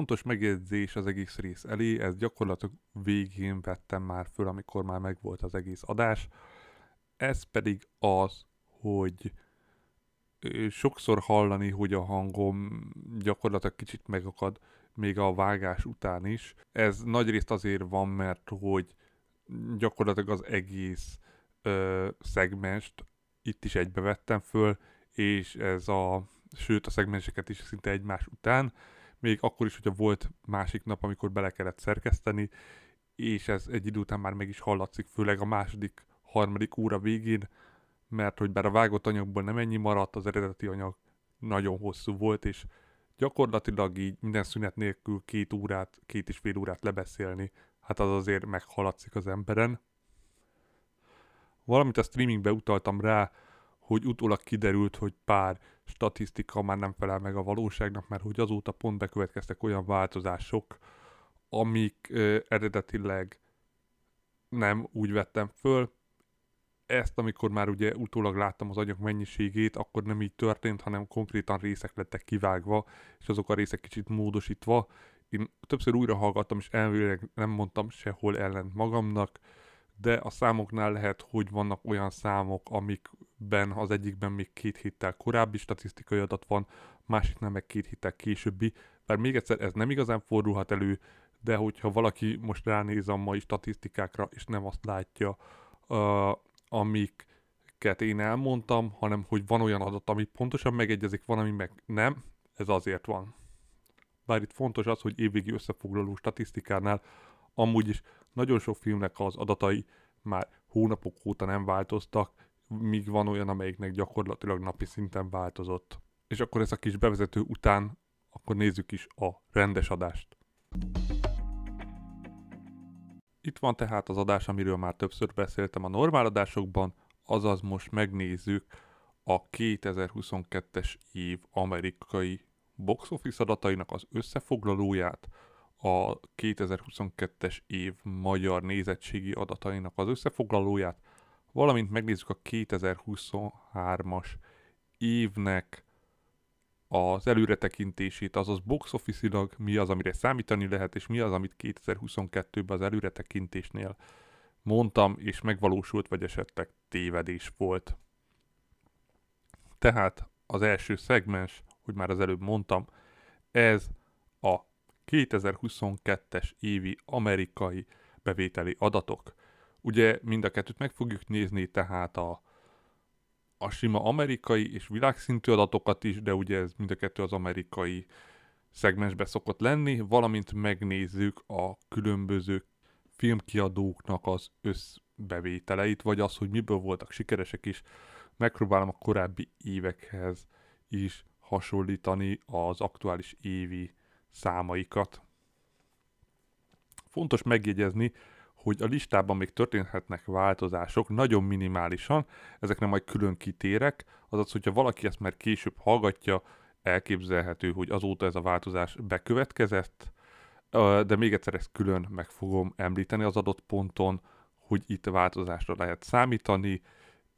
Fontos megjegyzés az egész rész elé, ez gyakorlatilag végén vettem már föl, amikor már megvolt az egész adás. Ez pedig az, hogy sokszor hallani, hogy a hangom gyakorlatilag kicsit megakad még a vágás után is. Ez nagyrészt azért van, mert hogy gyakorlatilag az egész ö, szegmest itt is egybevettem föl, és ez a, sőt a szegmenseket is szinte egymás után, még akkor is, hogyha volt másik nap, amikor bele kellett szerkeszteni, és ez egy idő után már meg is hallatszik, főleg a második, harmadik óra végén, mert hogy bár a vágott anyagból nem ennyi maradt, az eredeti anyag nagyon hosszú volt, és gyakorlatilag így minden szünet nélkül két órát, két és fél órát lebeszélni, hát az azért meghaladszik az emberen. Valamint a streamingbe utaltam rá, hogy utólag kiderült, hogy pár statisztika már nem felel meg a valóságnak, mert hogy azóta pont bekövetkeztek olyan változások, amik ö, eredetileg nem úgy vettem föl. Ezt, amikor már ugye utólag láttam az anyag mennyiségét, akkor nem így történt, hanem konkrétan részek lettek kivágva, és azok a részek kicsit módosítva. Én többször újra hallgattam, és elvileg nem mondtam sehol ellent magamnak, de a számoknál lehet, hogy vannak olyan számok, amikben az egyikben még két héttel korábbi statisztikai adat van, másiknál meg két héttel későbbi, mert még egyszer ez nem igazán fordulhat elő, de hogyha valaki most ránéz a mai statisztikákra, és nem azt látja, uh, amiket én elmondtam, hanem hogy van olyan adat, ami pontosan megegyezik, van, ami meg nem, ez azért van. Bár itt fontos az, hogy évvégi összefoglaló statisztikánál amúgy is nagyon sok filmnek az adatai már hónapok óta nem változtak, míg van olyan, amelyiknek gyakorlatilag napi szinten változott. És akkor ez a kis bevezető után, akkor nézzük is a rendes adást. Itt van tehát az adás, amiről már többször beszéltem a normál adásokban, azaz most megnézzük a 2022-es év amerikai box office adatainak az összefoglalóját, a 2022-es év magyar nézettségi adatainak az összefoglalóját, valamint megnézzük a 2023-as évnek az előretekintését, azaz box office mi az, amire számítani lehet, és mi az, amit 2022-ben az előretekintésnél mondtam, és megvalósult, vagy esetleg tévedés volt. Tehát az első szegmens, hogy már az előbb mondtam, ez a 2022-es évi amerikai bevételi adatok. Ugye mind a kettőt meg fogjuk nézni, tehát a, a sima amerikai és világszintű adatokat is, de ugye ez mind a kettő az amerikai szegmensbe szokott lenni, valamint megnézzük a különböző filmkiadóknak az összbevételeit, vagy az, hogy miből voltak sikeresek is. Megpróbálom a korábbi évekhez is hasonlítani az aktuális évi számaikat. Fontos megjegyezni, hogy a listában még történhetnek változások, nagyon minimálisan, ezekre majd külön kitérek, azaz, hogyha valaki ezt már később hallgatja, elképzelhető, hogy azóta ez a változás bekövetkezett, de még egyszer ezt külön meg fogom említeni az adott ponton, hogy itt változásra lehet számítani,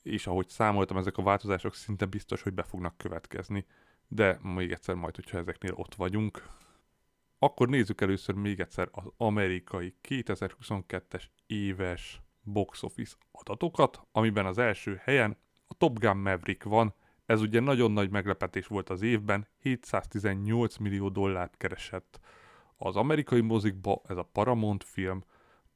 és ahogy számoltam, ezek a változások szinte biztos, hogy be fognak következni. De még egyszer majd, hogyha ezeknél ott vagyunk. Akkor nézzük először még egyszer az amerikai 2022-es éves box office adatokat, amiben az első helyen a Top Gun Maverick van, ez ugye nagyon nagy meglepetés volt az évben, 718 millió dollárt keresett az amerikai mozikba, ez a Paramount film,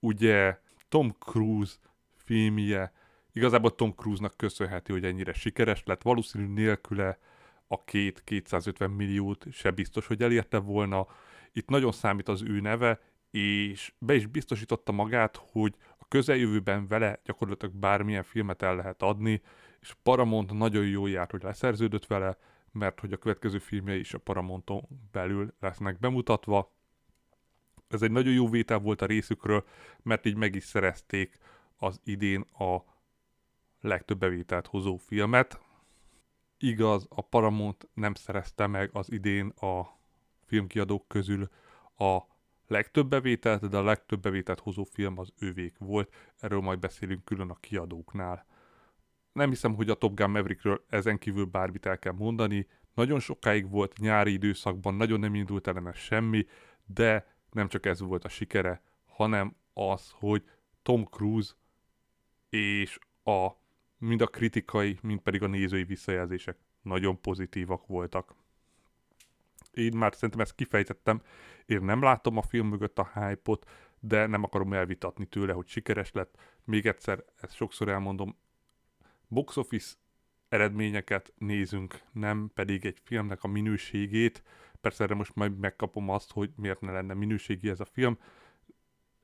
ugye Tom Cruise filmje, igazából Tom Cruise-nak köszönhető, hogy ennyire sikeres lett, valószínű nélküle a két 250 milliót se biztos, hogy elérte volna, itt nagyon számít az ő neve, és be is biztosította magát, hogy a közeljövőben vele gyakorlatilag bármilyen filmet el lehet adni, és Paramount nagyon jó járt, hogy leszerződött vele, mert hogy a következő filmjei is a Paramounton belül lesznek bemutatva. Ez egy nagyon jó vétel volt a részükről, mert így meg is szerezték az idén a legtöbb bevételt hozó filmet. Igaz, a Paramount nem szerezte meg az idén a filmkiadók közül a legtöbb bevételt, de a legtöbb bevételt hozó film az ővék volt. Erről majd beszélünk külön a kiadóknál. Nem hiszem, hogy a Top Gun Maverickről ezen kívül bármit el kell mondani. Nagyon sokáig volt nyári időszakban, nagyon nem indult ellene semmi, de nem csak ez volt a sikere, hanem az, hogy Tom Cruise és a mind a kritikai, mind pedig a nézői visszajelzések nagyon pozitívak voltak. Én már szerintem ezt kifejtettem, én nem látom a film mögött a hype-ot, de nem akarom elvitatni tőle, hogy sikeres lett. Még egyszer, ezt sokszor elmondom, box office eredményeket nézünk, nem pedig egy filmnek a minőségét. Persze erre most majd megkapom azt, hogy miért ne lenne minőségi ez a film.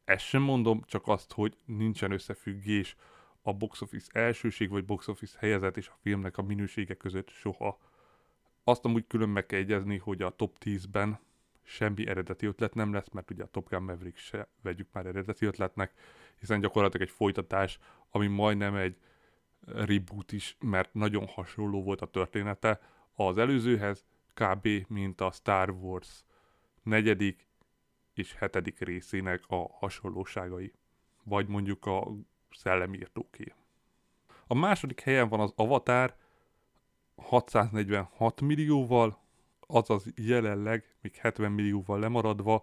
Ezt sem mondom, csak azt, hogy nincsen összefüggés a box office elsőség vagy box office helyezet és a filmnek a minősége között soha. Azt amúgy külön meg kell egyezni, hogy a top 10-ben semmi eredeti ötlet nem lesz, mert ugye a Top Gun Maverick se vegyük már eredeti ötletnek, hiszen gyakorlatilag egy folytatás, ami majdnem egy reboot is, mert nagyon hasonló volt a története az előzőhez, kb. mint a Star Wars negyedik és hetedik részének a hasonlóságai. Vagy mondjuk a szellemírtóké. A második helyen van az Avatar 646 millióval, azaz jelenleg még 70 millióval lemaradva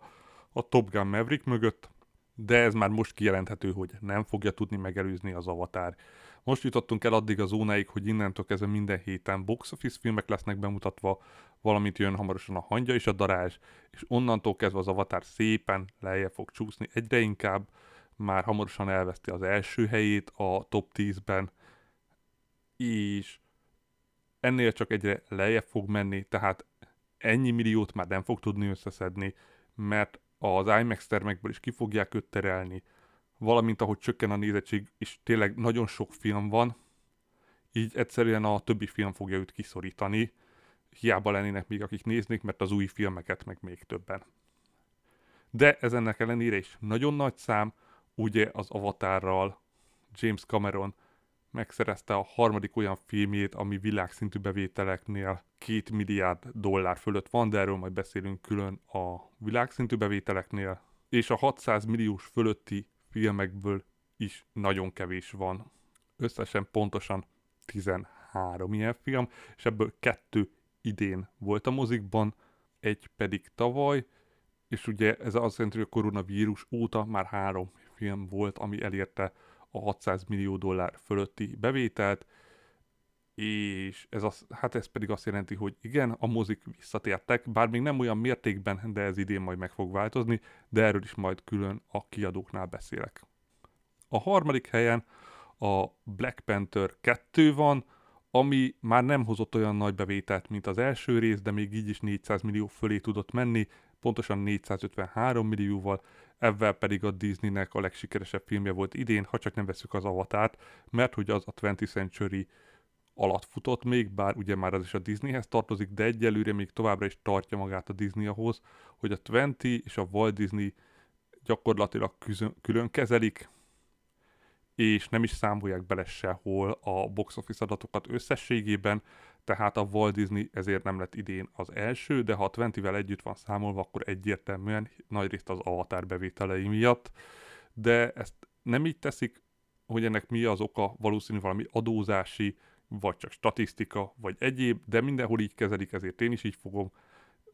a Top Gun Maverick mögött, de ez már most kijelenthető, hogy nem fogja tudni megelőzni az Avatar. Most jutottunk el addig a zónáig, hogy innentől kezdve minden héten box office filmek lesznek bemutatva, valamint jön hamarosan a hangya és a darázs, és onnantól kezdve az Avatar szépen lejjebb fog csúszni egyre inkább, már hamarosan elveszti az első helyét a top 10-ben, és ennél csak egyre lejjebb fog menni, tehát ennyi milliót már nem fog tudni összeszedni, mert az IMAX termekből is ki fogják őt terelni, valamint ahogy csökken a nézettség, és tényleg nagyon sok film van, így egyszerűen a többi film fogja őt kiszorítani, hiába lennének még akik néznék, mert az új filmeket meg még többen. De ez ennek ellenére is nagyon nagy szám, ugye az Avatarral James Cameron megszerezte a harmadik olyan filmjét, ami világszintű bevételeknél két milliárd dollár fölött van, de erről majd beszélünk külön a világszintű bevételeknél, és a 600 milliós fölötti filmekből is nagyon kevés van. Összesen pontosan 13 ilyen film, és ebből kettő idén volt a mozikban, egy pedig tavaly, és ugye ez azt jelenti, hogy a koronavírus óta már három film volt, ami elérte a 600 millió dollár fölötti bevételt, és ez az, hát ez pedig azt jelenti, hogy igen, a mozik visszatértek, bár még nem olyan mértékben, de ez idén majd meg fog változni, de erről is majd külön a kiadóknál beszélek. A harmadik helyen a Black Panther 2 van, ami már nem hozott olyan nagy bevételt, mint az első rész, de még így is 400 millió fölé tudott menni, pontosan 453 millióval, ezzel pedig a Disneynek a legsikeresebb filmje volt idén, ha csak nem veszük az Avatárt, mert hogy az a 20th Century alatt futott még, bár ugye már az is a Disneyhez tartozik, de egyelőre még továbbra is tartja magát a Disney ahhoz, hogy a 20 és a Walt Disney gyakorlatilag külön kezelik, és nem is számolják bele sehol a box office adatokat összességében, tehát a Walt Disney ezért nem lett idén az első, de ha a 20-vel együtt van számolva, akkor egyértelműen nagyrészt az Avatar bevételei miatt, de ezt nem így teszik, hogy ennek mi az oka, valószínű valami adózási, vagy csak statisztika, vagy egyéb, de mindenhol így kezelik, ezért én is így fogom.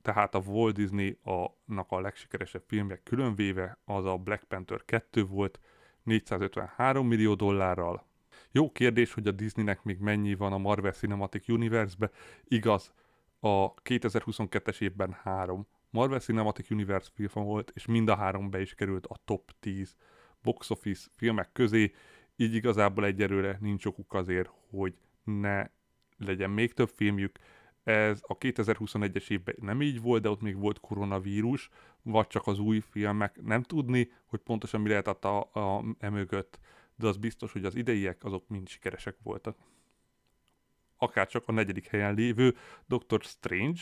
Tehát a Walt Disney-nak a legsikeresebb filmje különvéve az a Black Panther 2 volt, 453 millió dollárral, jó kérdés, hogy a Disneynek még mennyi van a Marvel Cinematic Universe-be. Igaz, a 2022-es évben három Marvel Cinematic Universe film volt, és mind a három be is került a top 10 box office filmek közé, így igazából egyelőre nincs okuk azért, hogy ne legyen még több filmjük. Ez a 2021-es évben nem így volt, de ott még volt koronavírus, vagy csak az új filmek. Nem tudni, hogy pontosan mi lehetett a, a, emögött de az biztos, hogy az ideiek azok mind sikeresek voltak. Akár csak a negyedik helyen lévő Doctor Strange,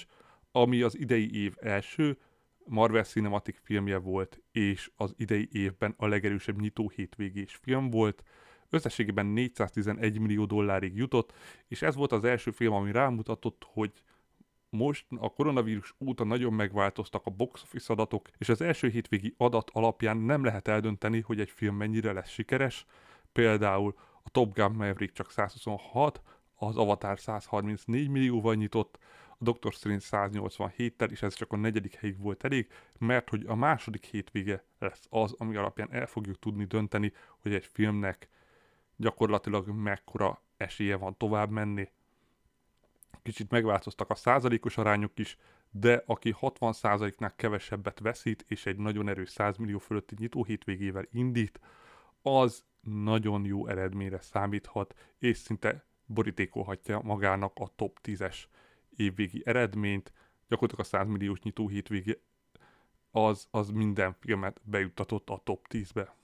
ami az idei év első Marvel Cinematic filmje volt, és az idei évben a legerősebb nyitó hétvégés film volt. Összességében 411 millió dollárig jutott, és ez volt az első film, ami rámutatott, hogy most a koronavírus óta nagyon megváltoztak a box office adatok, és az első hétvégi adat alapján nem lehet eldönteni, hogy egy film mennyire lesz sikeres. Például a Top Gun Maverick csak 126, az Avatar 134 millióval nyitott, a Doctor Strange 187-tel, és ez csak a negyedik helyig volt elég, mert hogy a második hétvége lesz az, ami alapján el fogjuk tudni dönteni, hogy egy filmnek gyakorlatilag mekkora esélye van tovább menni. Kicsit megváltoztak a százalékos arányok is, de aki 60 százaléknál kevesebbet veszít, és egy nagyon erős 100 millió fölötti nyitó hétvégével indít, az nagyon jó eredményre számíthat, és szinte borítékolhatja magának a top 10-es évvégi eredményt. Gyakorlatilag a 100 milliós nyitó hétvégi az, az minden filmet bejuttatott a top 10-be.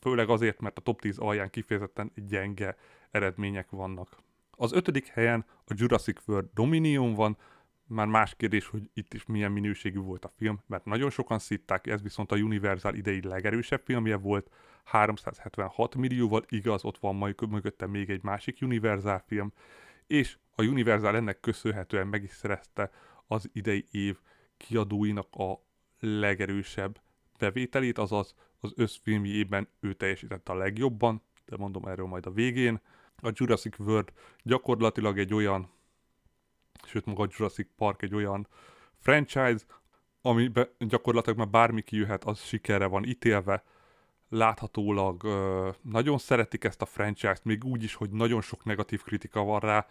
Főleg azért, mert a top 10 alján kifejezetten gyenge eredmények vannak. Az ötödik helyen a Jurassic World Dominion van, már más kérdés, hogy itt is milyen minőségű volt a film, mert nagyon sokan szitták, ez viszont a Universal idei legerősebb filmje volt, 376 millióval, igaz, ott van majd mögötte még egy másik Universal film, és a Universal ennek köszönhetően meg is szerezte az idei év kiadóinak a legerősebb bevételét, azaz az összfilmjében ő teljesítette a legjobban, de mondom erről majd a végén. A Jurassic World gyakorlatilag egy olyan, sőt maga a Jurassic Park egy olyan franchise, ami gyakorlatilag már bármi kijöhet, az sikerre van ítélve, láthatólag ö, nagyon szeretik ezt a franchise-t, még úgy is, hogy nagyon sok negatív kritika van rá.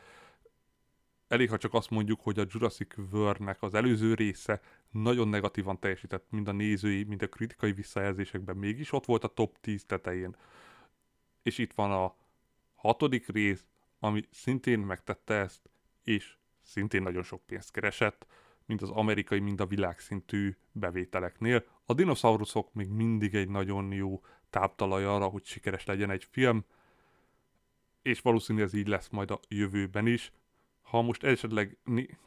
Elég, ha csak azt mondjuk, hogy a Jurassic World-nek az előző része nagyon negatívan teljesített, mind a nézői, mind a kritikai visszajelzésekben mégis ott volt a top 10 tetején. És itt van a hatodik rész, ami szintén megtette ezt, és szintén nagyon sok pénzt keresett mind az amerikai, mind a világszintű bevételeknél. A dinoszauruszok még mindig egy nagyon jó táptalaj arra, hogy sikeres legyen egy film, és valószínűleg ez így lesz majd a jövőben is. Ha most esetleg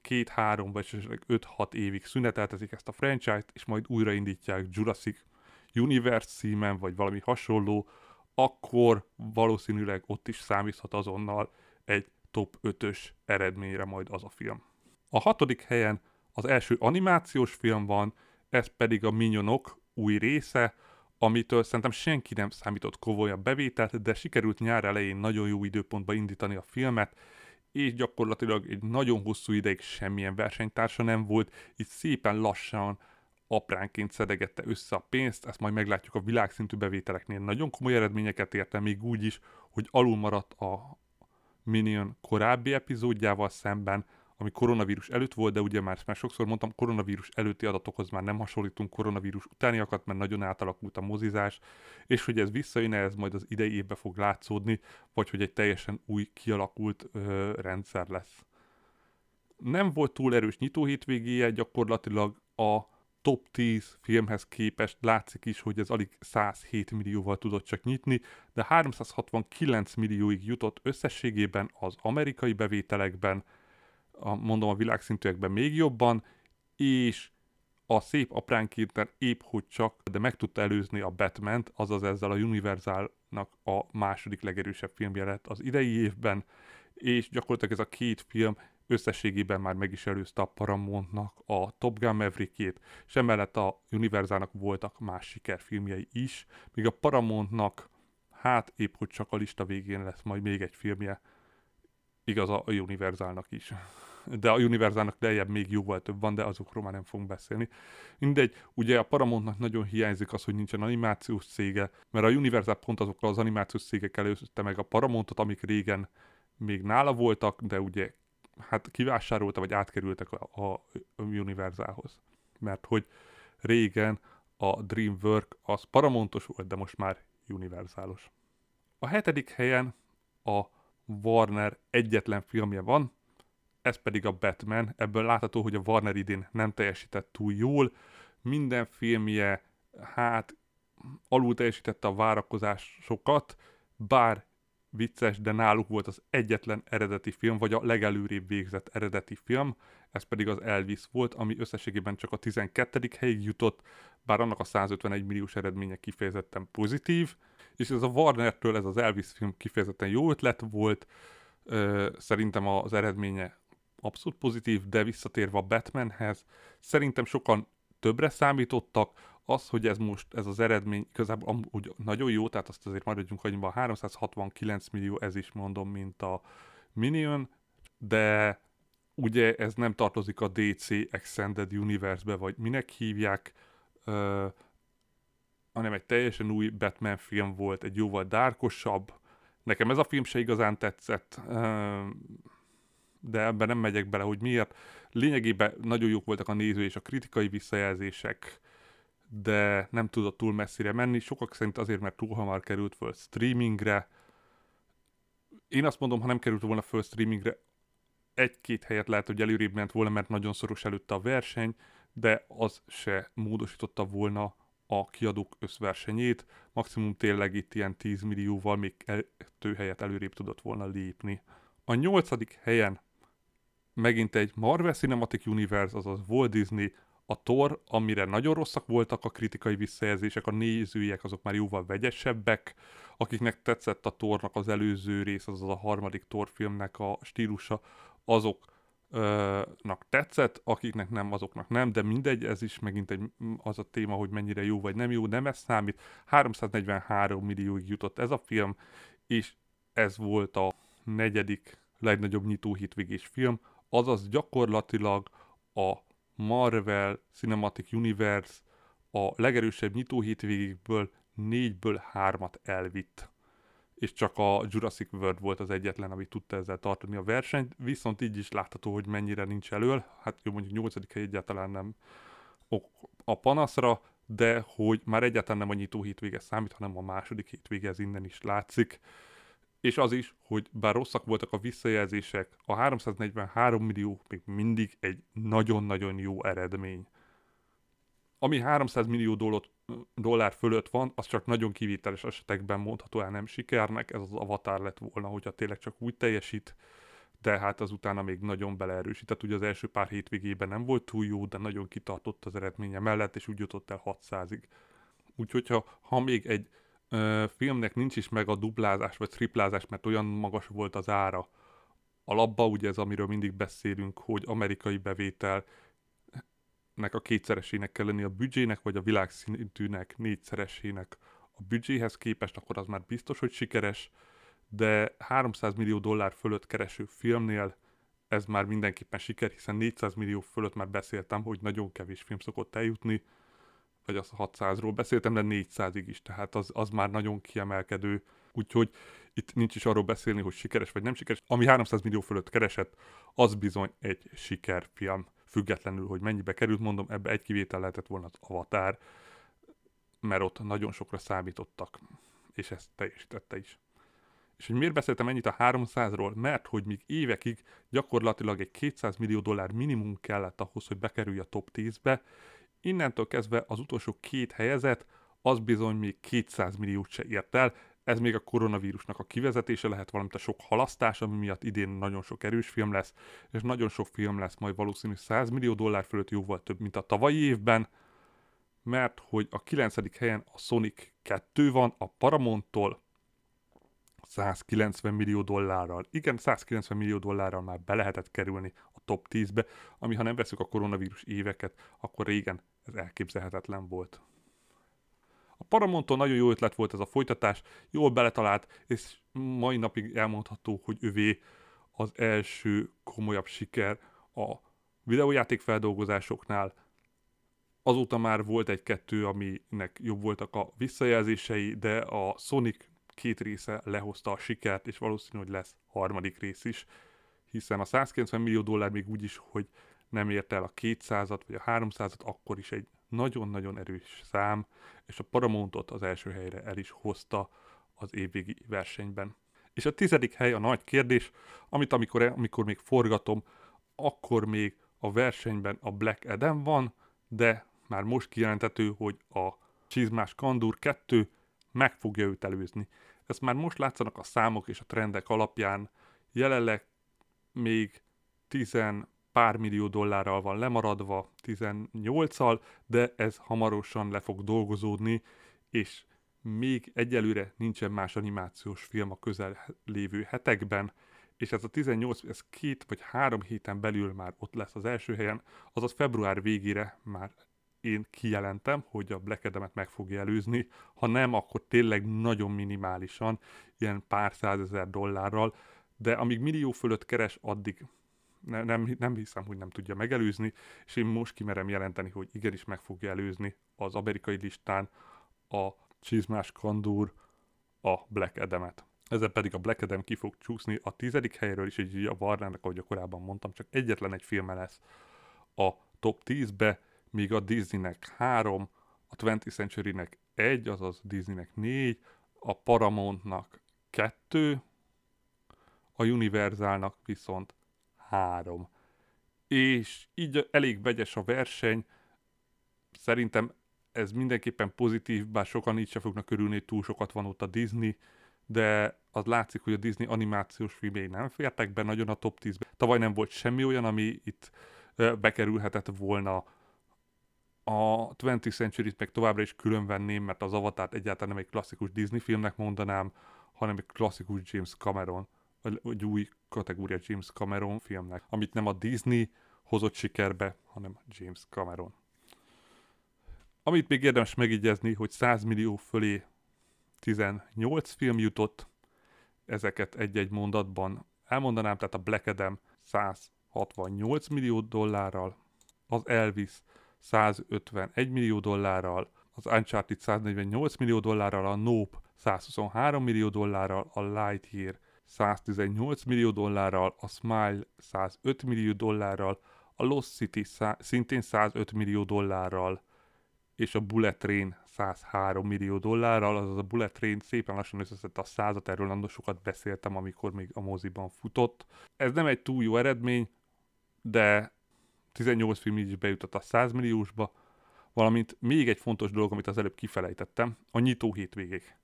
két-három vagy esetleg öt-hat évig szüneteltezik ezt a franchise-t, és majd újraindítják Jurassic Universe címen, vagy valami hasonló, akkor valószínűleg ott is számíthat azonnal egy top 5-ös eredményre majd az a film. A hatodik helyen az első animációs film van, ez pedig a Minyonok új része, amitől szerintem senki nem számított komolyabb bevételt, de sikerült nyár elején nagyon jó időpontba indítani a filmet, és gyakorlatilag egy nagyon hosszú ideig semmilyen versenytársa nem volt, így szépen lassan apránként szedegette össze a pénzt, ezt majd meglátjuk a világszintű bevételeknél. Nagyon komoly eredményeket érte még úgy is, hogy alul maradt a Minion korábbi epizódjával szemben, ami koronavírus előtt volt, de ugye már, már sokszor mondtam, koronavírus előtti adatokhoz már nem hasonlítunk koronavírus utániakat, mert nagyon átalakult a mozizás, és hogy ez visszajön, ez majd az idei évben fog látszódni, vagy hogy egy teljesen új kialakult ö, rendszer lesz. Nem volt túl erős nyitó hétvégéje, gyakorlatilag a top 10 filmhez képest látszik is, hogy ez alig 107 millióval tudott csak nyitni, de 369 millióig jutott összességében az amerikai bevételekben, a, mondom a világszintűekben még jobban, és a szép apránkénten épp hogy csak, de meg tudta előzni a batman azaz ezzel a Universalnak a második legerősebb filmje lett az idei évben, és gyakorlatilag ez a két film összességében már meg is előzte a Paramountnak a Top Gun Maverickét, és emellett a Universalnak voltak más sikerfilmjei is, míg a Paramountnak hát épp hogy csak a lista végén lesz majd még egy filmje, igaz a Universalnak is de a Universalnak lejjebb még jóval több van, de azokról már nem fogunk beszélni. Mindegy, ugye a Paramountnak nagyon hiányzik az, hogy nincsen animációs cége, mert a Universal pont azokkal az animációs cégekkel előzte meg a Paramountot, amik régen még nála voltak, de ugye hát kivásárolta, vagy átkerültek a, a Universalhoz. Mert hogy régen a DreamWorks az Paramountos volt, de most már Universalos. A hetedik helyen a Warner egyetlen filmje van, ez pedig a Batman. Ebből látható, hogy a Warner idén nem teljesített túl jól. Minden filmje, hát alul teljesítette a várakozásokat, bár vicces, de náluk volt az egyetlen eredeti film, vagy a legelőrébb végzett eredeti film, ez pedig az Elvis volt, ami összességében csak a 12. helyig jutott, bár annak a 151 milliós eredménye kifejezetten pozitív, és ez a Warner-től ez az Elvis film kifejezetten jó ötlet volt, szerintem az eredménye abszolút pozitív, de visszatérve a Batmanhez, szerintem sokan többre számítottak, az, hogy ez most, ez az eredmény igazából amúgy nagyon jó, tehát azt azért maradjunk annyiban, 369 millió, ez is mondom, mint a Minion, de ugye ez nem tartozik a DC Extended Universe-be, vagy minek hívják, uh, hanem egy teljesen új Batman film volt, egy jóval dárkosabb. Nekem ez a film se igazán tetszett, uh, de ebben nem megyek bele, hogy miért. Lényegében nagyon jók voltak a néző és a kritikai visszajelzések, de nem tudott túl messzire menni. Sokak szerint azért, mert túl hamar került föl streamingre. Én azt mondom, ha nem került volna föl streamingre, egy-két helyet lehet, hogy előrébb ment volna, mert nagyon szoros előtte a verseny, de az se módosította volna a kiadók összversenyét. Maximum tényleg itt ilyen 10 millióval még kettő helyet előrébb tudott volna lépni. A nyolcadik helyen megint egy Marvel Cinematic Universe, azaz Walt Disney, a Thor, amire nagyon rosszak voltak a kritikai visszajelzések, a nézőiek azok már jóval vegyesebbek, akiknek tetszett a Thornak az előző rész, azaz a harmadik Thor filmnek a stílusa, azoknak tetszett, akiknek nem, azoknak nem, de mindegy, ez is megint egy, az a téma, hogy mennyire jó vagy nem jó, nem ez számít. 343 millióig jutott ez a film, és ez volt a negyedik legnagyobb nyitó hitvégés film, azaz gyakorlatilag a Marvel Cinematic Universe a legerősebb nyitó hétvégékből négyből hármat elvitt. És csak a Jurassic World volt az egyetlen, ami tudta ezzel tartani a versenyt, viszont így is látható, hogy mennyire nincs elől. Hát jó, mondjuk 8. hely egyáltalán nem a panaszra, de hogy már egyáltalán nem a nyitó hétvége számít, hanem a második hétvége, ez innen is látszik és az is, hogy bár rosszak voltak a visszajelzések, a 343 millió még mindig egy nagyon-nagyon jó eredmény. Ami 300 millió dollár, fölött van, az csak nagyon kivételes esetekben mondható el nem sikernek, ez az avatar lett volna, hogyha tényleg csak úgy teljesít, de hát az utána még nagyon beleerősített, ugye az első pár hétvégében nem volt túl jó, de nagyon kitartott az eredménye mellett, és úgy jutott el 600-ig. Úgyhogy ha, ha még egy ö, filmnek nincs is meg a duplázás vagy triplázás, mert olyan magas volt az ára. A labba ugye ez, amiről mindig beszélünk, hogy amerikai bevétel nek a kétszeresének kell lenni a büdzsének, vagy a világszintűnek négyszeresének a büdzséhez képest, akkor az már biztos, hogy sikeres, de 300 millió dollár fölött kereső filmnél ez már mindenképpen siker, hiszen 400 millió fölött már beszéltem, hogy nagyon kevés film szokott eljutni, vagy az 600-ról beszéltem, de 400-ig is, tehát az, az már nagyon kiemelkedő. Úgyhogy itt nincs is arról beszélni, hogy sikeres vagy nem sikeres. Ami 300 millió fölött keresett, az bizony egy sikerfilm. Függetlenül, hogy mennyibe került, mondom, ebbe egy kivétel lehetett volna az Avatar, mert ott nagyon sokra számítottak, és ezt teljesítette is. És hogy miért beszéltem ennyit a 300-ról? Mert hogy még évekig gyakorlatilag egy 200 millió dollár minimum kellett ahhoz, hogy bekerülj a top 10-be, Innentől kezdve az utolsó két helyezett, az bizony még 200 milliót se ért el, ez még a koronavírusnak a kivezetése lehet, valamint a sok halasztás, ami miatt idén nagyon sok erős film lesz, és nagyon sok film lesz majd valószínű 100 millió dollár fölött jóval több, mint a tavalyi évben, mert hogy a 9. helyen a Sonic 2 van, a Paramount-tól 190 millió dollárral. Igen, 190 millió dollárral már be lehetett kerülni top 10-be, ami ha nem veszük a koronavírus éveket, akkor régen ez elképzelhetetlen volt. A Paramonton nagyon jó ötlet volt ez a folytatás, jól beletalált, és mai napig elmondható, hogy övé az első komolyabb siker a videójáték feldolgozásoknál. Azóta már volt egy-kettő, aminek jobb voltak a visszajelzései, de a Sonic két része lehozta a sikert, és valószínű, hogy lesz harmadik rész is, hiszen a 190 millió dollár még úgy is, hogy nem ért el a 200-at vagy a 300-at, akkor is egy nagyon-nagyon erős szám, és a Paramountot az első helyre el is hozta az évvégi versenyben. És a tizedik hely a nagy kérdés, amit amikor, amikor még forgatom, akkor még a versenyben a Black Adam van, de már most kijelentető, hogy a Csizmás Kandur 2 meg fogja őt előzni. Ezt már most látszanak a számok és a trendek alapján. Jelenleg még 10 pár millió dollárral van lemaradva, 18-al, de ez hamarosan le fog dolgozódni, és még egyelőre nincsen más animációs film a közel lévő hetekben, és ez a 18, ez két vagy három héten belül már ott lesz az első helyen, azaz február végére már én kijelentem, hogy a Black Adam-et meg fogja előzni, ha nem, akkor tényleg nagyon minimálisan, ilyen pár százezer dollárral, de amíg millió fölött keres, addig ne, nem, nem hiszem, hogy nem tudja megelőzni, és én most kimerem jelenteni, hogy igenis meg fogja előzni az amerikai listán a Csizmás Kandúr a Black Adam-et. Ezzel pedig a Black Adam ki fog csúszni a tizedik helyről, és így a Warnernek, ahogy korábban mondtam, csak egyetlen egy filme lesz a top 10-be, míg a Disneynek három, a 20th Century-nek egy, azaz Disneynek négy, a Paramountnak kettő, a Universalnak viszont három. És így elég vegyes a verseny, szerintem ez mindenképpen pozitív, bár sokan így se fognak örülni, túl sokat van ott a Disney, de az látszik, hogy a Disney animációs filmjei nem fértek be nagyon a top 10-be. Tavaly nem volt semmi olyan, ami itt bekerülhetett volna a 20th Century-t meg továbbra is külön venném, mert az Avatar egyáltalán nem egy klasszikus Disney filmnek mondanám, hanem egy klasszikus James Cameron, egy új kategória James Cameron filmnek, amit nem a Disney hozott sikerbe, hanem James Cameron. Amit még érdemes megígyezni, hogy 100 millió fölé 18 film jutott, ezeket egy-egy mondatban elmondanám, tehát a Black Adam 168 millió dollárral, az Elvis 151 millió dollárral, az Uncharted 148 millió dollárral, a Nope 123 millió dollárral, a Lightyear 118 millió dollárral, a Smile 105 millió dollárral, a Lost City szintén 105 millió dollárral, és a Bullet Train 103 millió dollárral, azaz a Bullet Train szépen lassan összeszedte a százat, erről nagyon sokat beszéltem, amikor még a moziban futott. Ez nem egy túl jó eredmény, de 18 film így is bejutott a 100 milliósba, valamint még egy fontos dolog, amit az előbb kifelejtettem, a nyitó hétvégék.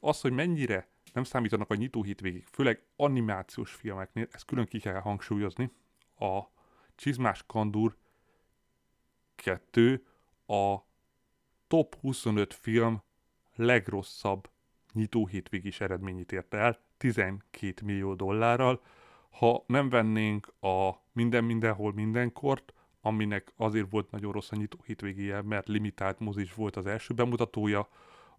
Az, hogy mennyire nem számítanak a nyitó hétvégék, főleg animációs filmeknél, ezt külön ki kell hangsúlyozni, a Csizmás Kandur 2 a top 25 film legrosszabb nyitó hétvégés eredményét érte el, 12 millió dollárral. Ha nem vennénk a minden mindenhol mindenkort, aminek azért volt nagyon rossz a nyitó hétvégéje, mert limitált mozis volt az első bemutatója,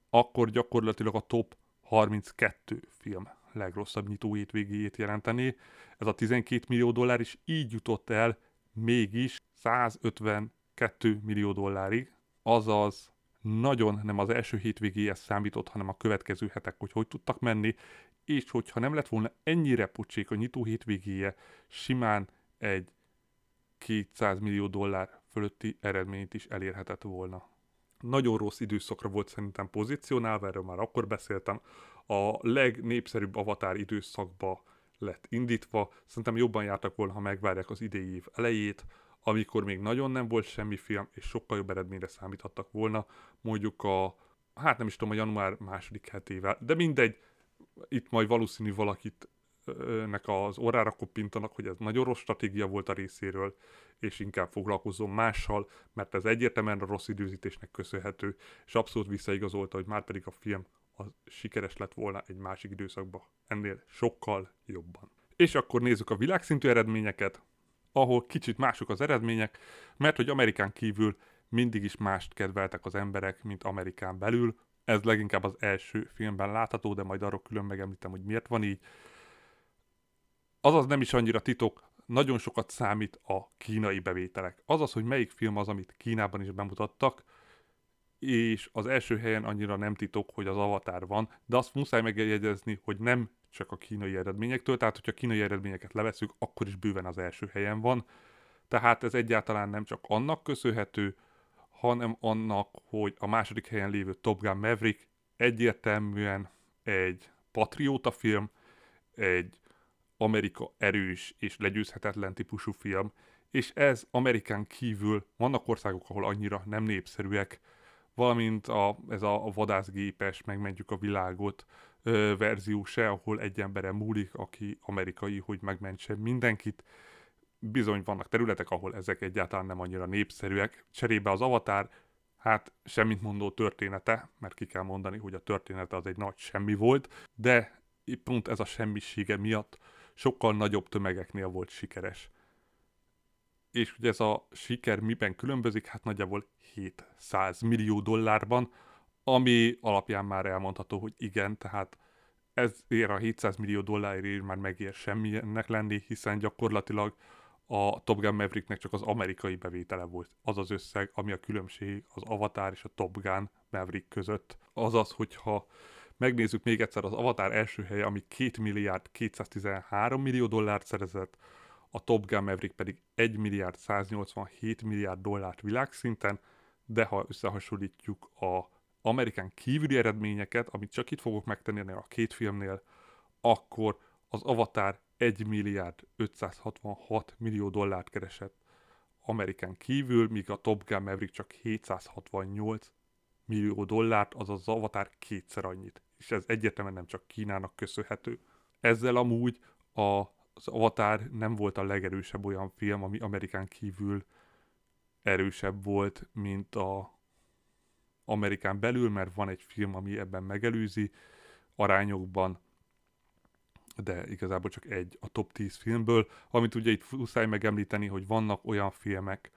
akkor gyakorlatilag a top 32 film legrosszabb nyitó hétvégéjét jelenteni. Ez a 12 millió dollár is így jutott el mégis 152 millió dollárig, azaz nagyon nem az első hétvégéhez számított, hanem a következő hetek, hogy hogy tudtak menni, és hogyha nem lett volna ennyire pocsék a nyitó hétvégéje, simán egy 200 millió dollár fölötti eredményt is elérhetett volna. Nagyon rossz időszakra volt szerintem pozícionálva, erről már akkor beszéltem. A legnépszerűbb avatár időszakba lett indítva. Szerintem jobban jártak volna, ha megvárják az idei év elejét, amikor még nagyon nem volt semmi film, és sokkal jobb eredményre számíthattak volna, mondjuk a, hát nem is tudom, a január második hetével, de mindegy, itt majd valószínű valakit nek az orrára koppintanak, hogy ez nagyon rossz stratégia volt a részéről, és inkább foglalkozzon mással, mert ez egyértelműen a rossz időzítésnek köszönhető, és abszolút visszaigazolta, hogy már pedig a film az sikeres lett volna egy másik időszakban, ennél sokkal jobban. És akkor nézzük a világszintű eredményeket ahol kicsit mások az eredmények, mert hogy Amerikán kívül mindig is mást kedveltek az emberek, mint Amerikán belül. Ez leginkább az első filmben látható, de majd arról külön megemlítem, hogy miért van így. Azaz nem is annyira titok, nagyon sokat számít a kínai bevételek. Azaz, hogy melyik film az, amit Kínában is bemutattak, és az első helyen annyira nem titok, hogy az Avatar van, de azt muszáj megjegyezni, hogy nem csak a kínai eredményektől, tehát hogyha kínai eredményeket leveszünk, akkor is bőven az első helyen van. Tehát ez egyáltalán nem csak annak köszönhető, hanem annak, hogy a második helyen lévő Top Gun Maverick egyértelműen egy patrióta film, egy Amerika erős és legyőzhetetlen típusú film, és ez Amerikán kívül vannak országok, ahol annyira nem népszerűek, valamint a, ez a vadászgépes, megmentjük a világot ö, verzió se, ahol egy embere múlik, aki amerikai, hogy megmentse mindenkit. Bizony vannak területek, ahol ezek egyáltalán nem annyira népszerűek. Cserébe az Avatar, hát semmit mondó története, mert ki kell mondani, hogy a története az egy nagy semmi volt, de pont ez a semmisége miatt sokkal nagyobb tömegeknél volt sikeres. És ugye ez a siker miben különbözik? Hát nagyjából 700 millió dollárban, ami alapján már elmondható, hogy igen, tehát ezért a 700 millió dollárért már megér semmilyennek lenni, hiszen gyakorlatilag a Top Gun Mavericknek csak az amerikai bevétele volt. Az az összeg, ami a különbség az Avatar és a Top Gun Maverick között. Azaz, hogyha megnézzük még egyszer az Avatar első helye, ami 2 milliárd 213 millió dollárt szerezett, a Top Gun Maverick pedig 1 milliárd 187 milliárd dollárt világszinten, de ha összehasonlítjuk a Amerikán kívüli eredményeket, amit csak itt fogok megtenni a két filmnél, akkor az Avatar 1 milliárd 566 millió dollárt keresett Amerikán kívül, míg a Top Gun Maverick csak 768 millió dollárt, azaz az Avatar kétszer annyit. És ez egyértelműen nem csak Kínának köszönhető. Ezzel amúgy a, az Avatar nem volt a legerősebb olyan film, ami Amerikán kívül erősebb volt, mint a Amerikán belül, mert van egy film, ami ebben megelőzi arányokban, de igazából csak egy a top 10 filmből, amit ugye itt muszáj megemlíteni, hogy vannak olyan filmek,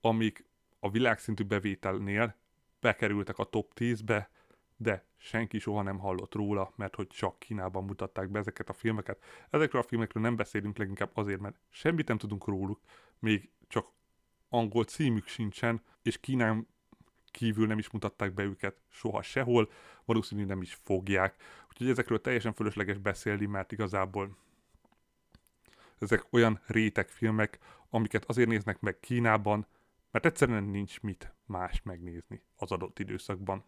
amik a világszintű bevételnél bekerültek a top 10-be, de senki soha nem hallott róla, mert hogy csak Kínában mutatták be ezeket a filmeket. Ezekről a filmekről nem beszélünk leginkább azért, mert semmit nem tudunk róluk, még csak angol címük sincsen, és Kínán kívül nem is mutatták be őket soha sehol, valószínűleg nem is fogják. Úgyhogy ezekről teljesen fölösleges beszélni, mert igazából ezek olyan réteg filmek, amiket azért néznek meg Kínában, mert egyszerűen nincs mit más megnézni az adott időszakban.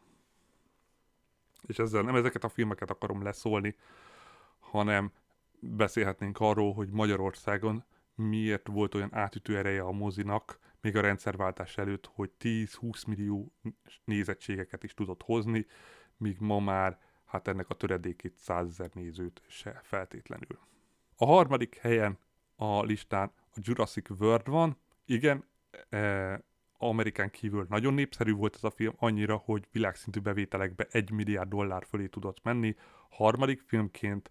És ezzel nem ezeket a filmeket akarom leszólni, hanem beszélhetnénk arról, hogy Magyarországon miért volt olyan átütő ereje a mozinak, még a rendszerváltás előtt, hogy 10-20 millió nézettségeket is tudott hozni, míg ma már hát ennek a töredékét 100 ezer nézőt se feltétlenül. A harmadik helyen a listán a Jurassic World van. Igen, Amerikán kívül nagyon népszerű volt ez a film, annyira, hogy világszintű bevételekbe 1 milliárd dollár fölé tudott menni. Harmadik filmként,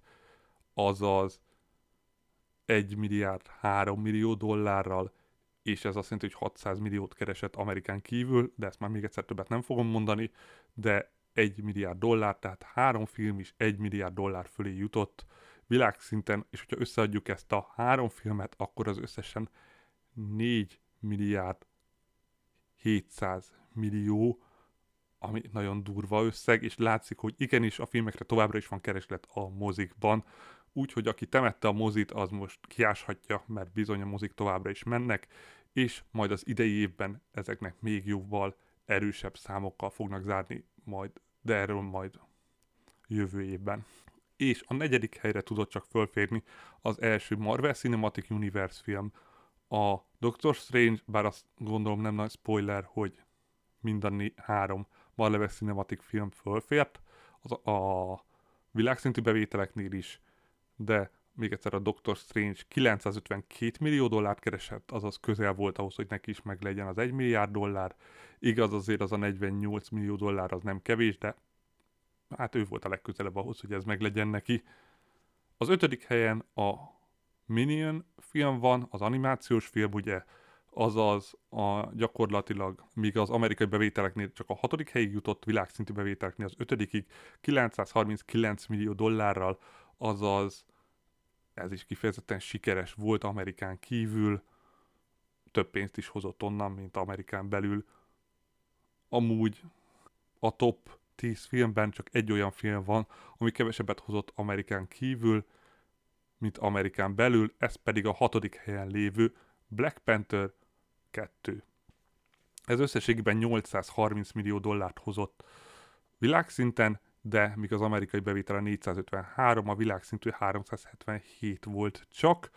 azaz 1 milliárd 3 millió dollárral és ez azt jelenti, hogy 600 milliót keresett Amerikán kívül, de ezt már még egyszer többet nem fogom mondani, de 1 milliárd dollár, tehát három film is 1 milliárd dollár fölé jutott világszinten, és hogyha összeadjuk ezt a három filmet, akkor az összesen 4 milliárd 700 millió, ami nagyon durva összeg, és látszik, hogy igenis a filmekre továbbra is van kereslet a mozikban, úgyhogy aki temette a mozit, az most kiáshatja, mert bizony a mozik továbbra is mennek, és majd az idei évben ezeknek még jóval erősebb számokkal fognak zárni majd, de erről majd jövő évben. És a negyedik helyre tudott csak fölférni az első Marvel Cinematic Universe film, a Doctor Strange, bár azt gondolom nem nagy spoiler, hogy mind a három Marvel Cinematic film fölfért, az a világszintű bevételeknél is, de még egyszer a Doctor Strange 952 millió dollárt keresett, azaz közel volt ahhoz, hogy neki is meg legyen az 1 milliárd dollár. Igaz, azért az a 48 millió dollár az nem kevés, de hát ő volt a legközelebb ahhoz, hogy ez meg legyen neki. Az ötödik helyen a Minion film van, az animációs film, ugye, azaz a gyakorlatilag, míg az amerikai bevételeknél csak a hatodik helyig jutott világszintű bevételeknél az ötödikig 939 millió dollárral, azaz ez is kifejezetten sikeres volt Amerikán kívül, több pénzt is hozott onnan, mint Amerikán belül. Amúgy a top 10 filmben csak egy olyan film van, ami kevesebbet hozott Amerikán kívül, mint Amerikán belül, ez pedig a hatodik helyen lévő Black Panther 2. Ez összességében 830 millió dollárt hozott világszinten, de míg az amerikai bevétele 453, a világszintű 377 volt csak,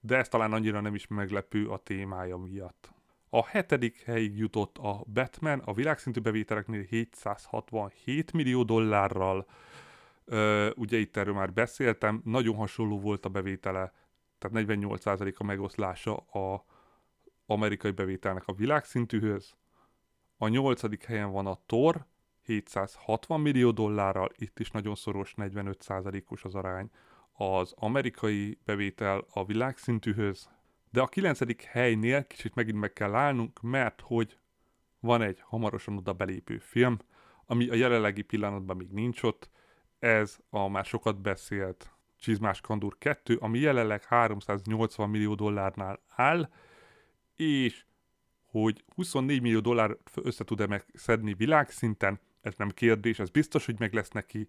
de ez talán annyira nem is meglepő a témája miatt. A hetedik helyig jutott a Batman, a világszintű bevételeknél 767 millió dollárral. Ugye itt erről már beszéltem, nagyon hasonló volt a bevétele, tehát 48% a megoszlása a amerikai bevételnek a világszintűhöz. A nyolcadik helyen van a Thor, 760 millió dollárral, itt is nagyon szoros 45%-os az arány az amerikai bevétel a világszintűhöz, de a kilencedik helynél kicsit megint meg kell állnunk, mert hogy van egy hamarosan oda belépő film, ami a jelenlegi pillanatban még nincs ott, ez a már sokat beszélt Csizmás Kandúr 2, ami jelenleg 380 millió dollárnál áll, és hogy 24 millió dollár össze tud-e megszedni világszinten, ez nem kérdés, ez biztos, hogy meg lesz neki,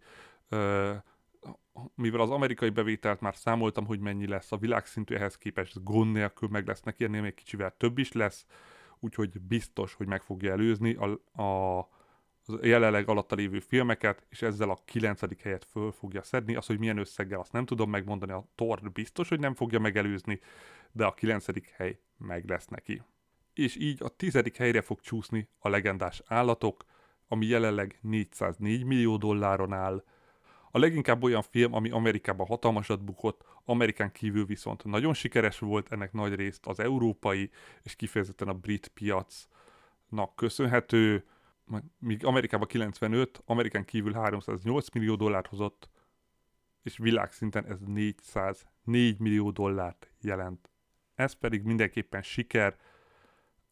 mivel az amerikai bevételt már számoltam, hogy mennyi lesz a világszintű ehhez képest, gond nélkül meg lesz neki, ennél még kicsivel több is lesz, úgyhogy biztos, hogy meg fogja előzni a, a jelenleg alatta lévő filmeket, és ezzel a kilencedik helyet föl fogja szedni. Az, hogy milyen összeggel, azt nem tudom megmondani, a Thor biztos, hogy nem fogja megelőzni, de a kilencedik hely meg lesz neki. És így a tizedik helyre fog csúszni a legendás állatok, ami jelenleg 404 millió dolláron áll. A leginkább olyan film, ami Amerikában hatalmasat bukott, Amerikán kívül viszont nagyon sikeres volt, ennek nagy részt az európai és kifejezetten a brit piacnak köszönhető, míg Amerikában 95, Amerikán kívül 308 millió dollárt hozott, és világszinten ez 404 millió dollárt jelent. Ez pedig mindenképpen siker,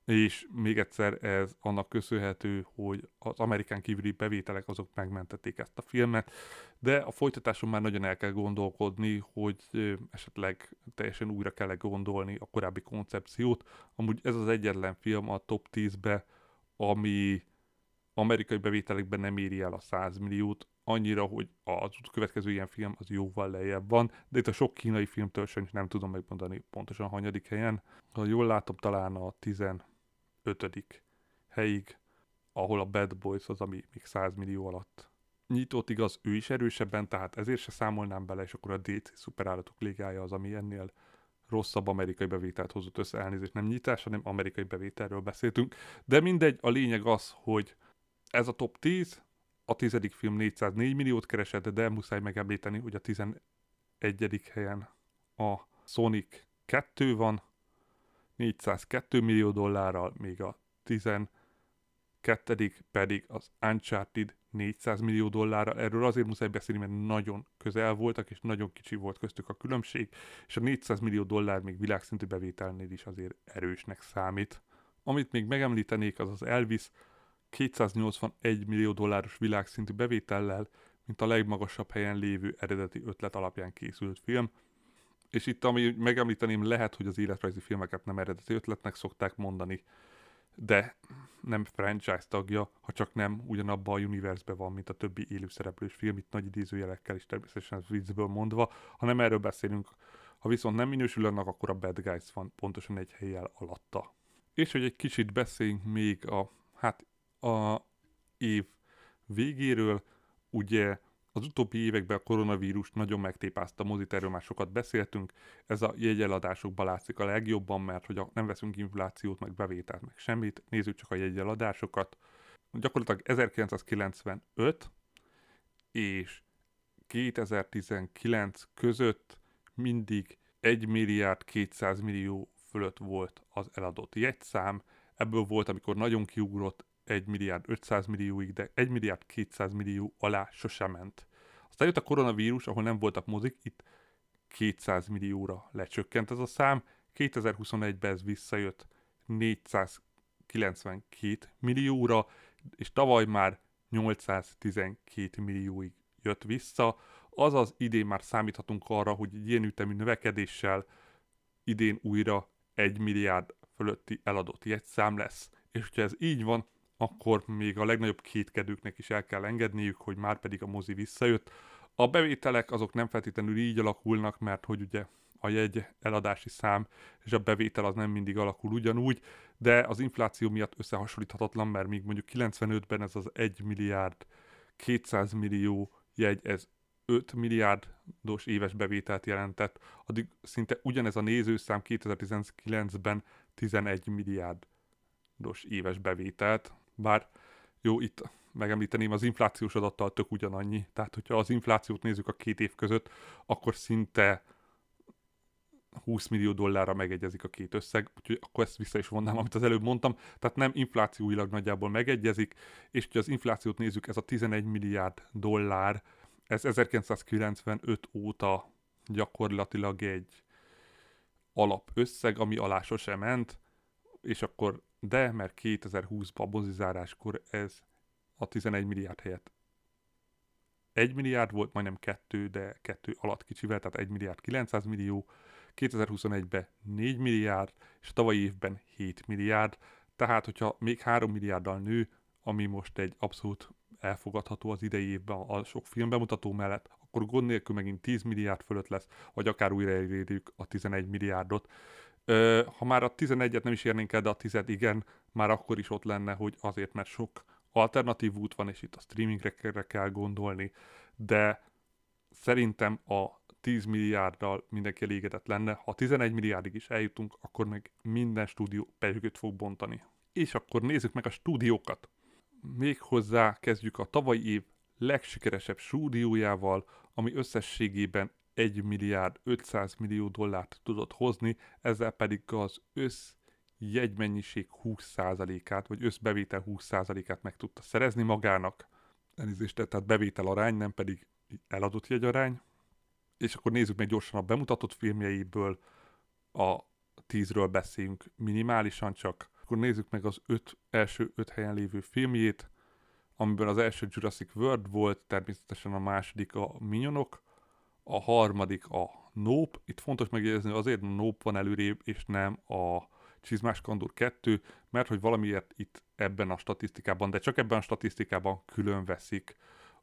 és még egyszer ez annak köszönhető, hogy az amerikán kívüli bevételek azok megmentették ezt a filmet, de a folytatáson már nagyon el kell gondolkodni, hogy esetleg teljesen újra kell gondolni a korábbi koncepciót. Amúgy ez az egyetlen film a top 10-be, ami amerikai bevételekben nem éri el a 100 milliót, annyira, hogy az következő ilyen film az jóval lejjebb van, de itt a sok kínai filmtől sem nem tudom megmondani pontosan a hanyadik helyen. Ha jól látom, talán a 15. helyig, ahol a Bad Boys az, ami még 100 millió alatt nyitott igaz, ő is erősebben, tehát ezért se számolnám bele, és akkor a DC szuperállatok ligája az, ami ennél rosszabb amerikai bevételt hozott össze, elnézést nem nyitás, hanem amerikai bevételről beszéltünk. De mindegy, a lényeg az, hogy ez a top 10, a tizedik film 404 milliót keresett, de muszáj megemlíteni, hogy a 11. helyen a Sonic 2 van, 402 millió dollárral, még a 12. pedig az Uncharted 400 millió dollárral. Erről azért muszáj beszélni, mert nagyon közel voltak, és nagyon kicsi volt köztük a különbség, és a 400 millió dollár még világszintű bevételnél is azért erősnek számít. Amit még megemlítenék, az az Elvis 281 millió dolláros világszintű bevétellel, mint a legmagasabb helyen lévő eredeti ötlet alapján készült film. És itt, ami megemlíteném, lehet, hogy az életrajzi filmeket nem eredeti ötletnek szokták mondani, de nem franchise tagja, ha csak nem ugyanabban a univerzben van, mint a többi élőszereplős film, itt nagy idézőjelekkel is természetesen viccből mondva, hanem erről beszélünk. Ha viszont nem minősül annak, akkor a Bad Guys van pontosan egy helyjel alatta. És hogy egy kicsit beszéljünk még a, hát a év végéről. Ugye az utóbbi években a koronavírus nagyon megtépázta a mozit, erről már sokat beszéltünk. Ez a jegyeladásokban látszik a legjobban, mert hogy nem veszünk inflációt, meg bevételt, meg semmit. Nézzük csak a jegyeladásokat. Gyakorlatilag 1995 és 2019 között mindig 1 milliárd 200 millió fölött volt az eladott jegyszám. Ebből volt, amikor nagyon kiugrott 1 milliárd 500 millióig, de 1 milliárd 200 millió alá sosem ment. Aztán jött a koronavírus, ahol nem voltak mozik, itt 200 millióra lecsökkent ez a szám, 2021-ben ez visszajött 492 millióra, és tavaly már 812 millióig jött vissza, azaz idén már számíthatunk arra, hogy egy ilyen ütemű növekedéssel idén újra 1 milliárd fölötti eladott jegyszám lesz. És hogyha ez így van, akkor még a legnagyobb kétkedőknek is el kell engedniük, hogy már pedig a mozi visszajött. A bevételek azok nem feltétlenül így alakulnak, mert hogy ugye a jegy eladási szám és a bevétel az nem mindig alakul ugyanúgy, de az infláció miatt összehasonlíthatatlan, mert még mondjuk 95-ben ez az 1 milliárd 200 millió jegy, ez 5 milliárdos éves bevételt jelentett, addig szinte ugyanez a nézőszám 2019-ben 11 milliárdos éves bevételt, bár jó, itt megemlíteném, az inflációs adattal tök ugyanannyi. Tehát, hogyha az inflációt nézzük a két év között, akkor szinte 20 millió dollárra megegyezik a két összeg, úgyhogy akkor ezt vissza is vonnám, amit az előbb mondtam. Tehát nem inflációilag nagyjából megegyezik, és hogyha az inflációt nézzük, ez a 11 milliárd dollár, ez 1995 óta gyakorlatilag egy alapösszeg, ami alá sosem ment, és akkor de, mert 2020-ban a ez a 11 milliárd helyett 1 milliárd volt, majdnem 2, de 2 alatt kicsivel, tehát 1 milliárd 900 millió, 2021-ben 4 milliárd, és a tavalyi évben 7 milliárd, tehát hogyha még 3 milliárddal nő, ami most egy abszolút elfogadható az idei évben a sok filmbemutató mellett, akkor gond nélkül megint 10 milliárd fölött lesz, vagy akár újra elérjük a 11 milliárdot. Ha már a 11-et nem is érnénk el, de a 10 igen, már akkor is ott lenne, hogy azért, mert sok alternatív út van, és itt a streamingre kell gondolni, de szerintem a 10 milliárddal mindenki elégedett lenne. Ha 11 milliárdig is eljutunk, akkor meg minden stúdió pezsgőt fog bontani. És akkor nézzük meg a stúdiókat. Még hozzá kezdjük a tavalyi év legsikeresebb stúdiójával, ami összességében 1 milliárd 500 millió dollárt tudott hozni, ezzel pedig az össz jegymennyiség 20%-át, vagy összbevétel 20%-át meg tudta szerezni magának. Elnézést, tehát bevétel arány, nem pedig eladott jegyarány. És akkor nézzük meg gyorsan a bemutatott filmjeiből, a tízről beszéljünk minimálisan csak. Akkor nézzük meg az öt, első öt helyen lévő filmjét, amiben az első Jurassic World volt, természetesen a második a Minyonok, a harmadik a Nope. Itt fontos megjegyezni, azért Nope van előrébb, és nem a Csizmás Kandúr 2, mert hogy valamiért itt ebben a statisztikában, de csak ebben a statisztikában külön veszik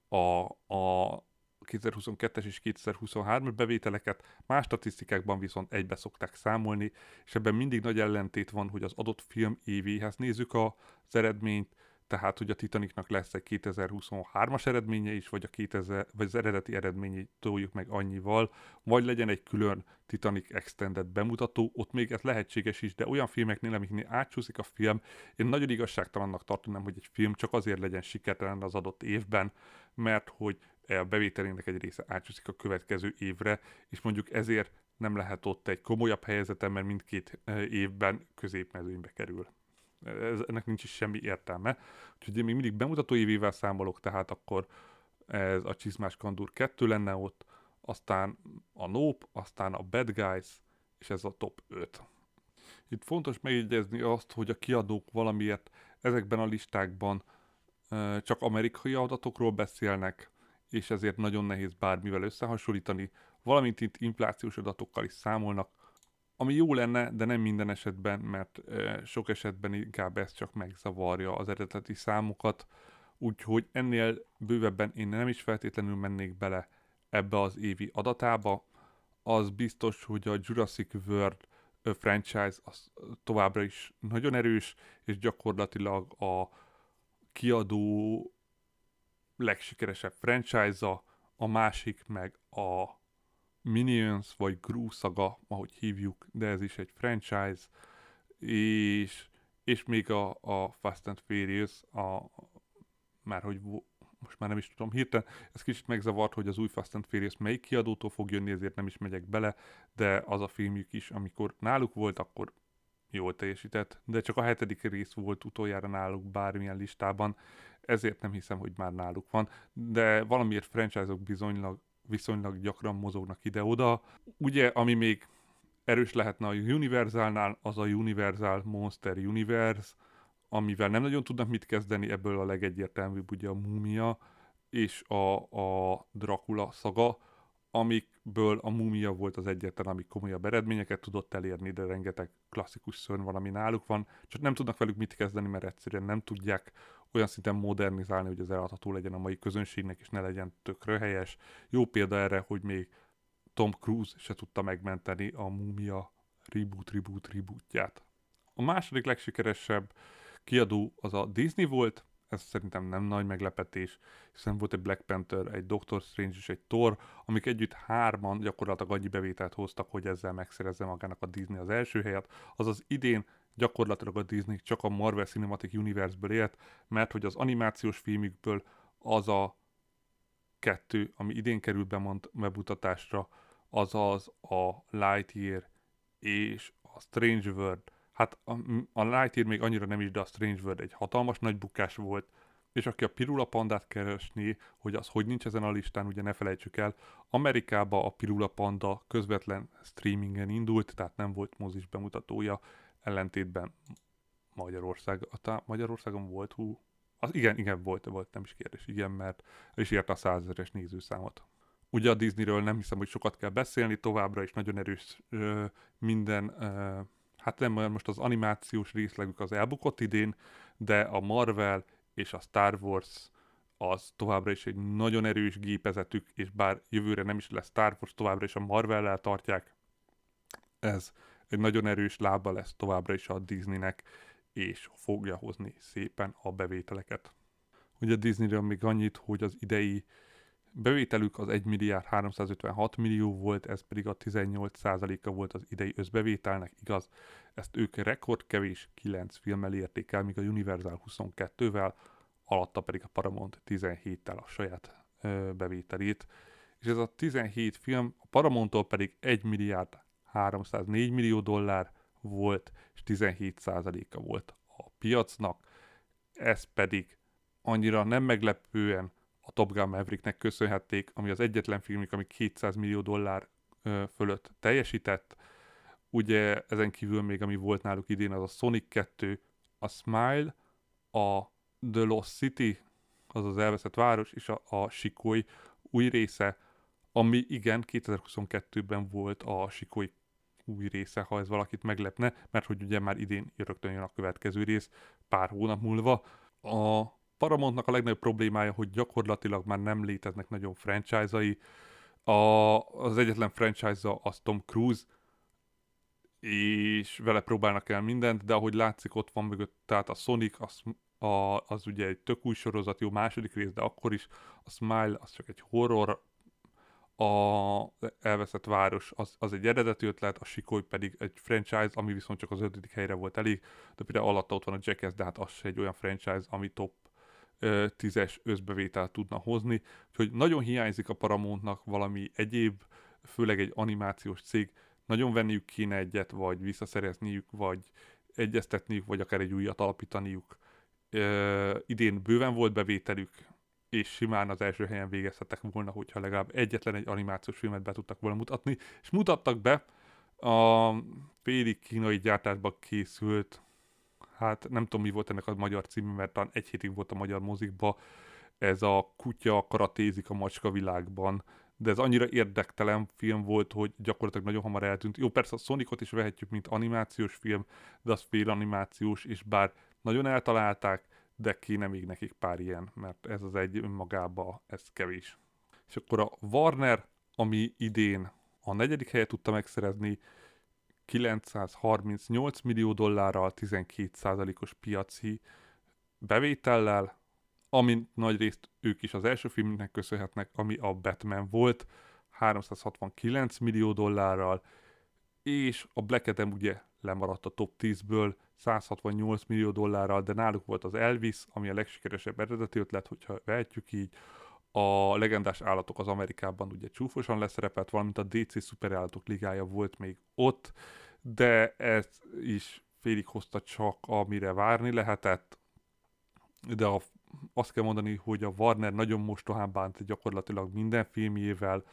a, a 2022-es és 2023-as bevételeket, más statisztikákban viszont egybe szokták számolni, és ebben mindig nagy ellentét van, hogy az adott film évéhez nézzük az eredményt, tehát hogy a Titanicnak lesz egy 2023-as eredménye is, vagy, a 2000, vagy az eredeti eredményét toljuk meg annyival, vagy legyen egy külön Titanic Extended bemutató, ott még ez lehetséges is, de olyan filmeknél, amiknél átsúszik a film, én nagyon igazságtalannak tartanám, hogy egy film csak azért legyen sikertelen az adott évben, mert hogy a bevételének egy része átsúszik a következő évre, és mondjuk ezért nem lehet ott egy komolyabb helyzetem, mert mindkét eh, évben középmezőnybe kerül ez, ennek nincs is semmi értelme. Úgyhogy én még mindig bemutató évével számolok, tehát akkor ez a Csizmás Kandúr 2 lenne ott, aztán a Nope, aztán a Bad Guys, és ez a top 5. Itt fontos megjegyezni azt, hogy a kiadók valamiért ezekben a listákban csak amerikai adatokról beszélnek, és ezért nagyon nehéz bármivel összehasonlítani, valamint itt inflációs adatokkal is számolnak, ami jó lenne, de nem minden esetben, mert sok esetben inkább ez csak megzavarja az eredeti számokat, úgyhogy ennél bővebben én nem is feltétlenül mennék bele ebbe az évi adatába. Az biztos, hogy a Jurassic World franchise az továbbra is nagyon erős, és gyakorlatilag a kiadó legsikeresebb franchise-a, a másik meg a Minions, vagy Gru Saga, ahogy hívjuk, de ez is egy franchise, és, és még a, a Fast and Furious, a, már hogy most már nem is tudom hirtelen, ez kicsit megzavart, hogy az új Fast and Furious melyik kiadótól fog jönni, ezért nem is megyek bele, de az a filmjük is, amikor náluk volt, akkor jól teljesített, de csak a hetedik rész volt utoljára náluk bármilyen listában, ezért nem hiszem, hogy már náluk van, de valamiért franchise-ok bizonylag viszonylag gyakran mozognak ide-oda. Ugye, ami még erős lehetne a Universalnál, az a Universal Monster Universe, amivel nem nagyon tudnak mit kezdeni, ebből a legegyértelműbb ugye a Múmia és a, a Dracula szaga, amikből a Múmia volt az egyetlen, ami komolyabb eredményeket tudott elérni, de rengeteg klasszikus szörny van, ami náluk van, csak nem tudnak velük mit kezdeni, mert egyszerűen nem tudják olyan szinten modernizálni, hogy az eladható legyen a mai közönségnek, és ne legyen tökre helyes. Jó példa erre, hogy még Tom Cruise se tudta megmenteni a Mumia reboot, reboot, rebootját. A második legsikeresebb kiadó az a Disney volt, ez szerintem nem nagy meglepetés, hiszen volt egy Black Panther, egy Doctor Strange és egy Thor, amik együtt hárman gyakorlatilag annyi bevételt hoztak, hogy ezzel megszerezze magának a Disney az első helyet. Azaz idén gyakorlatilag a Disney csak a Marvel Cinematic Universe-ből élt, mert hogy az animációs filmükből az a kettő, ami idén került bemond, bemutatásra, azaz a Lightyear és a Strange World. Hát a, a Lightyear még annyira nem is, de a Strange World egy hatalmas nagy bukás volt, és aki a Pirula Pandát keresné, hogy az hogy nincs ezen a listán, ugye ne felejtsük el, Amerikába a Pirula Panda közvetlen streamingen indult, tehát nem volt mozis bemutatója, ellentétben Magyarország, a Magyarországon volt, hú, Az, igen, igen, volt, volt, nem is kérdés, igen, mert is érte a százezeres nézőszámot. Ugye a Disneyről nem hiszem, hogy sokat kell beszélni, továbbra is nagyon erős ö, minden, ö, hát nem most az animációs részlegük az elbukott idén, de a Marvel és a Star Wars az továbbra is egy nagyon erős gépezetük, és bár jövőre nem is lesz Star Wars, továbbra is a Marvel-lel tartják, ez egy nagyon erős lába lesz továbbra is a Disneynek, és fogja hozni szépen a bevételeket. Ugye a Disneyről még annyit, hogy az idei bevételük az 1 milliárd 356 millió volt, ez pedig a 18%-a volt az idei összbevételnek, igaz? Ezt ők rekordkevés 9 filmmel érték el, míg a Universal 22-vel, alatta pedig a Paramount 17-tel a saját ö, bevételét. És ez a 17 film, a Paramount-tól pedig 1 milliárd 304 millió dollár volt, és 17%-a volt a piacnak. Ez pedig annyira nem meglepően a Top Gun Mavericknek köszönhették, ami az egyetlen filmük, ami 200 millió dollár fölött teljesített. Ugye ezen kívül még, ami volt náluk idén, az a Sonic 2, a Smile, a The Lost City, az az elveszett város, és a, a Sikói új része, ami igen, 2022-ben volt a Sikói új része, ha ez valakit meglepne, mert hogy ugye már idén rögtön jön a következő rész, pár hónap múlva. A Paramountnak a legnagyobb problémája, hogy gyakorlatilag már nem léteznek nagyon franchise-ai. A, az egyetlen franchise-a az Tom Cruise, és vele próbálnak el mindent, de ahogy látszik, ott van mögött, tehát a Sonic, az, a, az ugye egy tök új sorozat, jó második rész, de akkor is a Smile az csak egy horror, a elveszett város az, az egy eredeti ötlet, a Sikoly pedig egy franchise, ami viszont csak az ötödik helyre volt elég, de például alatta ott van a Jackass, de hát az se egy olyan franchise, ami top tízes összbevételt tudna hozni, úgyhogy nagyon hiányzik a Paramountnak valami egyéb, főleg egy animációs cég, nagyon venniük kéne egyet, vagy visszaszerezniük, vagy egyeztetniük, vagy akár egy újat alapítaniuk. Ö, idén bőven volt bevételük, és simán az első helyen végezhetek volna, hogyha legalább egyetlen egy animációs filmet be tudtak volna mutatni, és mutattak be a félig kínai gyártásban készült hát nem tudom mi volt ennek a magyar címe, mert talán egy hétig volt a magyar mozikba, ez a kutya karatézik a macska világban, de ez annyira érdektelen film volt, hogy gyakorlatilag nagyon hamar eltűnt. Jó, persze a Sonicot is vehetjük, mint animációs film, de az fél animációs, és bár nagyon eltalálták, de kéne még nekik pár ilyen, mert ez az egy önmagába, ez kevés. És akkor a Warner, ami idén a negyedik helyet tudta megszerezni, 938 millió dollárral, 12%-os piaci bevétellel, amint nagy részt ők is az első filmnek köszönhetnek, ami a Batman volt, 369 millió dollárral, és a Black Adam ugye lemaradt a top 10-ből 168 millió dollárral, de náluk volt az Elvis, ami a legsikeresebb eredeti ötlet, hogyha vehetjük így, a legendás állatok az Amerikában ugye csúfosan leszerepelt, valamint a DC szuperállatok ligája volt még ott, de ez is félig hozta csak, amire várni lehetett, de a, azt kell mondani, hogy a Warner nagyon mostohán bánt gyakorlatilag minden filmjével,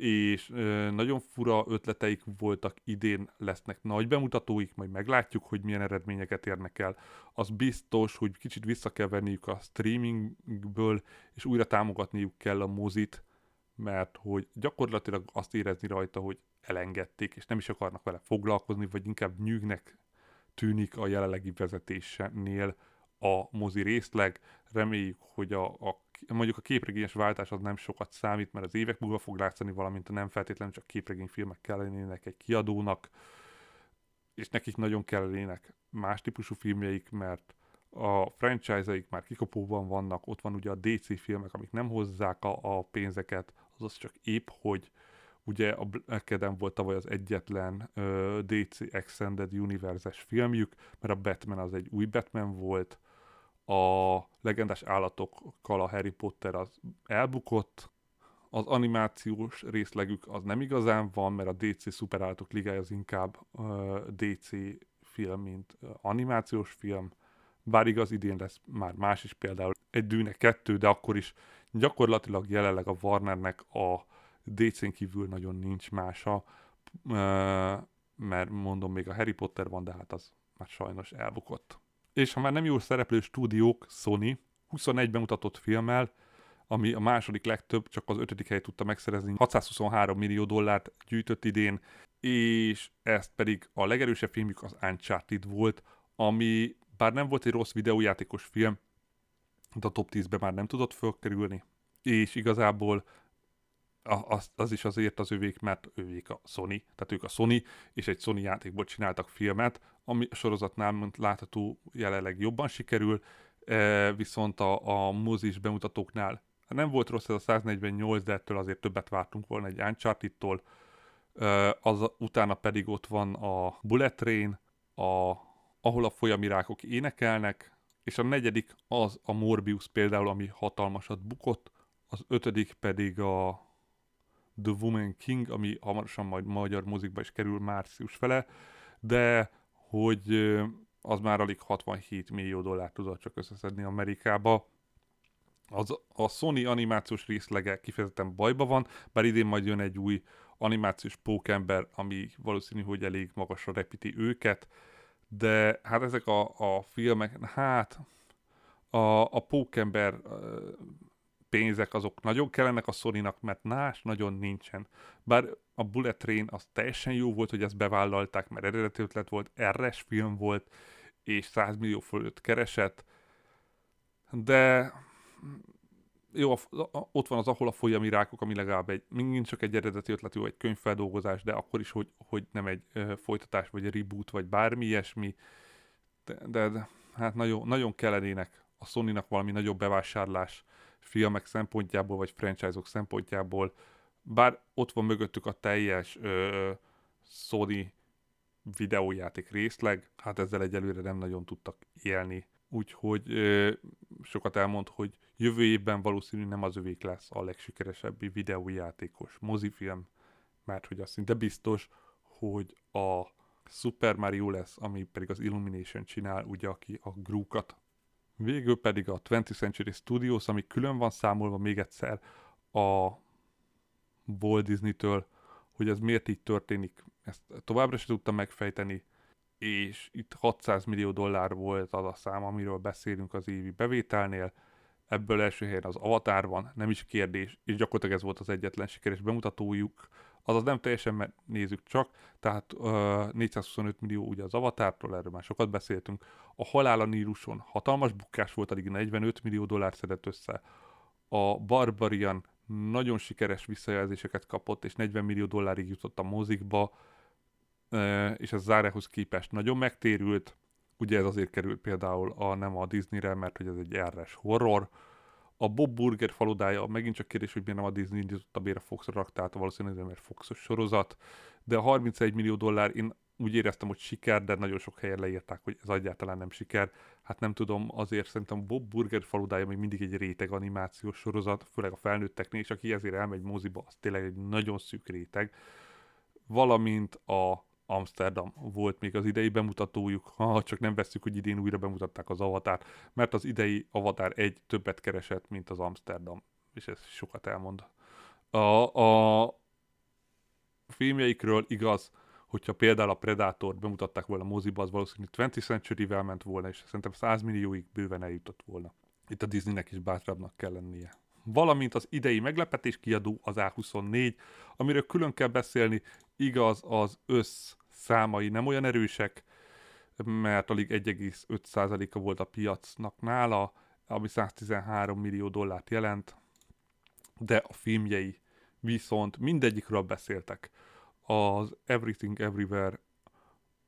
és nagyon fura ötleteik voltak idén, lesznek nagy bemutatóik, majd meglátjuk, hogy milyen eredményeket érnek el. Az biztos, hogy kicsit vissza kell venniük a streamingből, és újra támogatniuk kell a mozit, mert hogy gyakorlatilag azt érezni rajta, hogy elengedték, és nem is akarnak vele foglalkozni, vagy inkább nyűgnek tűnik a jelenlegi vezetésénél a mozi részleg. Reméljük, hogy a, a mondjuk a képregényes váltás az nem sokat számít, mert az évek múlva fog látszani, valamint a nem feltétlenül csak képregényfilmek kellenének egy kiadónak, és nekik nagyon kellenének más típusú filmjeik, mert a franchise-eik már kikopóban vannak, ott van ugye a DC filmek, amik nem hozzák a, a pénzeket, azaz csak épp, hogy ugye a Black Adam volt tavaly az egyetlen uh, DC Extended Universe-es filmjük, mert a Batman az egy új Batman volt, a legendás állatokkal a Harry Potter az elbukott, az animációs részlegük az nem igazán van, mert a DC szuperállatok ligája az inkább uh, DC film, mint uh, animációs film, bár igaz, idén lesz már más is, például egy Dűne kettő, de akkor is gyakorlatilag jelenleg a Warnernek a DC-n kívül nagyon nincs mása, mert mondom, még a Harry Potter van, de hát az már sajnos elbukott. És ha már nem jó szereplő stúdiók, Sony, 21 bemutatott filmmel, ami a második legtöbb, csak az ötödik helyet tudta megszerezni. 623 millió dollárt gyűjtött idén, és ezt pedig a legerősebb filmjük az Uncharted volt, ami bár nem volt egy rossz videójátékos film, de a top 10-be már nem tudott fölkerülni, és igazából az, az is azért az övék, mert ővék a Sony, tehát ők a Sony, és egy Sony játékból csináltak filmet, ami a sorozatnál, mint látható, jelenleg jobban sikerül, e, viszont a, a mozis bemutatóknál nem volt rossz ez a 148, de ettől azért többet vártunk volna egy Uncharted-tól, e, az, utána pedig ott van a Bullet Train, a, ahol a folyamirákok énekelnek, és a negyedik az a Morbius például, ami hatalmasat bukott, az ötödik pedig a The Woman King, ami hamarosan majd magyar mozikba is kerül március fele, de hogy az már alig 67 millió dollárt tudott csak összeszedni Amerikába. Az, a Sony animációs részlege kifejezetten bajba van, bár idén majd jön egy új animációs pókember, ami valószínű, hogy elég magasra repíti őket, de hát ezek a, a filmek, hát a, a pókember pénzek azok nagyon kellenek a sony mert más nagyon nincsen. Bár a Bullet Train az teljesen jó volt, hogy ezt bevállalták, mert eredeti ötlet volt, RS film volt, és 100 millió fölött keresett, de jó, ott van az, ahol a folyami rákok, ami legalább egy, mindig csak egy eredeti ötletű, egy könyvfeldolgozás, de akkor is, hogy, hogy nem egy folytatás, vagy egy reboot, vagy bármi ilyesmi, de, de, de hát nagyon, nagyon kellenének a sony valami nagyobb bevásárlás, filmek szempontjából, vagy franchise-ok szempontjából, bár ott van mögöttük a teljes ö, Sony videójáték részleg, hát ezzel egyelőre nem nagyon tudtak élni. Úgyhogy ö, sokat elmond, hogy jövő évben valószínű nem az övék lesz a legsikeresebb videójátékos mozifilm, mert hogy az szinte biztos, hogy a Super Mario lesz, ami pedig az Illumination csinál, ugye aki a Gru-kat Végül pedig a 20th Century Studios, ami külön van számolva még egyszer a Walt Disney-től, hogy ez miért így történik, ezt továbbra sem tudtam megfejteni, és itt 600 millió dollár volt az a szám, amiről beszélünk az évi bevételnél, ebből első helyen az Avatar van, nem is kérdés, és gyakorlatilag ez volt az egyetlen sikeres bemutatójuk, azaz nem teljesen, mert nézzük csak, tehát uh, 425 millió ugye az Avatártól, erről már sokat beszéltünk. A Halál a Níluson hatalmas bukás volt, alig 45 millió dollár szedett össze. A Barbarian nagyon sikeres visszajelzéseket kapott, és 40 millió dollárig jutott a mozikba, és ez Zárehoz képest nagyon megtérült. Ugye ez azért került például a, nem a Disneyre, mert hogy ez egy RS horror, a Bob Burger faludája, megint csak kérdés, hogy miért nem a Disney indította bére Foxra raktát, valószínűleg mert Foxos sorozat, de a 31 millió dollár, én úgy éreztem, hogy siker, de nagyon sok helyen leírták, hogy ez egyáltalán nem siker. Hát nem tudom, azért szerintem Bob Burger faludája még mindig egy réteg animációs sorozat, főleg a felnőtteknél, és aki ezért elmegy moziba, az tényleg egy nagyon szűk réteg. Valamint a Amsterdam volt még az idei bemutatójuk, ha csak nem veszük, hogy idén újra bemutatták az Avatar, mert az idei Avatar egy többet keresett, mint az Amsterdam, és ez sokat elmond. A, a filmjeikről igaz, hogyha például a Predator bemutatták volna a moziba, az valószínűleg 20 Century-vel ment volna, és szerintem 100 millióig bőven eljutott volna. Itt a Disneynek is bátrabbnak kell lennie valamint az idei meglepetés kiadó az A24, amiről külön kell beszélni, igaz az össz számai nem olyan erősek, mert alig 1,5%-a volt a piacnak nála, ami 113 millió dollárt jelent, de a filmjei viszont mindegyikről beszéltek. Az Everything Everywhere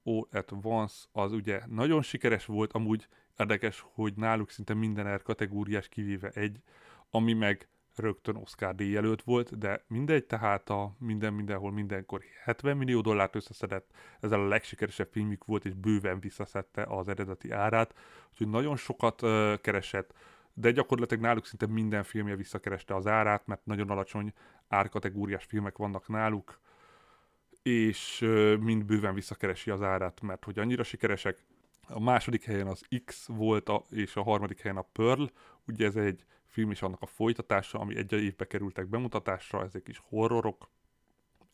All at Once az ugye nagyon sikeres volt, amúgy érdekes, hogy náluk szinte minden R kategóriás kivéve egy, ami meg rögtön Oscar díj jelölt volt, de mindegy, tehát a minden mindenhol mindenkor 70 millió dollárt összeszedett, ezzel a legsikeresebb filmük volt, és bőven visszaszedte az eredeti árát, úgyhogy nagyon sokat uh, keresett, de gyakorlatilag náluk szinte minden filmje visszakereste az árát, mert nagyon alacsony árkategóriás filmek vannak náluk, és uh, mind bőven visszakeresi az árát, mert hogy annyira sikeresek. A második helyen az X volt, a, és a harmadik helyen a Pearl, ugye ez egy film is annak a folytatása, ami egy évbe kerültek bemutatásra, ezek is horrorok,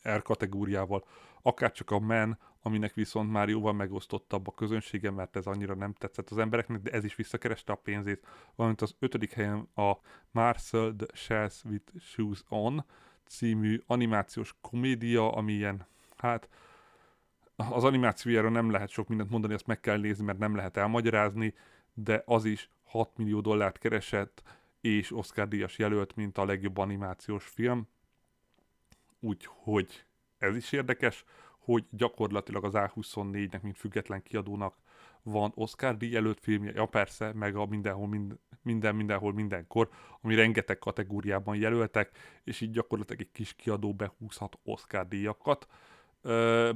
R kategóriával, akár csak a Men, aminek viszont már jóval megosztottabb a közönsége, mert ez annyira nem tetszett az embereknek, de ez is visszakereste a pénzét. Valamint az ötödik helyen a Marcel the Shells with Shoes On című animációs komédia, ami ilyen, hát az animációjára nem lehet sok mindent mondani, azt meg kell nézni, mert nem lehet elmagyarázni, de az is 6 millió dollárt keresett, és Oscar díjas jelölt, mint a legjobb animációs film. Úgyhogy ez is érdekes, hogy gyakorlatilag az A24-nek, mint független kiadónak van Oscar díj előtt filmje, ja persze, meg a mindenhol, mind, minden, mindenhol, mindenkor, ami rengeteg kategóriában jelöltek, és így gyakorlatilag egy kis kiadó behúzhat Oscar díjakat.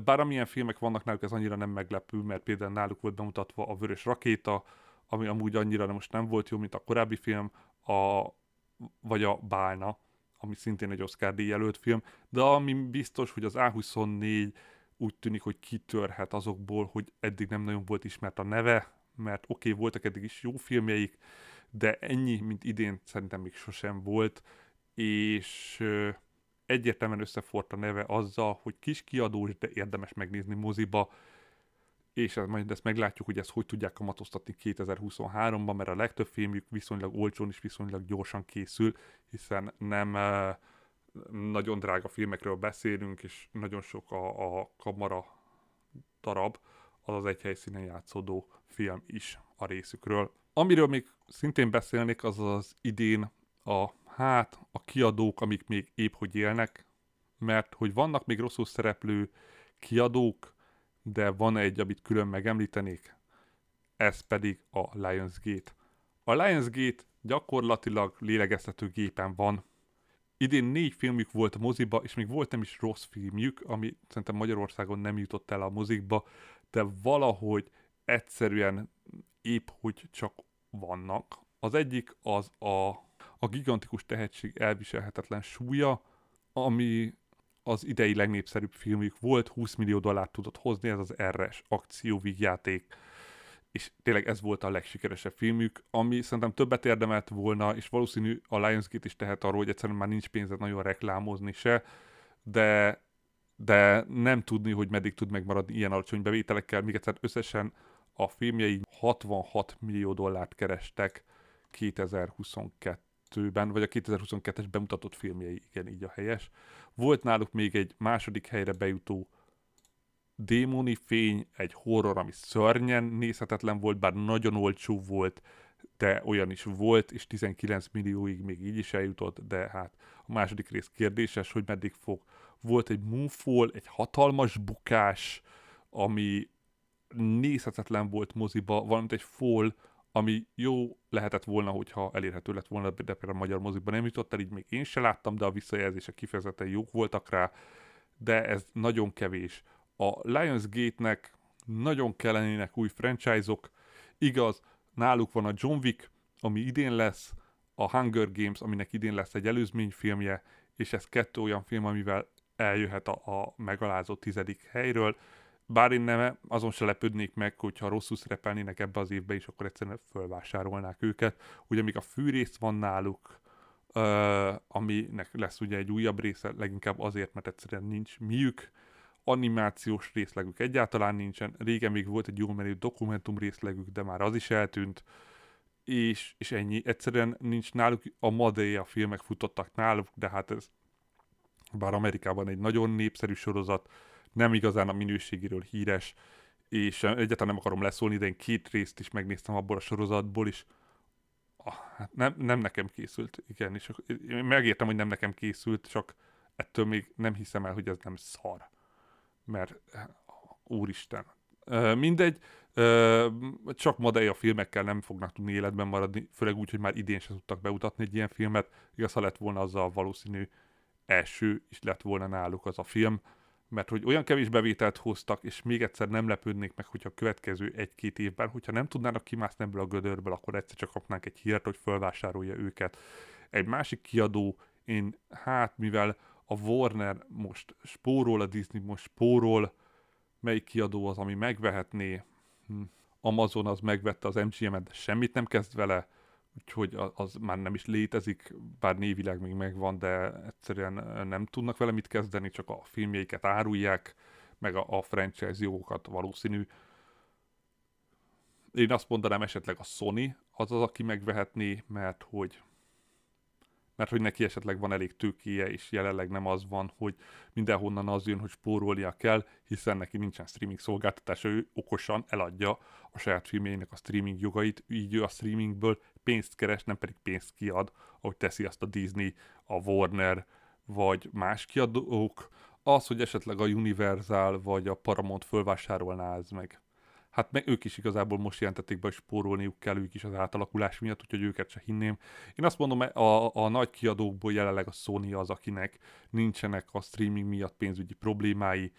Bár amilyen filmek vannak náluk, ez annyira nem meglepő, mert például náluk volt bemutatva a Vörös Rakéta, ami amúgy annyira most nem volt jó, mint a korábbi film, a, vagy a Bálna, ami szintén egy Oscar díj jelölt film, de ami biztos, hogy az A24 úgy tűnik, hogy kitörhet azokból, hogy eddig nem nagyon volt ismert a neve, mert oké, okay, voltak eddig is jó filmjeik, de ennyi, mint idén szerintem még sosem volt, és egyértelműen összefort a neve azzal, hogy kis kiadós, de érdemes megnézni moziba, és majd ezt meglátjuk, hogy ezt hogy tudják kamatoztatni 2023-ban, mert a legtöbb filmjük viszonylag olcsón és viszonylag gyorsan készül, hiszen nem nagyon drága filmekről beszélünk, és nagyon sok a, a kamara darab, az az egy helyszínen játszódó film is a részükről. Amiről még szintén beszélnék, az az idén a hát a kiadók, amik még épp hogy élnek, mert hogy vannak még rosszul szereplő kiadók, de van egy, amit külön megemlítenék, ez pedig a Lionsgate. A Lionsgate gyakorlatilag lélegeztető gépen van. Idén négy filmjük volt a moziba, és még volt nem is rossz filmjük, ami szerintem Magyarországon nem jutott el a mozikba, de valahogy egyszerűen épp hogy csak vannak. Az egyik az a, a gigantikus tehetség elviselhetetlen súlya, ami az idei legnépszerűbb filmjük volt, 20 millió dollárt tudott hozni, ez az RS akcióvígjáték, és tényleg ez volt a legsikeresebb filmük, ami szerintem többet érdemelt volna, és valószínű a Lionsgate is tehet arról, hogy egyszerűen már nincs pénze nagyon reklámozni se, de, de nem tudni, hogy meddig tud megmaradni ilyen alacsony bevételekkel, még egyszer összesen a filmjei 66 millió dollárt kerestek 2022-ben, vagy a 2022-es bemutatott filmjei, igen, így a helyes. Volt náluk még egy második helyre bejutó démoni fény, egy horror, ami szörnyen nézhetetlen volt, bár nagyon olcsó volt, de olyan is volt, és 19 millióig még így is eljutott, de hát a második rész kérdéses, hogy meddig fog. Volt egy Moonfall, egy hatalmas bukás, ami nézhetetlen volt moziba, valamint egy Fall, ami jó lehetett volna, hogyha elérhető lett volna, de például a magyar mozikban nem jutott el, így még én se láttam, de a visszajelzések kifejezetten jók voltak rá, de ez nagyon kevés. A Lionsgate-nek nagyon kellenének új franchise-ok, igaz, náluk van a John Wick, ami idén lesz, a Hunger Games, aminek idén lesz egy előzményfilmje, és ez kettő olyan film, amivel eljöhet a, a megalázó tizedik helyről, bár én nem, azon se lepődnék meg, hogyha rosszul szerepelnének ebbe az évbe is, akkor egyszerűen fölvásárolnák őket. Ugye még a fűrész van náluk, uh, aminek lesz ugye egy újabb része, leginkább azért, mert egyszerűen nincs miük, animációs részlegük egyáltalán nincsen, régen még volt egy jó menő dokumentum részlegük, de már az is eltűnt, és, és ennyi. Egyszerűen nincs náluk, a Madea filmek futottak náluk, de hát ez bár Amerikában egy nagyon népszerű sorozat, nem igazán a minőségéről híres, és egyáltalán nem akarom leszólni, de én két részt is megnéztem abból a sorozatból is. Hát nem, nem nekem készült, igen, és én megértem, hogy nem nekem készült, csak ettől még nem hiszem el, hogy ez nem szar. Mert, úristen. Mindegy, csak a filmekkel nem fognak tudni életben maradni, főleg úgy, hogy már idén sem tudtak beutatni egy ilyen filmet. Igaz, ha lett volna az a valószínű első is lett volna náluk az a film, mert hogy olyan kevés bevételt hoztak, és még egyszer nem lepődnék meg, hogyha a következő egy-két évben, hogyha nem tudnának kimászni ebből a gödörből, akkor egyszer csak kapnánk egy hírt, hogy felvásárolja őket. Egy másik kiadó, én hát mivel a Warner most spórol, a Disney most spórol, melyik kiadó az, ami megvehetné, hm. Amazon az megvette az MGM-et, de semmit nem kezd vele, úgyhogy az már nem is létezik, bár névileg még megvan, de egyszerűen nem tudnak vele mit kezdeni, csak a filmjeiket árulják, meg a, a franchise jogokat valószínű. Én azt mondanám esetleg a Sony az az, aki megvehetné, mert hogy mert hogy neki esetleg van elég tőkéje, és jelenleg nem az van, hogy mindenhonnan az jön, hogy spórolnia kell, hiszen neki nincsen streaming szolgáltatása, ő okosan eladja a saját filmjeinek a streaming jogait, így ő a streamingből pénzt keres, nem pedig pénzt kiad, ahogy teszi azt a Disney, a Warner, vagy más kiadók, az, hogy esetleg a Universal vagy a Paramount fölvásárolná ez meg hát meg ők is igazából most jelentették be, hogy spórolniuk kell ők is az átalakulás miatt, úgyhogy őket se hinném. Én azt mondom, a, a nagy kiadókból jelenleg a Sony az, akinek nincsenek a streaming miatt pénzügyi problémái,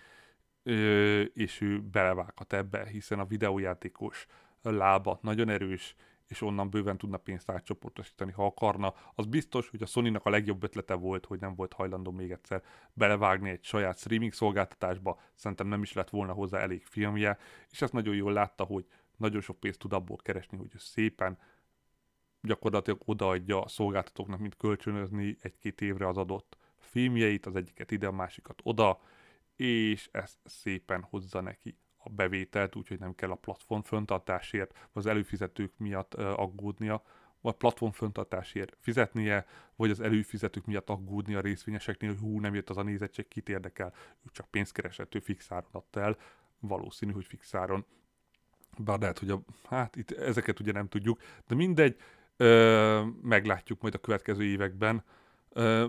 és ő belevághat ebbe, hiszen a videójátékos lába nagyon erős, és onnan bőven tudna pénzt átcsoportosítani, ha akarna. Az biztos, hogy a sony a legjobb ötlete volt, hogy nem volt hajlandó még egyszer belevágni egy saját streaming szolgáltatásba, szerintem nem is lett volna hozzá elég filmje, és ezt nagyon jól látta, hogy nagyon sok pénzt tud abból keresni, hogy szépen gyakorlatilag odaadja a szolgáltatóknak, mint kölcsönözni egy-két évre az adott filmjeit, az egyiket ide, a másikat oda, és ezt szépen hozza neki a bevételt, úgyhogy nem kell a platform föntartásért, az előfizetők miatt aggódnia, vagy platform föntartásért fizetnie, vagy az előfizetők miatt aggódni a részvényeseknél, hogy hú, nem jött az a nézettség, kit érdekel, ő csak pénzkeresető fixáron adta el, valószínű, hogy fixáron. Bár lehet, hogy a, hát itt ezeket ugye nem tudjuk, de mindegy, ö, meglátjuk majd a következő években,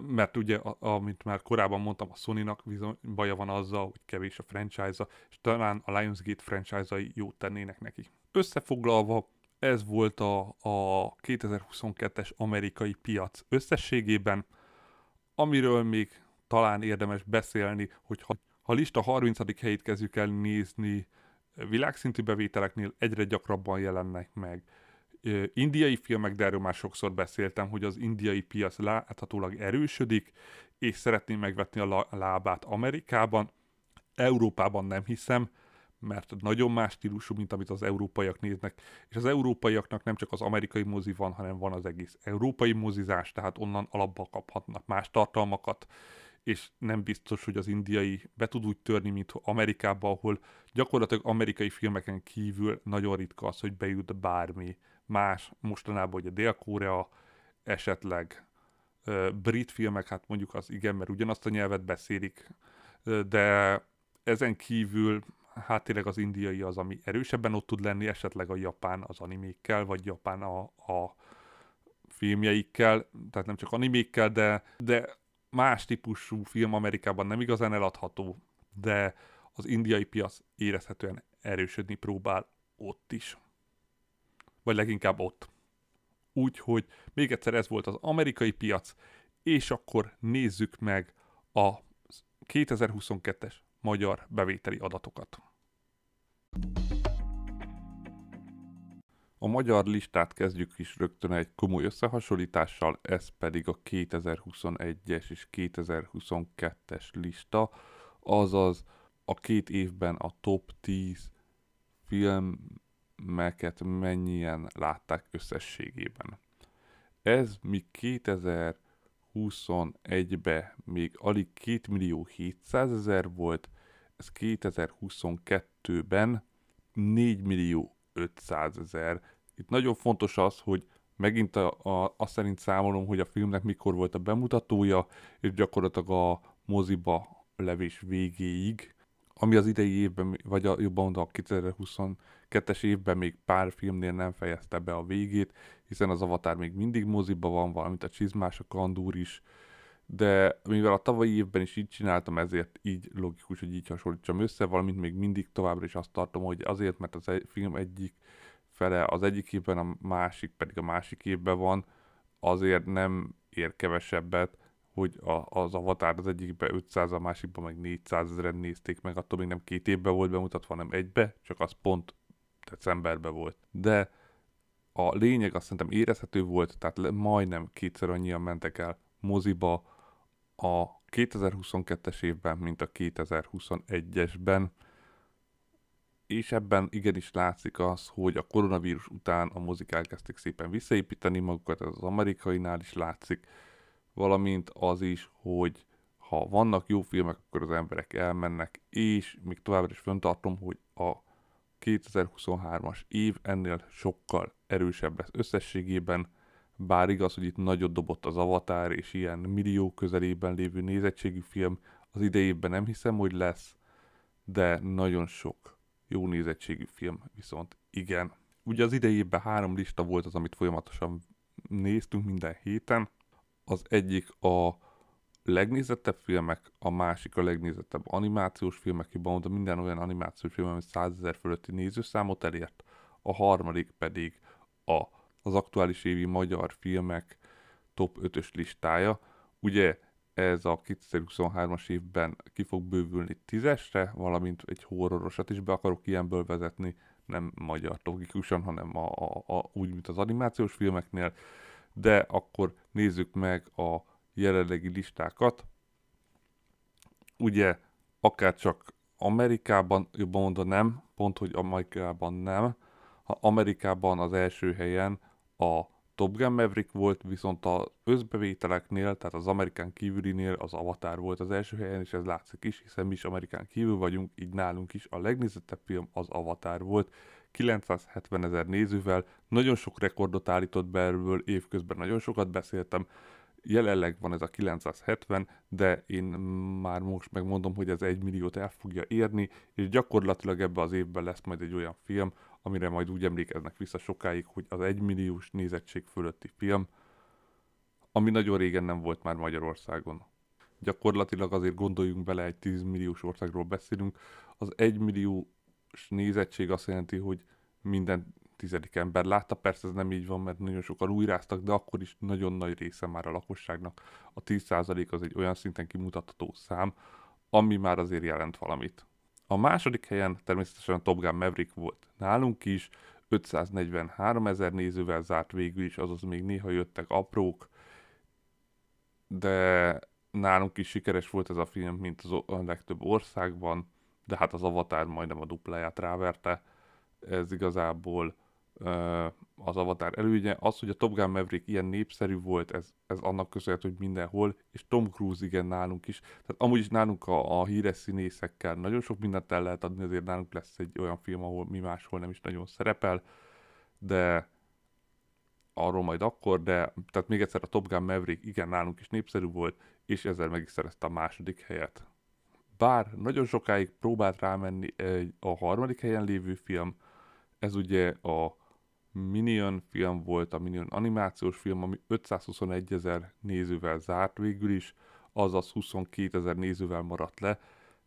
mert ugye, amint már korábban mondtam, a Sony-nak bizony baja van azzal, hogy kevés a franchise-a, és talán a Lionsgate franchise-ai jót tennének neki. Összefoglalva, ez volt a, a 2022-es amerikai piac összességében, amiről még talán érdemes beszélni, hogy ha, ha lista 30. helyét kezdjük el nézni, világszintű bevételeknél egyre gyakrabban jelennek meg indiai filmek, de erről már sokszor beszéltem, hogy az indiai piac láthatólag erősödik, és szeretném megvetni a lábát Amerikában. Európában nem hiszem, mert nagyon más stílusú, mint amit az európaiak néznek, és az európaiaknak nem csak az amerikai mozi van, hanem van az egész európai mozizás, tehát onnan alapba kaphatnak más tartalmakat, és nem biztos, hogy az indiai be tud úgy törni, mint Amerikában, ahol gyakorlatilag amerikai filmeken kívül nagyon ritka az, hogy bejut bármi más, mostanában ugye Dél-Korea, esetleg brit filmek, hát mondjuk az igen, mert ugyanazt a nyelvet beszélik, de ezen kívül hát tényleg az indiai az, ami erősebben ott tud lenni, esetleg a japán az animékkel, vagy japán a, a filmjeikkel, tehát nem csak animékkel, de, de más típusú film Amerikában nem igazán eladható, de az indiai piac érezhetően erősödni próbál ott is vagy leginkább ott. Úgyhogy még egyszer ez volt az amerikai piac, és akkor nézzük meg a 2022-es magyar bevételi adatokat. A magyar listát kezdjük is rögtön egy komoly összehasonlítással, ez pedig a 2021-es és 2022-es lista, azaz a két évben a top 10 film filmeket mennyien látták összességében. Ez míg 2021-ben még alig 2 millió 700 ezer volt, ez 2022-ben 4 millió 500 ezer. Itt nagyon fontos az, hogy megint a, a, azt szerint számolom, hogy a filmnek mikor volt a bemutatója, és gyakorlatilag a moziba levés végéig, ami az idei évben, vagy a, jobban mondva a 2022-es évben még pár filmnél nem fejezte be a végét, hiszen az Avatar még mindig moziba van, valamint a Csizmás, a Kandúr is, de mivel a tavalyi évben is így csináltam, ezért így logikus, hogy így hasonlítsam össze, valamint még mindig továbbra is azt tartom, hogy azért, mert az egy film egyik fele az egyik évben, a másik pedig a másik évben van, azért nem ér kevesebbet, hogy a, az Avatar az egyikben 500, a másikban meg 400 ezeren nézték meg, attól még nem két évben volt bemutatva, hanem egybe, csak az pont decemberben volt. De a lényeg azt szerintem érezhető volt, tehát majdnem kétszer annyian mentek el moziba a 2022-es évben, mint a 2021-esben, és ebben igenis látszik az, hogy a koronavírus után a mozik elkezdték szépen visszaépíteni magukat, ez az amerikainál is látszik, valamint az is, hogy ha vannak jó filmek, akkor az emberek elmennek, és még továbbra is föntartom, hogy a 2023-as év ennél sokkal erősebb lesz összességében, bár igaz, hogy itt nagyot dobott az Avatar, és ilyen millió közelében lévő nézettségű film az idejében nem hiszem, hogy lesz, de nagyon sok jó nézettségű film viszont igen. Ugye az idejében három lista volt az, amit folyamatosan néztünk minden héten. Az egyik a legnézettebb filmek, a másik a legnézettebb animációs filmek, mondom, minden olyan animációs film, ami 100 ezer fölötti nézőszámot elért, a harmadik pedig a, az aktuális évi magyar filmek top 5-ös listája. Ugye ez a 2023-as évben ki fog bővülni tízesre, valamint egy horrorosat is be akarok ilyenből vezetni, nem magyar logikusan, hanem a, a, a, úgy, mint az animációs filmeknél, de akkor nézzük meg a jelenlegi listákat. Ugye akár csak Amerikában, jobban mondva nem, pont, hogy Amerikában nem, ha Amerikában az első helyen a Top Gun Maverick volt, viszont az összbevételeknél, tehát az Amerikán kívülinél az Avatar volt az első helyen, és ez látszik is, hiszen mi is Amerikán kívül vagyunk, így nálunk is a legnézettebb film az Avatar volt. 970 ezer nézővel, nagyon sok rekordot állított be erről, évközben nagyon sokat beszéltem, jelenleg van ez a 970, de én már most megmondom, hogy ez 1 milliót el fogja érni, és gyakorlatilag ebbe az évben lesz majd egy olyan film, amire majd úgy emlékeznek vissza sokáig, hogy az 1 milliós nézettség fölötti film, ami nagyon régen nem volt már Magyarországon. Gyakorlatilag azért gondoljunk bele, egy 10 milliós országról beszélünk, az 1 milliós nézettség azt jelenti, hogy minden tizedik ember látta. Persze ez nem így van, mert nagyon sokan újráztak, de akkor is nagyon nagy része már a lakosságnak. A 10% az egy olyan szinten kimutatható szám, ami már azért jelent valamit. A második helyen természetesen a Top Gun Maverick volt nálunk is, 543 ezer nézővel zárt végül is, azaz még néha jöttek aprók, de nálunk is sikeres volt ez a film, mint az a legtöbb országban, de hát az Avatar majdnem a dupláját ráverte. Ez igazából az Avatar előnye. Az, hogy a Top Gun Maverick ilyen népszerű volt, ez, ez annak köszönhető, hogy mindenhol, és Tom Cruise igen nálunk is. Tehát amúgy is nálunk a, a híres színészekkel nagyon sok mindent el lehet adni, azért nálunk lesz egy olyan film, ahol mi máshol nem is nagyon szerepel, de arról majd akkor, de tehát még egyszer a Top Gun Maverick igen nálunk is népszerű volt, és ezzel meg is szerezte a második helyet. Bár nagyon sokáig próbált rámenni egy, a harmadik helyen lévő film, ez ugye a Minion film volt, a Minion animációs film, ami 521 ezer nézővel zárt végül is, azaz 22 ezer nézővel maradt le,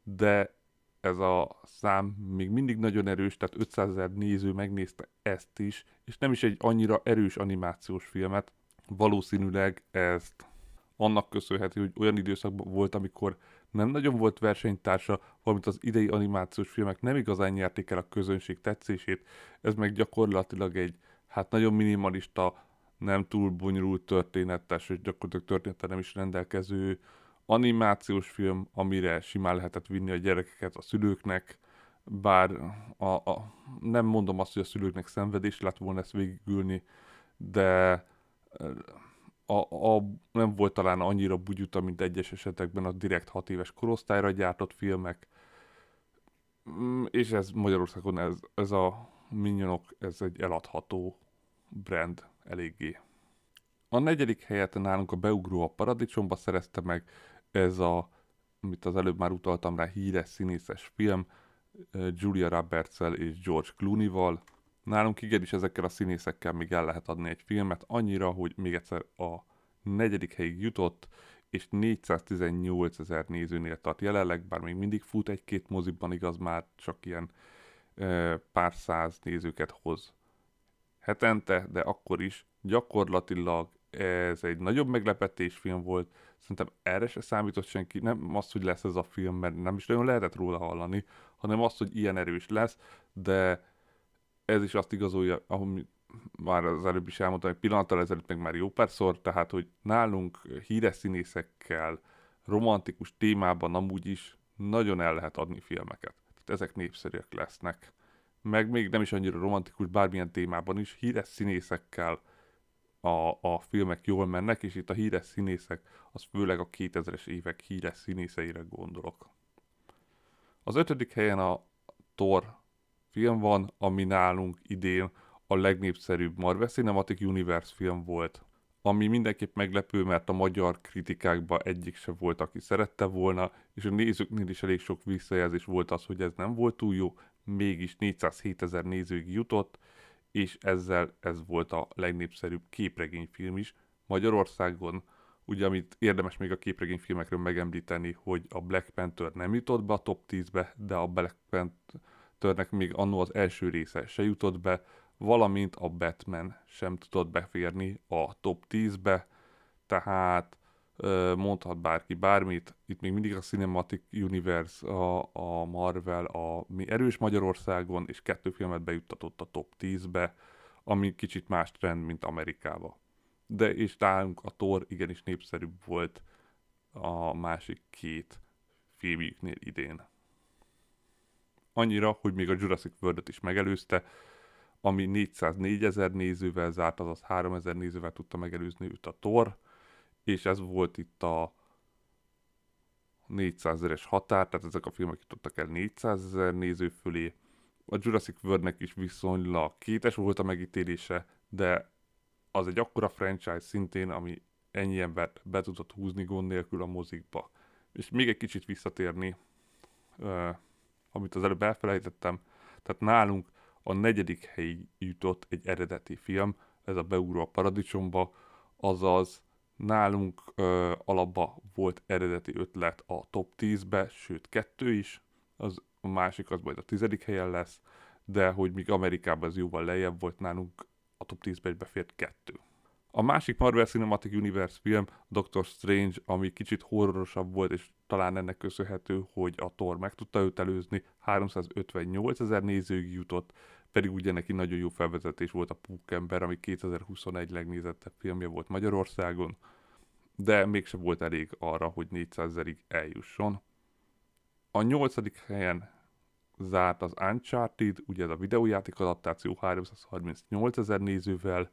de ez a szám még mindig nagyon erős, tehát 500 ezer néző megnézte ezt is, és nem is egy annyira erős animációs filmet. Valószínűleg ezt annak köszönheti, hogy olyan időszakban volt, amikor nem nagyon volt versenytársa, valamint az idei animációs filmek nem igazán nyerték el a közönség tetszését, ez meg gyakorlatilag egy hát nagyon minimalista, nem túl bonyolult történetes, és gyakorlatilag története nem is rendelkező animációs film, amire simán lehetett vinni a gyerekeket a szülőknek, bár a, a, nem mondom azt, hogy a szülőknek szenvedés lett volna ezt végigülni, de a, a, nem volt talán annyira bugyuta, mint egyes esetekben a direkt 6 éves korosztályra gyártott filmek, mm, és ez Magyarországon ez, ez a Minionok, ez egy eladható brand eléggé. A negyedik helyet nálunk a Beugró a Paradicsomba szerezte meg, ez a, amit az előbb már utaltam rá, híres színészes film, eh, Julia roberts és George Clooney-val. Nálunk igenis ezekkel a színészekkel még el lehet adni egy filmet, annyira, hogy még egyszer a negyedik helyig jutott, és 418 ezer nézőnél tart jelenleg, bár még mindig fut egy-két moziban, igaz már csak ilyen e, pár száz nézőket hoz hetente, de akkor is gyakorlatilag ez egy nagyobb meglepetésfilm volt. Szerintem erre se számított senki, nem az, hogy lesz ez a film, mert nem is nagyon lehetett róla hallani, hanem az, hogy ilyen erős lesz, de ez is azt igazolja, ahogy már az előbb is elmondtam, egy pillanattal ezelőtt meg már jó párszor, tehát, hogy nálunk híres színészekkel, romantikus témában amúgy is nagyon el lehet adni filmeket. Tehát ezek népszerűek lesznek. Meg még nem is annyira romantikus bármilyen témában is, híres színészekkel, a, a filmek jól mennek, és itt a híres színészek, az főleg a 2000-es évek híres színészeire gondolok. Az ötödik helyen a Thor film van, ami nálunk idén a legnépszerűbb Marvel Cinematic Universe film volt. Ami mindenképp meglepő, mert a magyar kritikákban egyik se volt, aki szerette volna, és a nézőknél is elég sok visszajelzés volt az, hogy ez nem volt túl jó, mégis 407 ezer nézőig jutott, és ezzel ez volt a legnépszerűbb képregényfilm is Magyarországon. Ugye, amit érdemes még a képregényfilmekről megemlíteni, hogy a Black Panther nem jutott be a top 10-be, de a Black Panthernek még annó az első része se jutott be, valamint a Batman sem tudott beférni a top 10-be, tehát mondhat bárki bármit, itt még mindig a Cinematic Universe, a, a Marvel, a mi erős Magyarországon, és kettő filmet bejuttatott a top 10-be, ami kicsit más trend, mint Amerikába. De és nálunk a Thor igenis népszerűbb volt a másik két filmjüknél idén. Annyira, hogy még a Jurassic world is megelőzte, ami 404 ezer nézővel zárt, azaz 3000 nézővel tudta megelőzni őt a Thor, és ez volt itt a 400 ezeres határ, tehát ezek a filmek jutottak el 400 ezer néző fölé. A Jurassic Worldnek is viszonylag kétes volt a megítélése, de az egy akkora franchise szintén, ami ennyi embert be tudott húzni gond nélkül a mozikba. És még egy kicsit visszatérni, amit az előbb elfelejtettem, tehát nálunk a negyedik helyi jutott egy eredeti film, ez a Beugró a Paradicsomba, azaz Nálunk ö, alapba volt eredeti ötlet a top 10-be, sőt kettő is, az a másik az majd a tizedik helyen lesz, de hogy míg Amerikában ez jóval lejjebb volt, nálunk a top 10-be befért kettő. A másik Marvel Cinematic Universe film, Doctor Strange, ami kicsit horrorosabb volt, és talán ennek köszönhető, hogy a Thor meg tudta őt előzni, 358 ezer nézőig jutott, pedig ugye neki nagyon jó felvezetés volt a Pókember, ami 2021 legnézettebb filmje volt Magyarországon, de mégsem volt elég arra, hogy 400 ezerig eljusson. A nyolcadik helyen zárt az Uncharted, ugye ez a videójáték adaptáció 338 ezer nézővel,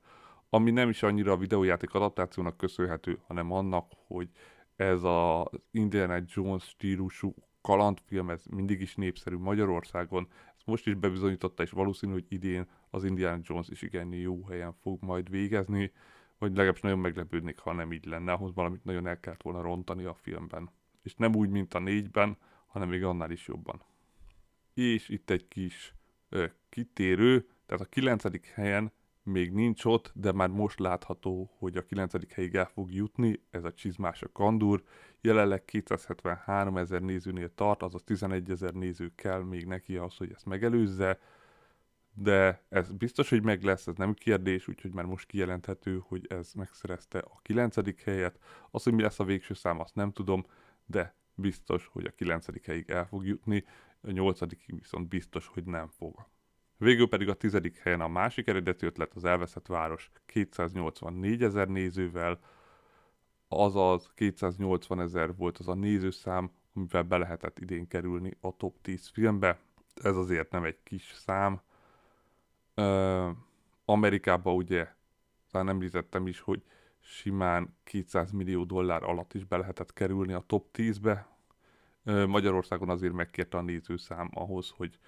ami nem is annyira a videójáték adaptációnak köszönhető, hanem annak, hogy ez az Indiana Jones stílusú kalandfilm, ez mindig is népszerű Magyarországon, most is bebizonyította, és valószínű, hogy idén az Indiana Jones is igen jó helyen fog majd végezni, vagy legalábbis nagyon meglepődnék, ha nem így lenne, ahhoz valamit nagyon el kellett volna rontani a filmben. És nem úgy, mint a négyben, hanem még annál is jobban. És itt egy kis ö, kitérő, tehát a kilencedik helyen még nincs ott, de már most látható, hogy a 9. helyig el fog jutni, ez a csizmás a kandúr. Jelenleg 273 ezer nézőnél tart, azaz 11 ezer néző kell még neki az, hogy ezt megelőzze, de ez biztos, hogy meg lesz, ez nem kérdés, úgyhogy már most kijelenthető, hogy ez megszerezte a 9. helyet. Az, hogy mi lesz a végső szám, azt nem tudom, de biztos, hogy a 9. helyig el fog jutni, a 8. viszont biztos, hogy nem fog. Végül pedig a tizedik helyen a másik eredeti ötlet az elveszett város 284 ezer nézővel, azaz 280 ezer volt az a nézőszám, amivel be lehetett idén kerülni a top 10 filmbe. Ez azért nem egy kis szám. Ö, Amerikában ugye, talán említettem is, hogy simán 200 millió dollár alatt is be lehetett kerülni a top 10-be. Magyarországon azért megkérte a nézőszám ahhoz, hogy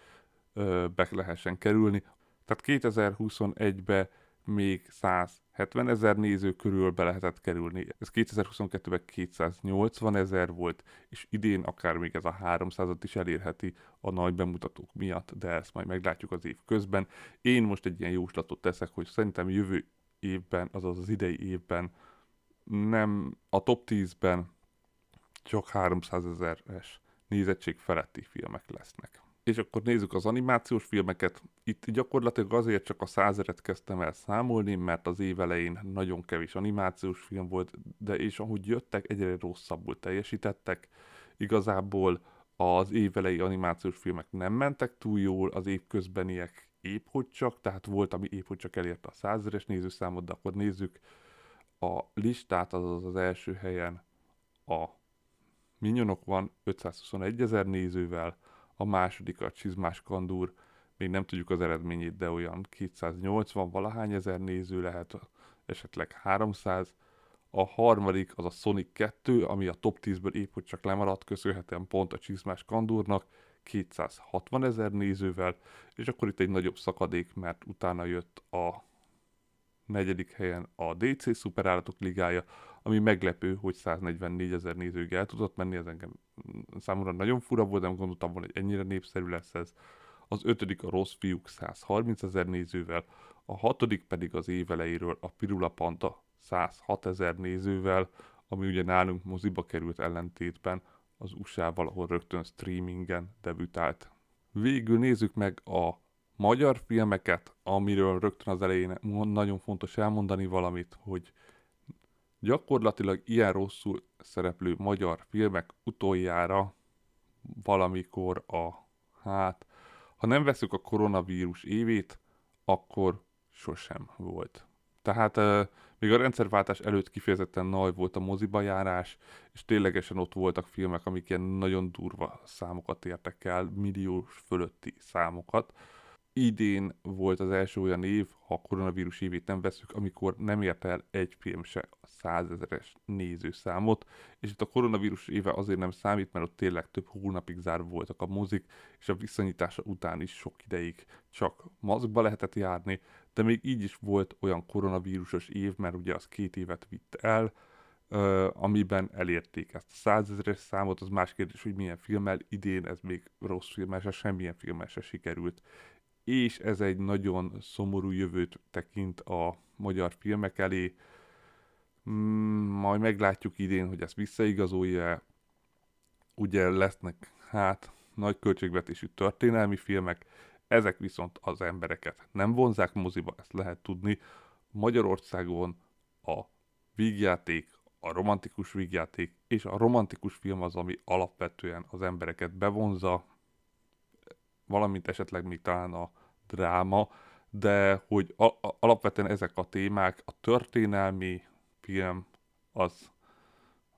be lehessen kerülni. Tehát 2021-ben még 170 ezer néző körül be lehetett kerülni. Ez 2022-ben 280 ezer volt, és idén akár még ez a 300-at is elérheti a nagy bemutatók miatt, de ezt majd meglátjuk az év közben. Én most egy ilyen jóslatot teszek, hogy szerintem jövő évben, azaz az idei évben nem a top 10-ben csak 300 ezeres nézettség feletti filmek lesznek. És akkor nézzük az animációs filmeket. Itt gyakorlatilag azért csak a százeret kezdtem el számolni, mert az év elején nagyon kevés animációs film volt, de és ahogy jöttek, egyre rosszabbul teljesítettek. Igazából az évelei animációs filmek nem mentek túl jól, az év közbeniek épp hogy csak, tehát volt, ami épp hogy csak elérte a százeres nézőszámot, de akkor nézzük a listát, azaz az első helyen a Minyonok van 521 ezer nézővel, a második a Csizmás Kandúr, még nem tudjuk az eredményét, de olyan 280 valahány ezer néző lehet, esetleg 300. A harmadik az a Sonic 2, ami a top 10-ből épp hogy csak lemaradt, köszönhetően pont a csizmás kandúrnak, 260 ezer nézővel, és akkor itt egy nagyobb szakadék, mert utána jött a negyedik helyen a DC Szuperállatok Ligája, ami meglepő, hogy 144 ezer nézőig el tudott menni, ez engem számomra nagyon fura volt, nem gondoltam volna, hogy ennyire népszerű lesz ez. Az ötödik a Rossz Fiúk 130 ezer nézővel, a hatodik pedig az évelejéről a Pirula Panta 106 ezer nézővel, ami ugye nálunk moziba került ellentétben az USA-val, ahol rögtön streamingen debütált. Végül nézzük meg a magyar filmeket, amiről rögtön az elején nagyon fontos elmondani valamit, hogy gyakorlatilag ilyen rosszul szereplő magyar filmek utoljára valamikor a, hát, ha nem veszük a koronavírus évét, akkor sosem volt. Tehát még a rendszerváltás előtt kifejezetten nagy volt a moziba járás, és ténylegesen ott voltak filmek, amik ilyen nagyon durva számokat értek el, milliós fölötti számokat idén volt az első olyan év, ha a koronavírus évét nem veszük, amikor nem ért el egy film se a százezeres nézőszámot, és itt a koronavírus éve azért nem számít, mert ott tényleg több hónapig zárva voltak a mozik, és a visszanyitása után is sok ideig csak maszkba lehetett járni, de még így is volt olyan koronavírusos év, mert ugye az két évet vitt el, amiben elérték ezt a százezeres számot, az más kérdés, hogy milyen filmmel, idén ez még rossz filmmel, se semmilyen filmmel se sikerült és ez egy nagyon szomorú jövőt tekint a magyar filmek elé. Mm, majd meglátjuk idén, hogy ezt visszaigazolja Ugye lesznek hát nagy költségvetésű történelmi filmek, ezek viszont az embereket nem vonzák moziba, ezt lehet tudni. Magyarországon a vígjáték, a romantikus vígjáték és a romantikus film az, ami alapvetően az embereket bevonza, valamint esetleg még talán a dráma, de hogy a, a, alapvetően ezek a témák, a történelmi film az,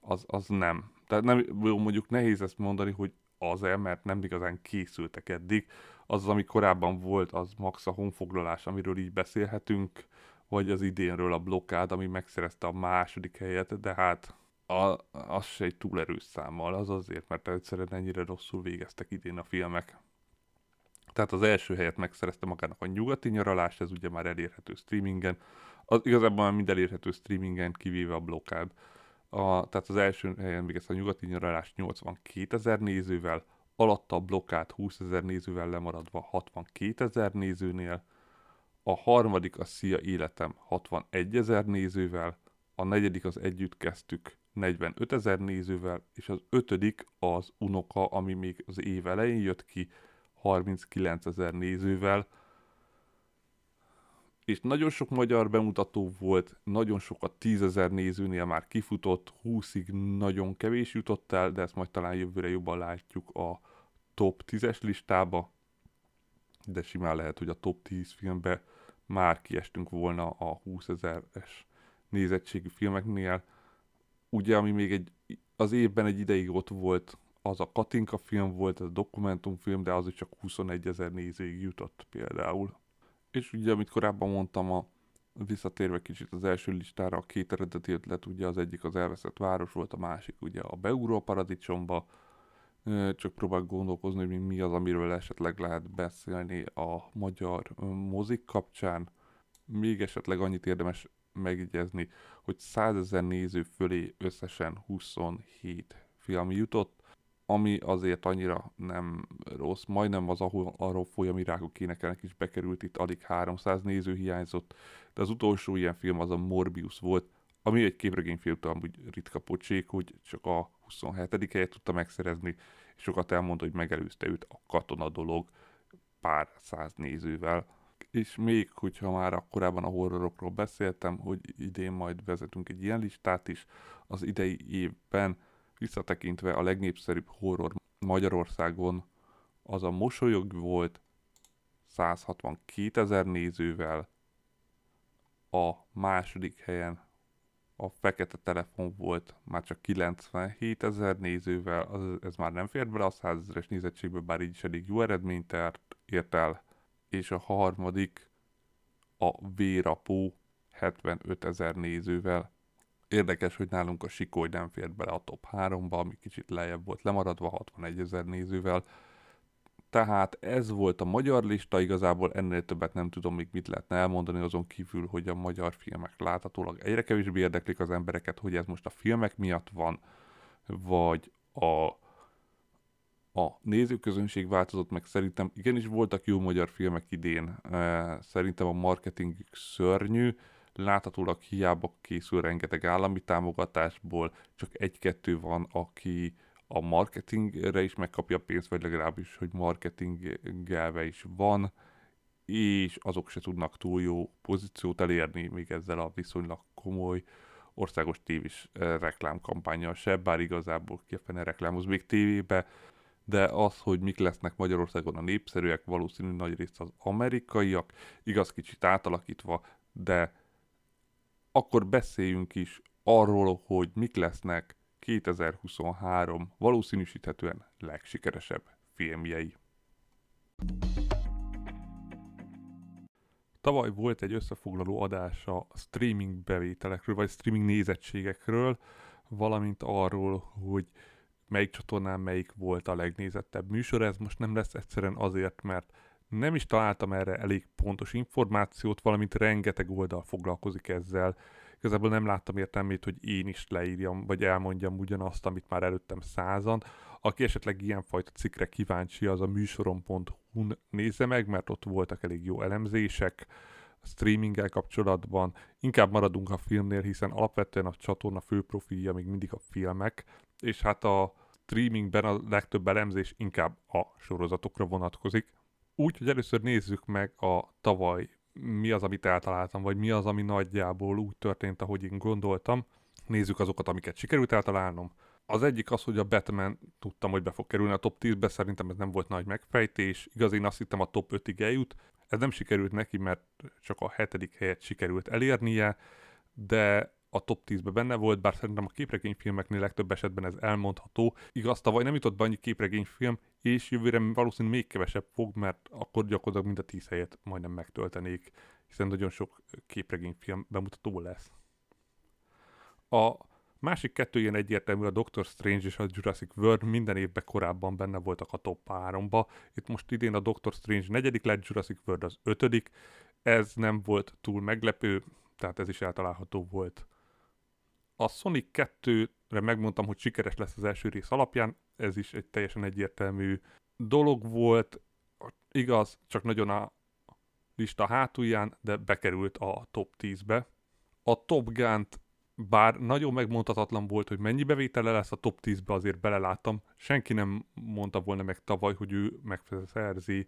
az, az nem. Tehát nem, mondjuk nehéz ezt mondani, hogy az-e, mert nem igazán készültek eddig. Az, ami korábban volt, az max a honfoglalás, amiről így beszélhetünk, vagy az idénről a blokkád, ami megszerezte a második helyet, de hát a, az se egy túl erős számmal, az azért, mert egyszerűen ennyire rosszul végeztek idén a filmek. Tehát az első helyet megszerezte magának a nyugati nyaralás, ez ugye már elérhető streamingen. Az, igazából már mind elérhető streamingen, kivéve a blokkád. A, tehát az első helyen még ezt a nyugati nyaralás 82 ezer nézővel, alatta a blokkád 20 ezer nézővel lemaradva 62 ezer nézőnél, a harmadik a Szia Életem 61 ezer nézővel, a negyedik az Együtt kezdtük 45 ezer nézővel, és az ötödik az Unoka, ami még az év elején jött ki, 39 ezer nézővel, és nagyon sok magyar bemutató volt, nagyon sokat 10 ezer nézőnél már kifutott, 20-ig nagyon kevés jutott el, de ezt majd talán jövőre jobban látjuk a top 10-es listába, de simán lehet, hogy a top 10 filmbe már kiestünk volna a 20 ezeres nézettségű filmeknél. Ugye, ami még egy, az évben egy ideig ott volt, az a Katinka film volt, ez a dokumentumfilm, de az is csak 21 ezer nézőig jutott például. És ugye, amit korábban mondtam, a visszatérve kicsit az első listára, a két eredeti ötlet, ugye az egyik az elveszett város volt, a másik ugye a Beugró a paradicsomba, csak próbálok gondolkozni, hogy mi az, amiről esetleg lehet beszélni a magyar mozik kapcsán. Még esetleg annyit érdemes megjegyezni, hogy 100 ezer néző fölé összesen 27 film jutott, ami azért annyira nem rossz, majdnem az, ahol arról folyam irákok énekelnek is bekerült, itt alig 300 néző hiányzott, de az utolsó ilyen film az a Morbius volt, ami egy képregényfilm, amúgy ritka pocsék, hogy csak a 27. helyet tudta megszerezni, és sokat elmondta, hogy megelőzte őt a katona dolog pár száz nézővel. És még, hogyha már a korábban a horrorokról beszéltem, hogy idén majd vezetünk egy ilyen listát is, az idei évben Visszatekintve a legnépszerűbb horror Magyarországon az a Mosolyog volt 162 ezer nézővel, a második helyen a Fekete Telefon volt már csak 97 ezer nézővel, az, ez már nem fér bele a 100 ezeres nézettségből, bár így is elég jó eredményt ért el, és a harmadik a Vérapó 75 ezer nézővel. Érdekes, hogy nálunk a Sikoly nem fért bele a top 3-ba, ami kicsit lejjebb volt lemaradva 61 ezer nézővel. Tehát ez volt a magyar lista, igazából ennél többet nem tudom még mit lehetne elmondani, azon kívül, hogy a magyar filmek láthatólag egyre kevésbé érdeklik az embereket, hogy ez most a filmek miatt van, vagy a, a nézőközönség változott meg. Szerintem igenis voltak jó magyar filmek idén, szerintem a marketing szörnyű, láthatólag hiába készül rengeteg állami támogatásból, csak egy-kettő van, aki a marketingre is megkapja a pénzt, vagy legalábbis, hogy marketingelve is van, és azok se tudnak túl jó pozíciót elérni még ezzel a viszonylag komoly országos tévés eh, reklámkampányjal se, bár igazából ki a fene reklámoz még tévébe, de az, hogy mik lesznek Magyarországon a népszerűek, valószínű nagy részt az amerikaiak, igaz kicsit átalakítva, de akkor beszéljünk is arról, hogy mik lesznek 2023 valószínűsíthetően legsikeresebb filmjei. Tavaly volt egy összefoglaló adás a streaming bevételekről, vagy streaming nézettségekről, valamint arról, hogy melyik csatornán melyik volt a legnézettebb műsor. Ez most nem lesz egyszerűen azért, mert nem is találtam erre elég pontos információt, valamint rengeteg oldal foglalkozik ezzel, igazából nem láttam értelmét, hogy én is leírjam, vagy elmondjam ugyanazt, amit már előttem százan. Aki esetleg ilyenfajta cikkre kíváncsi, az a műsoron.hu-n nézze meg, mert ott voltak elég jó elemzések streaminggel kapcsolatban. Inkább maradunk a filmnél, hiszen alapvetően a csatorna fő profilja még mindig a filmek, és hát a streamingben a legtöbb elemzés inkább a sorozatokra vonatkozik. Úgy, hogy először nézzük meg a tavaly mi az, amit eltaláltam, vagy mi az, ami nagyjából úgy történt, ahogy én gondoltam. Nézzük azokat, amiket sikerült eltalálnom. Az egyik az, hogy a Batman tudtam, hogy be fog kerülni a top 10-be, szerintem ez nem volt nagy megfejtés. Igaz, én azt hittem a top 5-ig eljut. Ez nem sikerült neki, mert csak a hetedik helyet sikerült elérnie, de a top 10-ben benne volt, bár szerintem a képregényfilmeknél legtöbb esetben ez elmondható. Igaz, tavaly nem jutott be annyi képregényfilm, és jövőre valószínűleg még kevesebb fog, mert akkor gyakorlatilag mind a 10 helyet majdnem megtöltenék, hiszen nagyon sok képregényfilm bemutató lesz. A másik kettő ilyen egyértelmű, a Doctor Strange és a Jurassic World minden évben korábban benne voltak a top 3-ba. Itt most idén a Doctor Strange negyedik lett, Jurassic World az ötödik. Ez nem volt túl meglepő, tehát ez is eltalálható volt a Sonic 2-re megmondtam, hogy sikeres lesz az első rész alapján, ez is egy teljesen egyértelmű dolog volt, igaz, csak nagyon a lista hátulján, de bekerült a top 10-be. A Top gun bár nagyon megmondhatatlan volt, hogy mennyi bevétele lesz a top 10-be, azért beleláttam. Senki nem mondta volna meg tavaly, hogy ő megszerzi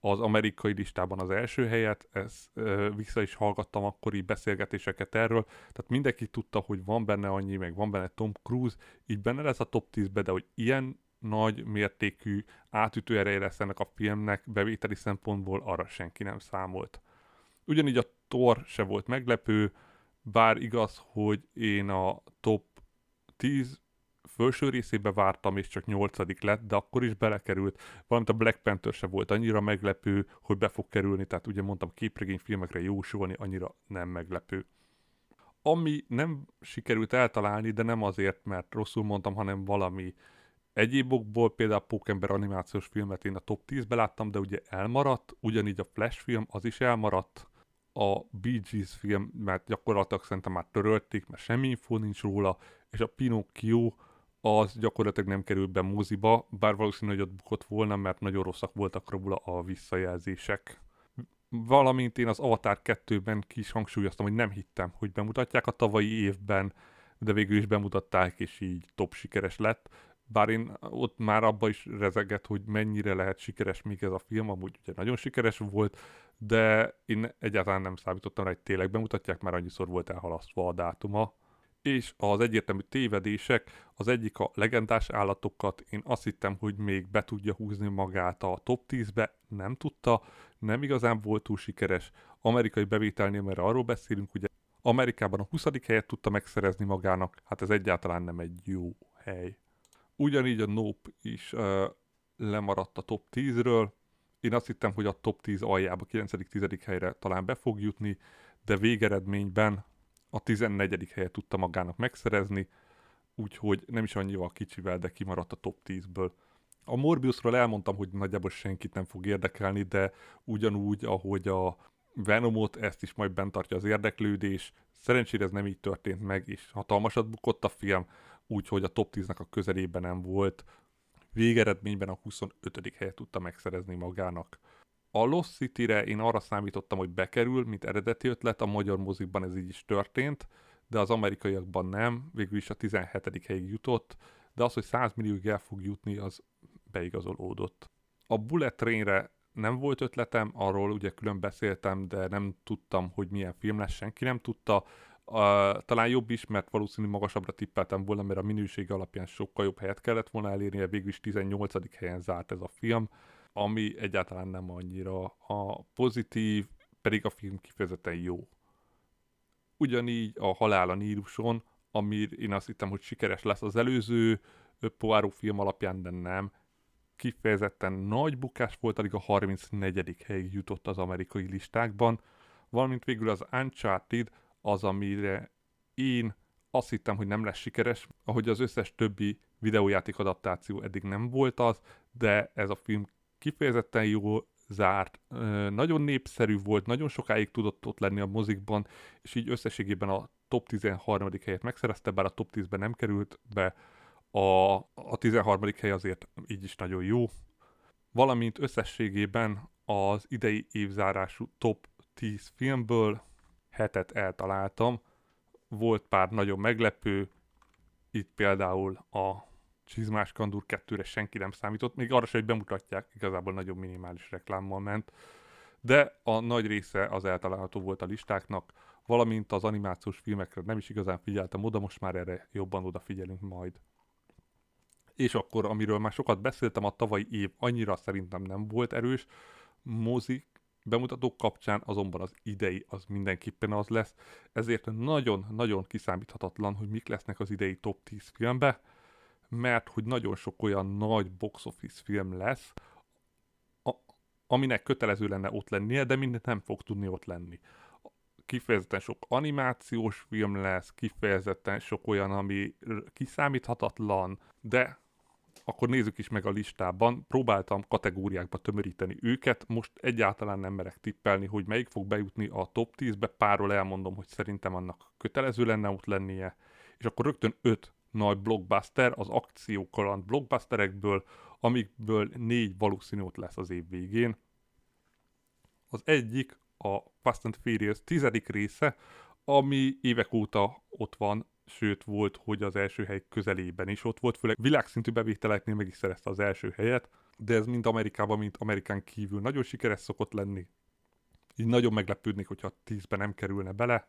az amerikai listában az első helyet, ezt ö, vissza is hallgattam akkori beszélgetéseket erről, tehát mindenki tudta, hogy van benne annyi, meg van benne Tom Cruise, így benne lesz a top 10-be, de hogy ilyen nagy mértékű átütő ereje lesz ennek a filmnek bevételi szempontból, arra senki nem számolt. Ugyanígy a Thor se volt meglepő, bár igaz, hogy én a top 10 felső részébe vártam, és csak nyolcadik lett, de akkor is belekerült. Valamint a Black Panther se volt annyira meglepő, hogy be fog kerülni, tehát ugye mondtam, képregény filmekre jósolni annyira nem meglepő. Ami nem sikerült eltalálni, de nem azért, mert rosszul mondtam, hanem valami egyéb okból, például a Pókember animációs filmet én a top 10-be láttam, de ugye elmaradt, ugyanígy a Flash film, az is elmaradt, a Bee Gees film, mert gyakorlatilag szerintem már törölték, mert semmi infó nincs róla, és a Pinocchio az gyakorlatilag nem került be moziba, bár valószínű, hogy ott bukott volna, mert nagyon rosszak voltak róla a visszajelzések. Valamint én az Avatar 2-ben ki is hangsúlyoztam, hogy nem hittem, hogy bemutatják a tavalyi évben, de végül is bemutatták, és így top sikeres lett. Bár én ott már abba is rezegett, hogy mennyire lehet sikeres még ez a film, amúgy ugye nagyon sikeres volt, de én egyáltalán nem számítottam rá, hogy tényleg bemutatják, már annyiszor volt elhalasztva a dátuma és az egyértelmű tévedések, az egyik a legendás állatokat, én azt hittem, hogy még be tudja húzni magát a top 10-be, nem tudta, nem igazán volt túl sikeres. Amerikai bevételnél, mert arról beszélünk, ugye Amerikában a 20. helyet tudta megszerezni magának, hát ez egyáltalán nem egy jó hely. Ugyanígy a Nope is uh, lemaradt a top 10-ről, én azt hittem, hogy a top 10 aljába, 9.-10. helyre talán be fog jutni, de végeredményben a 14. helyet tudta magának megszerezni, úgyhogy nem is annyival kicsivel, de kimaradt a top 10-ből. A Morbiusról elmondtam, hogy nagyjából senkit nem fog érdekelni, de ugyanúgy, ahogy a Venomot, ezt is majd bent tartja az érdeklődés. Szerencsére ez nem így történt meg, és hatalmasat bukott a film, úgyhogy a top 10-nek a közelében nem volt. Végeredményben a 25. helyet tudta megszerezni magának. A Lost City-re én arra számítottam, hogy bekerül, mint eredeti ötlet, a magyar mozikban ez így is történt, de az amerikaiakban nem, végül is a 17. helyig jutott, de az, hogy 100 millióig el fog jutni, az beigazolódott. A Bullet Trainre nem volt ötletem, arról ugye külön beszéltem, de nem tudtam, hogy milyen film lesz, senki nem tudta. Uh, talán jobb is, mert valószínűleg magasabbra tippeltem volna, mert a minőség alapján sokkal jobb helyet kellett volna elérnie, végül is 18. helyen zárt ez a film, ami egyáltalán nem annyira a pozitív, pedig a film kifejezetten jó. Ugyanígy a Halál a Níluson, ami én azt hittem, hogy sikeres lesz az előző Poirot film alapján, de nem kifejezetten nagy bukás volt, alig a 34. helyig jutott az amerikai listákban, valamint végül az Uncharted az, amire én azt hittem, hogy nem lesz sikeres, ahogy az összes többi videójáték adaptáció eddig nem volt az, de ez a film kifejezetten jó zárt, nagyon népszerű volt, nagyon sokáig tudott ott lenni a mozikban, és így összességében a top 13. helyet megszerezte, bár a top 10-ben nem került be, a, a 13. hely azért így is nagyon jó, valamint összességében az idei évzárású top 10 filmből hetet eltaláltam. Volt pár nagyon meglepő, itt például a Csizmás Kandur 2-re senki nem számított, még arra sem, hogy bemutatják, igazából nagyon minimális reklámmal ment, de a nagy része az eltalálható volt a listáknak, valamint az animációs filmekre nem is igazán figyeltem oda, most már erre jobban odafigyelünk majd. És akkor, amiről már sokat beszéltem, a tavalyi év annyira szerintem nem volt erős, mozik bemutatók kapcsán azonban az idei az mindenképpen az lesz, ezért nagyon-nagyon kiszámíthatatlan, hogy mik lesznek az idei top 10 filmbe, mert hogy nagyon sok olyan nagy box office film lesz, a, aminek kötelező lenne ott lennie, de mindent nem fog tudni ott lenni. Kifejezetten sok animációs film lesz, kifejezetten sok olyan, ami kiszámíthatatlan, de akkor nézzük is meg a listában. Próbáltam kategóriákba tömöríteni őket, most egyáltalán nem merek tippelni, hogy melyik fog bejutni a top 10-be, párról elmondom, hogy szerintem annak kötelező lenne ott lennie, és akkor rögtön 5 nagy blockbuster, az akciókaland blockbusterekből, amikből négy valószínű ott lesz az év végén. Az egyik a Fast and Furious tizedik része, ami évek óta ott van sőt volt, hogy az első hely közelében is ott volt, főleg világszintű bevételeknél meg is szerezte az első helyet, de ez mind Amerikában, mint Amerikán kívül nagyon sikeres szokott lenni. Így nagyon meglepődnék, hogyha 10-ben nem kerülne bele,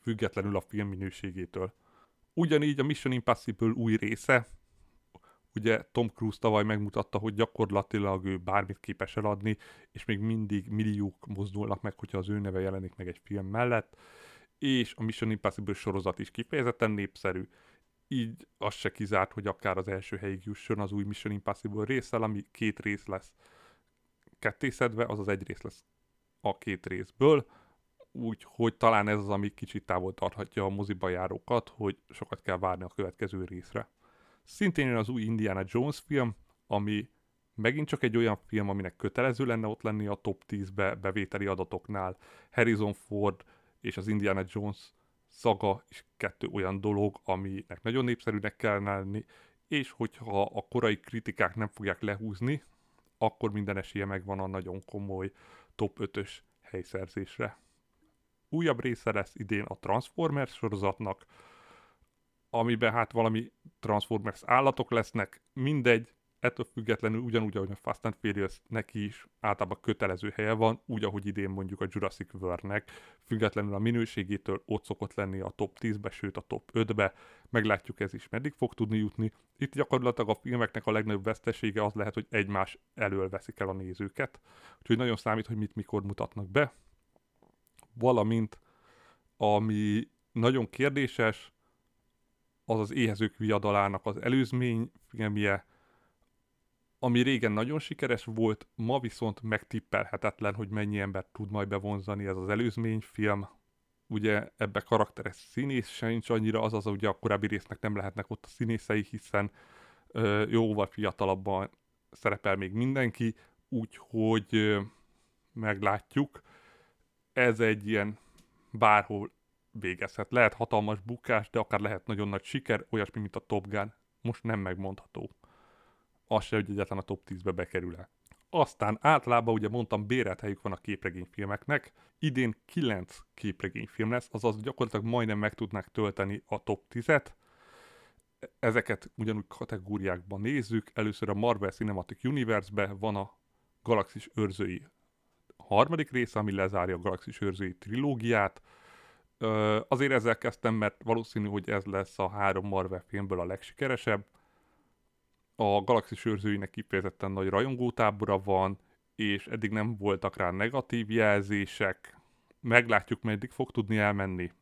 függetlenül a film minőségétől. Ugyanígy a Mission Impossible új része, ugye Tom Cruise tavaly megmutatta, hogy gyakorlatilag ő bármit képes eladni, és még mindig milliók mozdulnak meg, hogyha az ő neve jelenik meg egy film mellett. És a Mission Impossible sorozat is kifejezetten népszerű, így az se kizárt, hogy akár az első helyig jusson az új Mission Impossible részsel, ami két rész lesz kettészedve, az egy rész lesz a két részből, úgyhogy talán ez az, ami kicsit távol tarthatja a moziba járókat, hogy sokat kell várni a következő részre. Szintén jön az új Indiana Jones film, ami megint csak egy olyan film, aminek kötelező lenne ott lenni a top 10-be bevételi adatoknál. Harrison Ford és az Indiana Jones szaga is kettő olyan dolog, aminek nagyon népszerűnek kell lenni, és hogyha a korai kritikák nem fogják lehúzni, akkor minden esélye megvan a nagyon komoly top 5-ös helyszerzésre. Újabb része lesz idén a Transformers sorozatnak, amiben hát valami Transformers állatok lesznek, mindegy, ettől függetlenül ugyanúgy, ahogy a Fast and Furious neki is általában kötelező helye van, úgy, ahogy idén mondjuk a Jurassic World-nek, függetlenül a minőségétől ott szokott lenni a top 10-be, sőt a top 5-be, meglátjuk ez is meddig fog tudni jutni. Itt gyakorlatilag a filmeknek a legnagyobb vesztesége az lehet, hogy egymás elől veszik el a nézőket, úgyhogy nagyon számít, hogy mit mikor mutatnak be. Valamint, ami nagyon kérdéses, az az éhezők viadalának az előzmény filmje, ami régen nagyon sikeres volt, ma viszont megtippelhetetlen, hogy mennyi ember tud majd bevonzani ez az előzményfilm. ugye ebbe karakteres színész sincs annyira, azaz ugye a korábbi résznek nem lehetnek ott a színészei, hiszen ö, jóval fiatalabban szerepel még mindenki, úgyhogy ö, meglátjuk. Ez egy ilyen bárhol végezhet. Lehet hatalmas bukás, de akár lehet nagyon nagy siker, olyasmi, mint a Top Gun. Most nem megmondható. Az se, hogy egyetlen a top 10-be bekerül-e. Aztán általában ugye mondtam, bérelt helyük van a képregényfilmeknek. Idén 9 képregényfilm lesz, azaz gyakorlatilag majdnem meg tudnák tölteni a top 10-et. Ezeket ugyanúgy kategóriákban nézzük. Először a Marvel Cinematic Universe-be van a Galaxis őrzői harmadik része, ami lezárja a Galaxis őrzői trilógiát. Azért ezzel kezdtem, mert valószínű, hogy ez lesz a három Marvel filmből a legsikeresebb a Galaxis őrzőinek kifejezetten nagy rajongótábora van, és eddig nem voltak rá negatív jelzések. Meglátjuk, meddig fog tudni elmenni.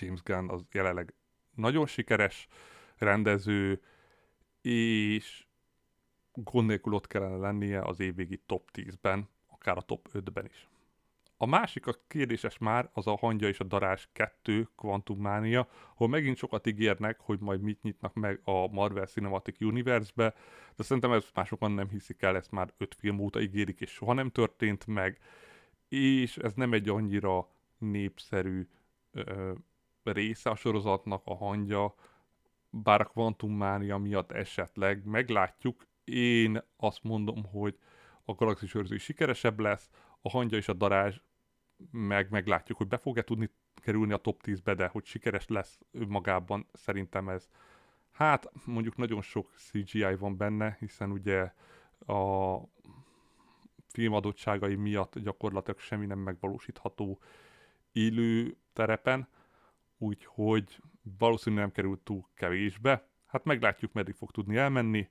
James Gunn az jelenleg nagyon sikeres rendező, és gond nélkül ott kellene lennie az évvégi top 10-ben, akár a top 5-ben is. A másik a kérdéses már, az a Hangya és a Darás 2 Quantum Mania, ahol megint sokat ígérnek, hogy majd mit nyitnak meg a Marvel Cinematic Universe-be, de szerintem ezt már sokan nem hiszik el, ezt már öt film óta ígérik, és soha nem történt meg, és ez nem egy annyira népszerű ö, része a sorozatnak, a hangya, bár a Quantum Mania miatt esetleg meglátjuk. Én azt mondom, hogy a Galaxis őrző sikeresebb lesz, a hangya és a darázs meg meglátjuk, hogy be fog-e tudni kerülni a top 10-be, de hogy sikeres lesz magában, szerintem ez hát mondjuk nagyon sok CGI van benne, hiszen ugye a film adottságai miatt gyakorlatilag semmi nem megvalósítható élő terepen, úgyhogy valószínűleg nem került túl kevésbe. Hát meglátjuk, meddig fog tudni elmenni.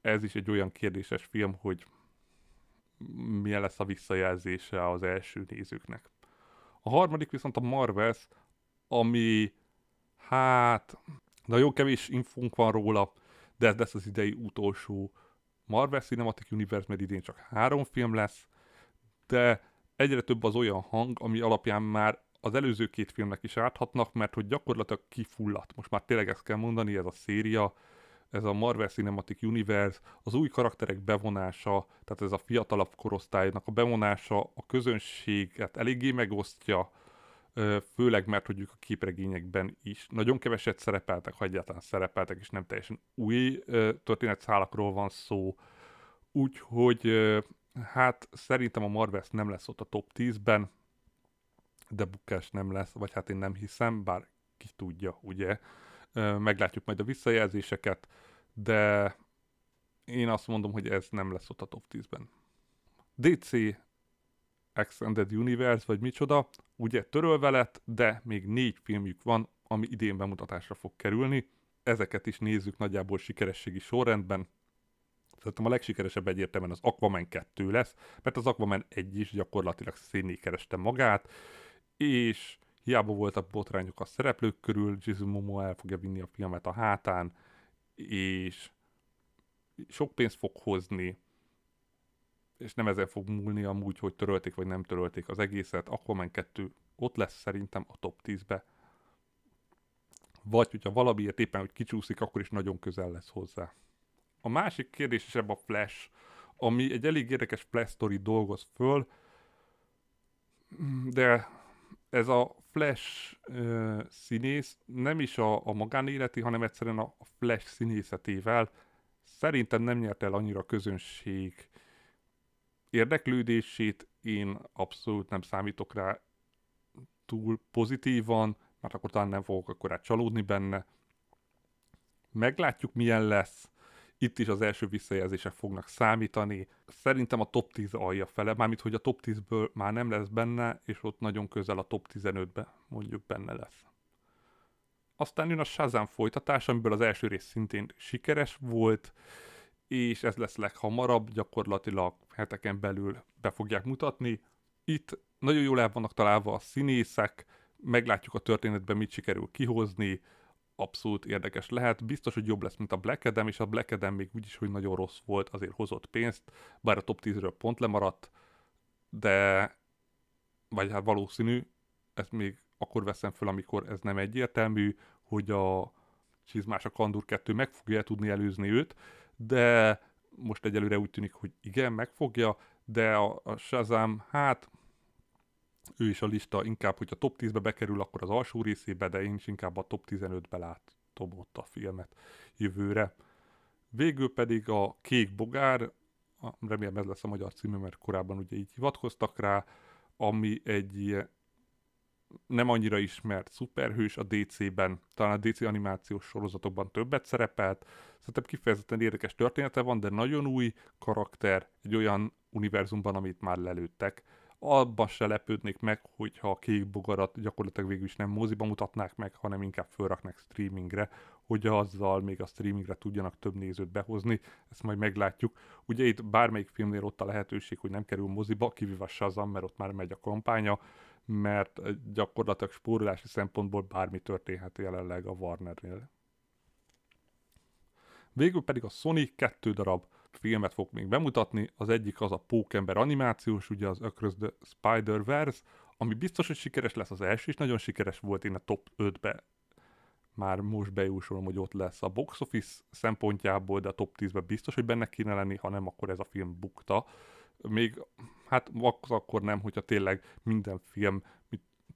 Ez is egy olyan kérdéses film, hogy milyen lesz a visszajelzése az első nézőknek. A harmadik viszont a Marvels, ami hát nagyon kevés infónk van róla, de ez lesz az idei utolsó Marvel Cinematic Universe, mert idén csak három film lesz, de egyre több az olyan hang, ami alapján már az előző két filmnek is áthatnak, mert hogy gyakorlatilag kifulladt. Most már tényleg ezt kell mondani, ez a széria, ez a Marvel Cinematic Universe, az új karakterek bevonása, tehát ez a fiatalabb korosztálynak a bevonása, a közönséget eléggé megosztja, főleg mert ők a képregényekben is nagyon keveset szerepeltek, ha egyáltalán szerepeltek, és nem teljesen új történetszálakról van szó. Úgyhogy hát szerintem a Marvel nem lesz ott a top 10-ben, de bukás nem lesz, vagy hát én nem hiszem, bár ki tudja, ugye meglátjuk majd a visszajelzéseket, de én azt mondom, hogy ez nem lesz ott a top 10-ben. DC Extended Universe, vagy micsoda, ugye törölve lett, de még négy filmjük van, ami idén bemutatásra fog kerülni. Ezeket is nézzük nagyjából sikerességi sorrendben. Szerintem a legsikeresebb egyértelműen az Aquaman 2 lesz, mert az Aquaman 1 is gyakorlatilag szénné kereste magát, és Hiába voltak botrányok a szereplők körül, Jason Momoa el fogja vinni a filmet a hátán, és sok pénzt fog hozni, és nem ezen fog múlni amúgy, hogy törölték vagy nem törölték az egészet. Aquaman 2 ott lesz szerintem a top 10-be. Vagy hogyha valamiért éppen, hogy kicsúszik, akkor is nagyon közel lesz hozzá. A másik kérdés is ebben a Flash, ami egy elég érdekes Flash story dolgoz föl, de ez a Flash uh, színész nem is a, a magánéleti, hanem egyszerűen a, Flash színészetével. Szerintem nem nyert el annyira közönség érdeklődését, én abszolút nem számítok rá túl pozitívan, mert akkor talán nem fogok akkor csalódni benne. Meglátjuk milyen lesz, itt is az első visszajelzések fognak számítani. Szerintem a top 10 alja fele, mármint hogy a top 10-ből már nem lesz benne, és ott nagyon közel a top 15-be mondjuk benne lesz. Aztán jön a Shazam folytatás, amiből az első rész szintén sikeres volt, és ez lesz leghamarabb, gyakorlatilag heteken belül be fogják mutatni. Itt nagyon jól el vannak találva a színészek, meglátjuk a történetben mit sikerül kihozni, abszolút érdekes lehet. Biztos, hogy jobb lesz, mint a Black Adam, és a Black Adam még úgyis, hogy nagyon rossz volt, azért hozott pénzt, bár a top 10-ről pont lemaradt, de vagy hát valószínű, ezt még akkor veszem fel, amikor ez nem egyértelmű, hogy a Csizmás a Kandur 2 meg fogja tudni előzni őt, de most egyelőre úgy tűnik, hogy igen, megfogja, de a, a Shazam, hát ő is a lista inkább, hogyha top 10-be bekerül, akkor az alsó részébe, de én is inkább a top 15-be látom ott a filmet jövőre. Végül pedig a Kék Bogár, remélem ez lesz a magyar címe, mert korábban ugye így hivatkoztak rá, ami egy nem annyira ismert szuperhős a DC-ben, talán a DC animációs sorozatokban többet szerepelt. Szerintem kifejezetten érdekes története van, de nagyon új karakter egy olyan univerzumban, amit már lelőttek. Abban se lepődnék meg, hogyha a kék bogarat gyakorlatilag végül is nem moziba mutatnák meg, hanem inkább fölraknak streamingre, hogy azzal még a streamingre tudjanak több nézőt behozni, ezt majd meglátjuk. Ugye itt bármelyik filmnél ott a lehetőség, hogy nem kerül moziba, kivéve Shazam, mert ott már megy a kampánya, mert gyakorlatilag spórolási szempontból bármi történhet jelenleg a Warnernél. Végül pedig a Sony kettő darab filmet fog még bemutatni, az egyik az a Pókember animációs, ugye az Across the Spider-Verse, ami biztos, hogy sikeres lesz, az első is nagyon sikeres volt, én a top 5-be már most bejósolom, hogy ott lesz a box office szempontjából, de a top 10-ben biztos, hogy benne kéne lenni, ha nem, akkor ez a film bukta. Még hát akkor nem, hogyha tényleg minden film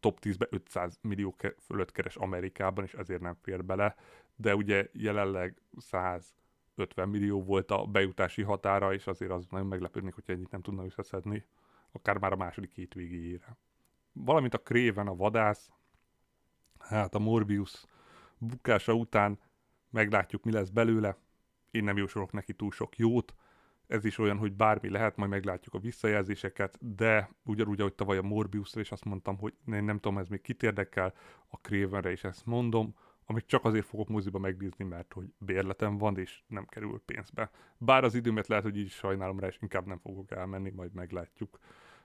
top 10-be 500 millió fölött keres Amerikában, és ezért nem fér bele, de ugye jelenleg 150 millió volt a bejutási határa, és azért az nagyon meglepődnék, hogyha ennyit nem tudna összeszedni, akár már a második két végéjére. Valamint a Kréven, a vadász, hát a Morbius bukása után meglátjuk, mi lesz belőle. Én nem jósolok neki túl sok jót, ez is olyan, hogy bármi lehet, majd meglátjuk a visszajelzéseket, de ugyanúgy, ahogy tavaly a Morbiusra is azt mondtam, hogy én nem tudom, ez még kit érdekel, a Cravenre is ezt mondom, amit csak azért fogok moziba megnézni, mert hogy bérletem van, és nem kerül pénzbe. Bár az időmet lehet, hogy így sajnálom rá, és inkább nem fogok elmenni, majd meglátjuk.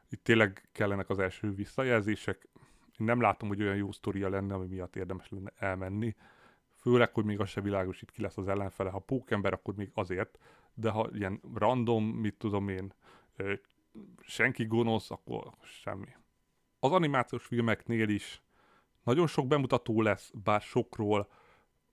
Itt tényleg kellenek az első visszajelzések. Én nem látom, hogy olyan jó sztoria lenne, ami miatt érdemes lenne elmenni. Főleg, hogy még az se itt ki lesz az ellenfele. Ha pókember, akkor még azért, de ha ilyen random, mit tudom én, senki gonosz, akkor semmi. Az animációs filmeknél is nagyon sok bemutató lesz, bár sokról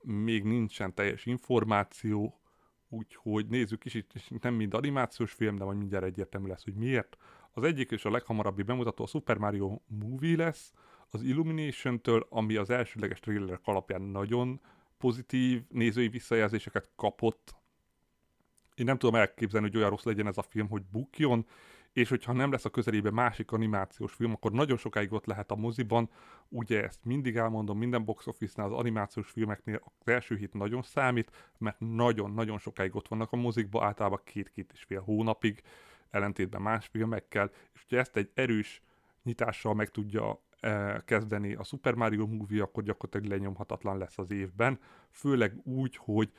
még nincsen teljes információ, úgyhogy nézzük is, itt nem mind animációs film, de majd mindjárt egyértelmű lesz, hogy miért. Az egyik és a leghamarabbi bemutató a Super Mario Movie lesz, az Illumination-től, ami az elsőleges trailerek alapján nagyon pozitív nézői visszajelzéseket kapott én nem tudom elképzelni, hogy olyan rossz legyen ez a film, hogy bukjon, és hogyha nem lesz a közelében másik animációs film, akkor nagyon sokáig ott lehet a moziban. Ugye ezt mindig elmondom, minden box office-nál az animációs filmeknél az első hét nagyon számít, mert nagyon-nagyon sokáig ott vannak a mozikba, általában két-két és fél hónapig, ellentétben más filmekkel, és ugye ezt egy erős nyitással meg tudja eh, kezdeni a Super Mario Movie, akkor gyakorlatilag lenyomhatatlan lesz az évben, főleg úgy, hogy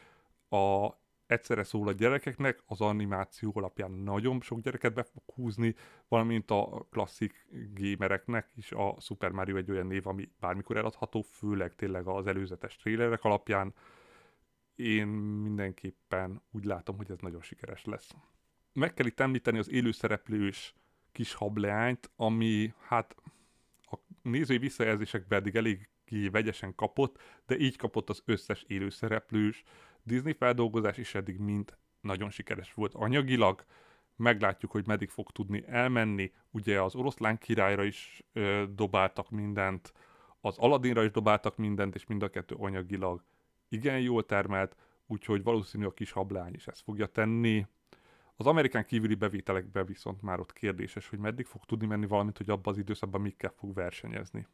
a egyszerre szól a gyerekeknek, az animáció alapján nagyon sok gyereket be fog húzni, valamint a klasszik gamereknek is a Super Mario egy olyan név, ami bármikor eladható, főleg tényleg az előzetes trailerek alapján. Én mindenképpen úgy látom, hogy ez nagyon sikeres lesz. Meg kell itt említeni az élőszereplős kis hableányt, ami hát a nézői visszajelzésekben eddig elég vegyesen kapott, de így kapott az összes élőszereplős, Disney feldolgozás is eddig mind nagyon sikeres volt anyagilag, meglátjuk, hogy meddig fog tudni elmenni. Ugye az oroszlán királyra is ö, dobáltak mindent, az Aladdinra is dobáltak mindent, és mind a kettő anyagilag igen jól termelt, úgyhogy valószínű a kis hablány is ezt fogja tenni. Az amerikán kívüli bevételekben viszont már ott kérdéses, hogy meddig fog tudni menni valamint, hogy abban az időszakban mikkel fog versenyezni.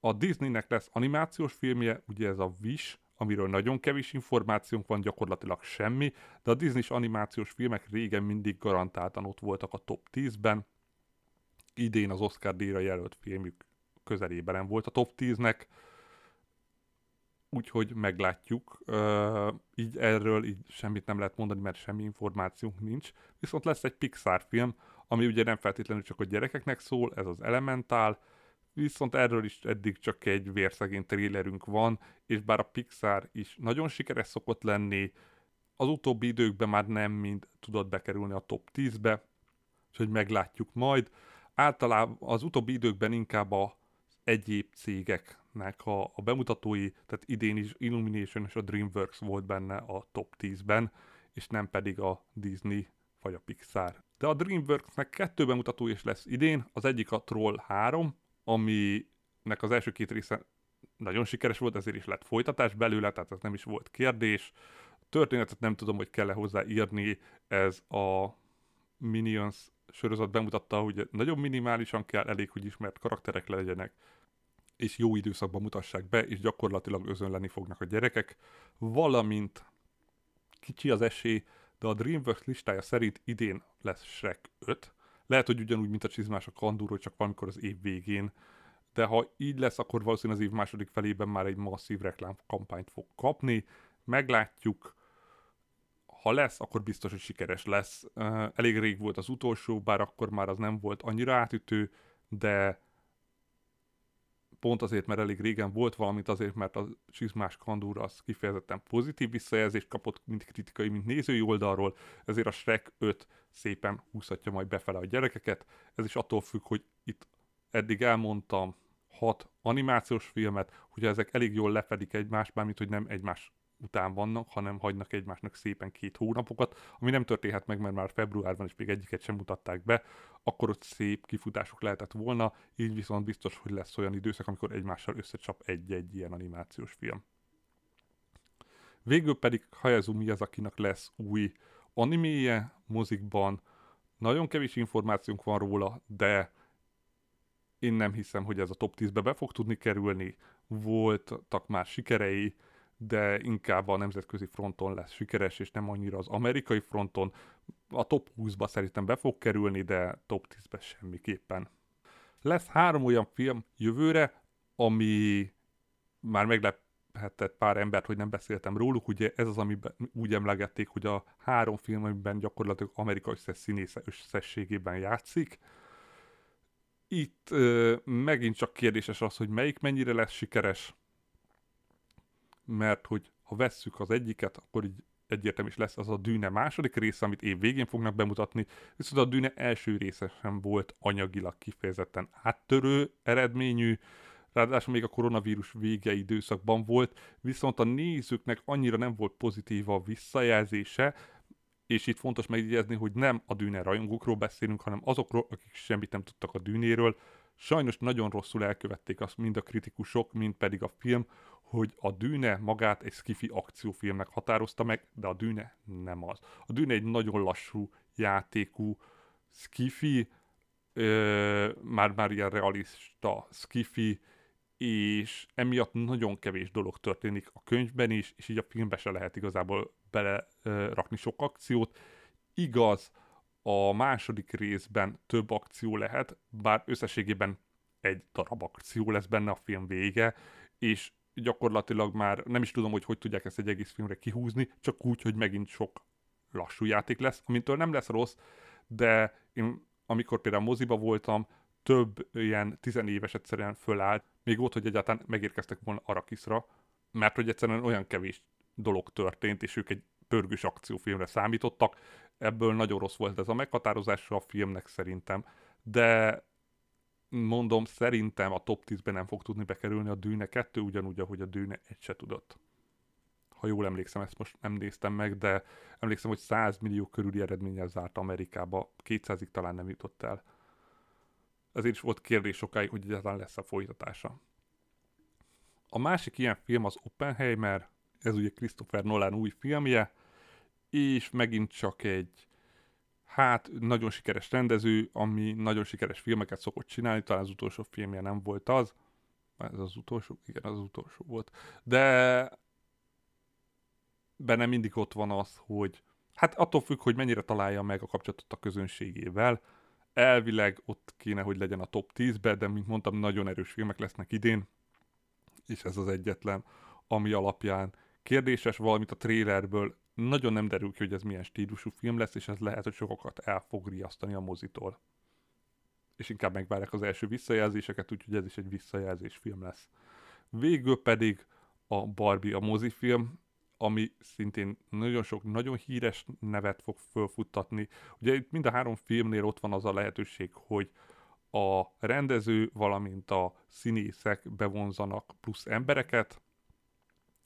A Disneynek lesz animációs filmje, ugye ez a Wish, amiről nagyon kevés információnk van, gyakorlatilag semmi, de a Disney animációs filmek régen mindig garantáltan ott voltak a top 10-ben. Idén az Oscar díjra jelölt filmük közelében nem volt a top 10-nek, úgyhogy meglátjuk. Uh, így erről így semmit nem lehet mondani, mert semmi információnk nincs. Viszont lesz egy Pixar film, ami ugye nem feltétlenül csak a gyerekeknek szól, ez az Elementál, viszont erről is eddig csak egy vérszegény trélerünk van, és bár a Pixar is nagyon sikeres szokott lenni, az utóbbi időkben már nem mind tudott bekerülni a top 10-be, úgyhogy meglátjuk majd. Általában az utóbbi időkben inkább a egyéb cégeknek a, a bemutatói, tehát idén is Illumination és a DreamWorks volt benne a top 10-ben, és nem pedig a Disney vagy a Pixar. De a DreamWorksnek kettő bemutató is lesz idén, az egyik a Troll 3, aminek az első két része nagyon sikeres volt, ezért is lett folytatás belőle, tehát ez nem is volt kérdés. Történetet nem tudom, hogy kell-e hozzá írni, ez a Minions sorozat bemutatta, hogy nagyon minimálisan kell, elég, hogy ismert karakterek legyenek, és jó időszakban mutassák be, és gyakorlatilag özönleni fognak a gyerekek, valamint kicsi az esély, de a DreamWorks listája szerint idén lesz Shrek 5. Lehet, hogy ugyanúgy, mint a csizmás a kandúró, csak valamikor az év végén, de ha így lesz, akkor valószínűleg az év második felében már egy masszív reklámkampányt fog kapni. Meglátjuk, ha lesz, akkor biztos, hogy sikeres lesz. Elég rég volt az utolsó, bár akkor már az nem volt annyira átütő, de pont azért, mert elég régen volt valamit, azért, mert a csizmás kandúr az kifejezetten pozitív visszajelzést kapott, mind kritikai, mind nézői oldalról, ezért a Shrek 5 szépen húzhatja majd befele a gyerekeket. Ez is attól függ, hogy itt eddig elmondtam hat animációs filmet, hogyha ezek elég jól lefedik egymást, bármint, hogy nem egymás után vannak, hanem hagynak egymásnak szépen két hónapokat, ami nem történhet meg, mert már februárban is még egyiket sem mutatták be, akkor ott szép kifutások lehetett volna, így viszont biztos, hogy lesz olyan időszak, amikor egymással összecsap egy-egy ilyen animációs film. Végül pedig Hayazu Miyazakinak lesz új animéje mozikban, nagyon kevés információnk van róla, de én nem hiszem, hogy ez a top 10-be be fog tudni kerülni. Voltak már sikerei, de inkább a nemzetközi fronton lesz sikeres, és nem annyira az amerikai fronton. A top 20-ba szerintem be fog kerülni, de top 10-be semmiképpen. Lesz három olyan film jövőre, ami már meglephetett pár embert, hogy nem beszéltem róluk. Ugye ez az, amiben úgy emlegették, hogy a három film, amiben gyakorlatilag amerikai összes színésze összességében játszik. Itt ö, megint csak kérdéses az, hogy melyik mennyire lesz sikeres, mert hogy ha vesszük az egyiket, akkor így egyértelmű is lesz az a Dűne második része, amit év végén fognak bemutatni, viszont a Dűne első része sem volt anyagilag kifejezetten áttörő eredményű, ráadásul még a koronavírus vége időszakban volt, viszont a nézőknek annyira nem volt pozitív a visszajelzése, és itt fontos megjegyezni, hogy nem a Dűne rajongókról beszélünk, hanem azokról, akik semmit nem tudtak a Dűnéről. Sajnos nagyon rosszul elkövették azt mind a kritikusok, mind pedig a film, hogy a Dűne magát egy skifi akciófilmnek határozta meg, de a Dűne nem az. A Dűne egy nagyon lassú játékú skifi, már-már ilyen realista skifi, és emiatt nagyon kevés dolog történik a könyvben is, és így a filmbe se lehet igazából belerakni sok akciót. Igaz, a második részben több akció lehet, bár összességében egy darab akció lesz benne a film vége, és gyakorlatilag már nem is tudom, hogy hogy tudják ezt egy egész filmre kihúzni, csak úgy, hogy megint sok lassú játék lesz, amintől nem lesz rossz, de én amikor például moziba voltam, több ilyen tizenéves egyszerűen fölállt, még volt, hogy egyáltalán megérkeztek volna Arakiszra, mert hogy egyszerűen olyan kevés dolog történt, és ők egy pörgős akciófilmre számítottak. Ebből nagyon rossz volt ez a meghatározása a filmnek szerintem, de mondom, szerintem a top 10-ben nem fog tudni bekerülni a Dűne 2, ugyanúgy, ahogy a Dűne 1 se tudott. Ha jól emlékszem, ezt most nem néztem meg, de emlékszem, hogy 100 millió körüli eredménnyel zárt Amerikába, 200-ig talán nem jutott el. Ezért is volt kérdés sokáig, hogy egyáltalán lesz a folytatása. A másik ilyen film az Oppenheimer, ez ugye Christopher Nolan új filmje, és megint csak egy hát nagyon sikeres rendező, ami nagyon sikeres filmeket szokott csinálni, talán az utolsó filmje nem volt az, ez az utolsó, igen, az utolsó volt, de benne mindig ott van az, hogy hát attól függ, hogy mennyire találja meg a kapcsolatot a közönségével, elvileg ott kéne, hogy legyen a top 10-be, de mint mondtam, nagyon erős filmek lesznek idén, és ez az egyetlen, ami alapján kérdéses valamit a trailerből nagyon nem derül ki, hogy ez milyen stílusú film lesz, és ez lehet, hogy sokakat el fog riasztani a mozitól. És inkább megvárják az első visszajelzéseket, úgyhogy ez is egy visszajelzés film lesz. Végül pedig a Barbie a mozifilm, ami szintén nagyon sok, nagyon híres nevet fog fölfuttatni. Ugye itt mind a három filmnél ott van az a lehetőség, hogy a rendező, valamint a színészek bevonzanak plusz embereket.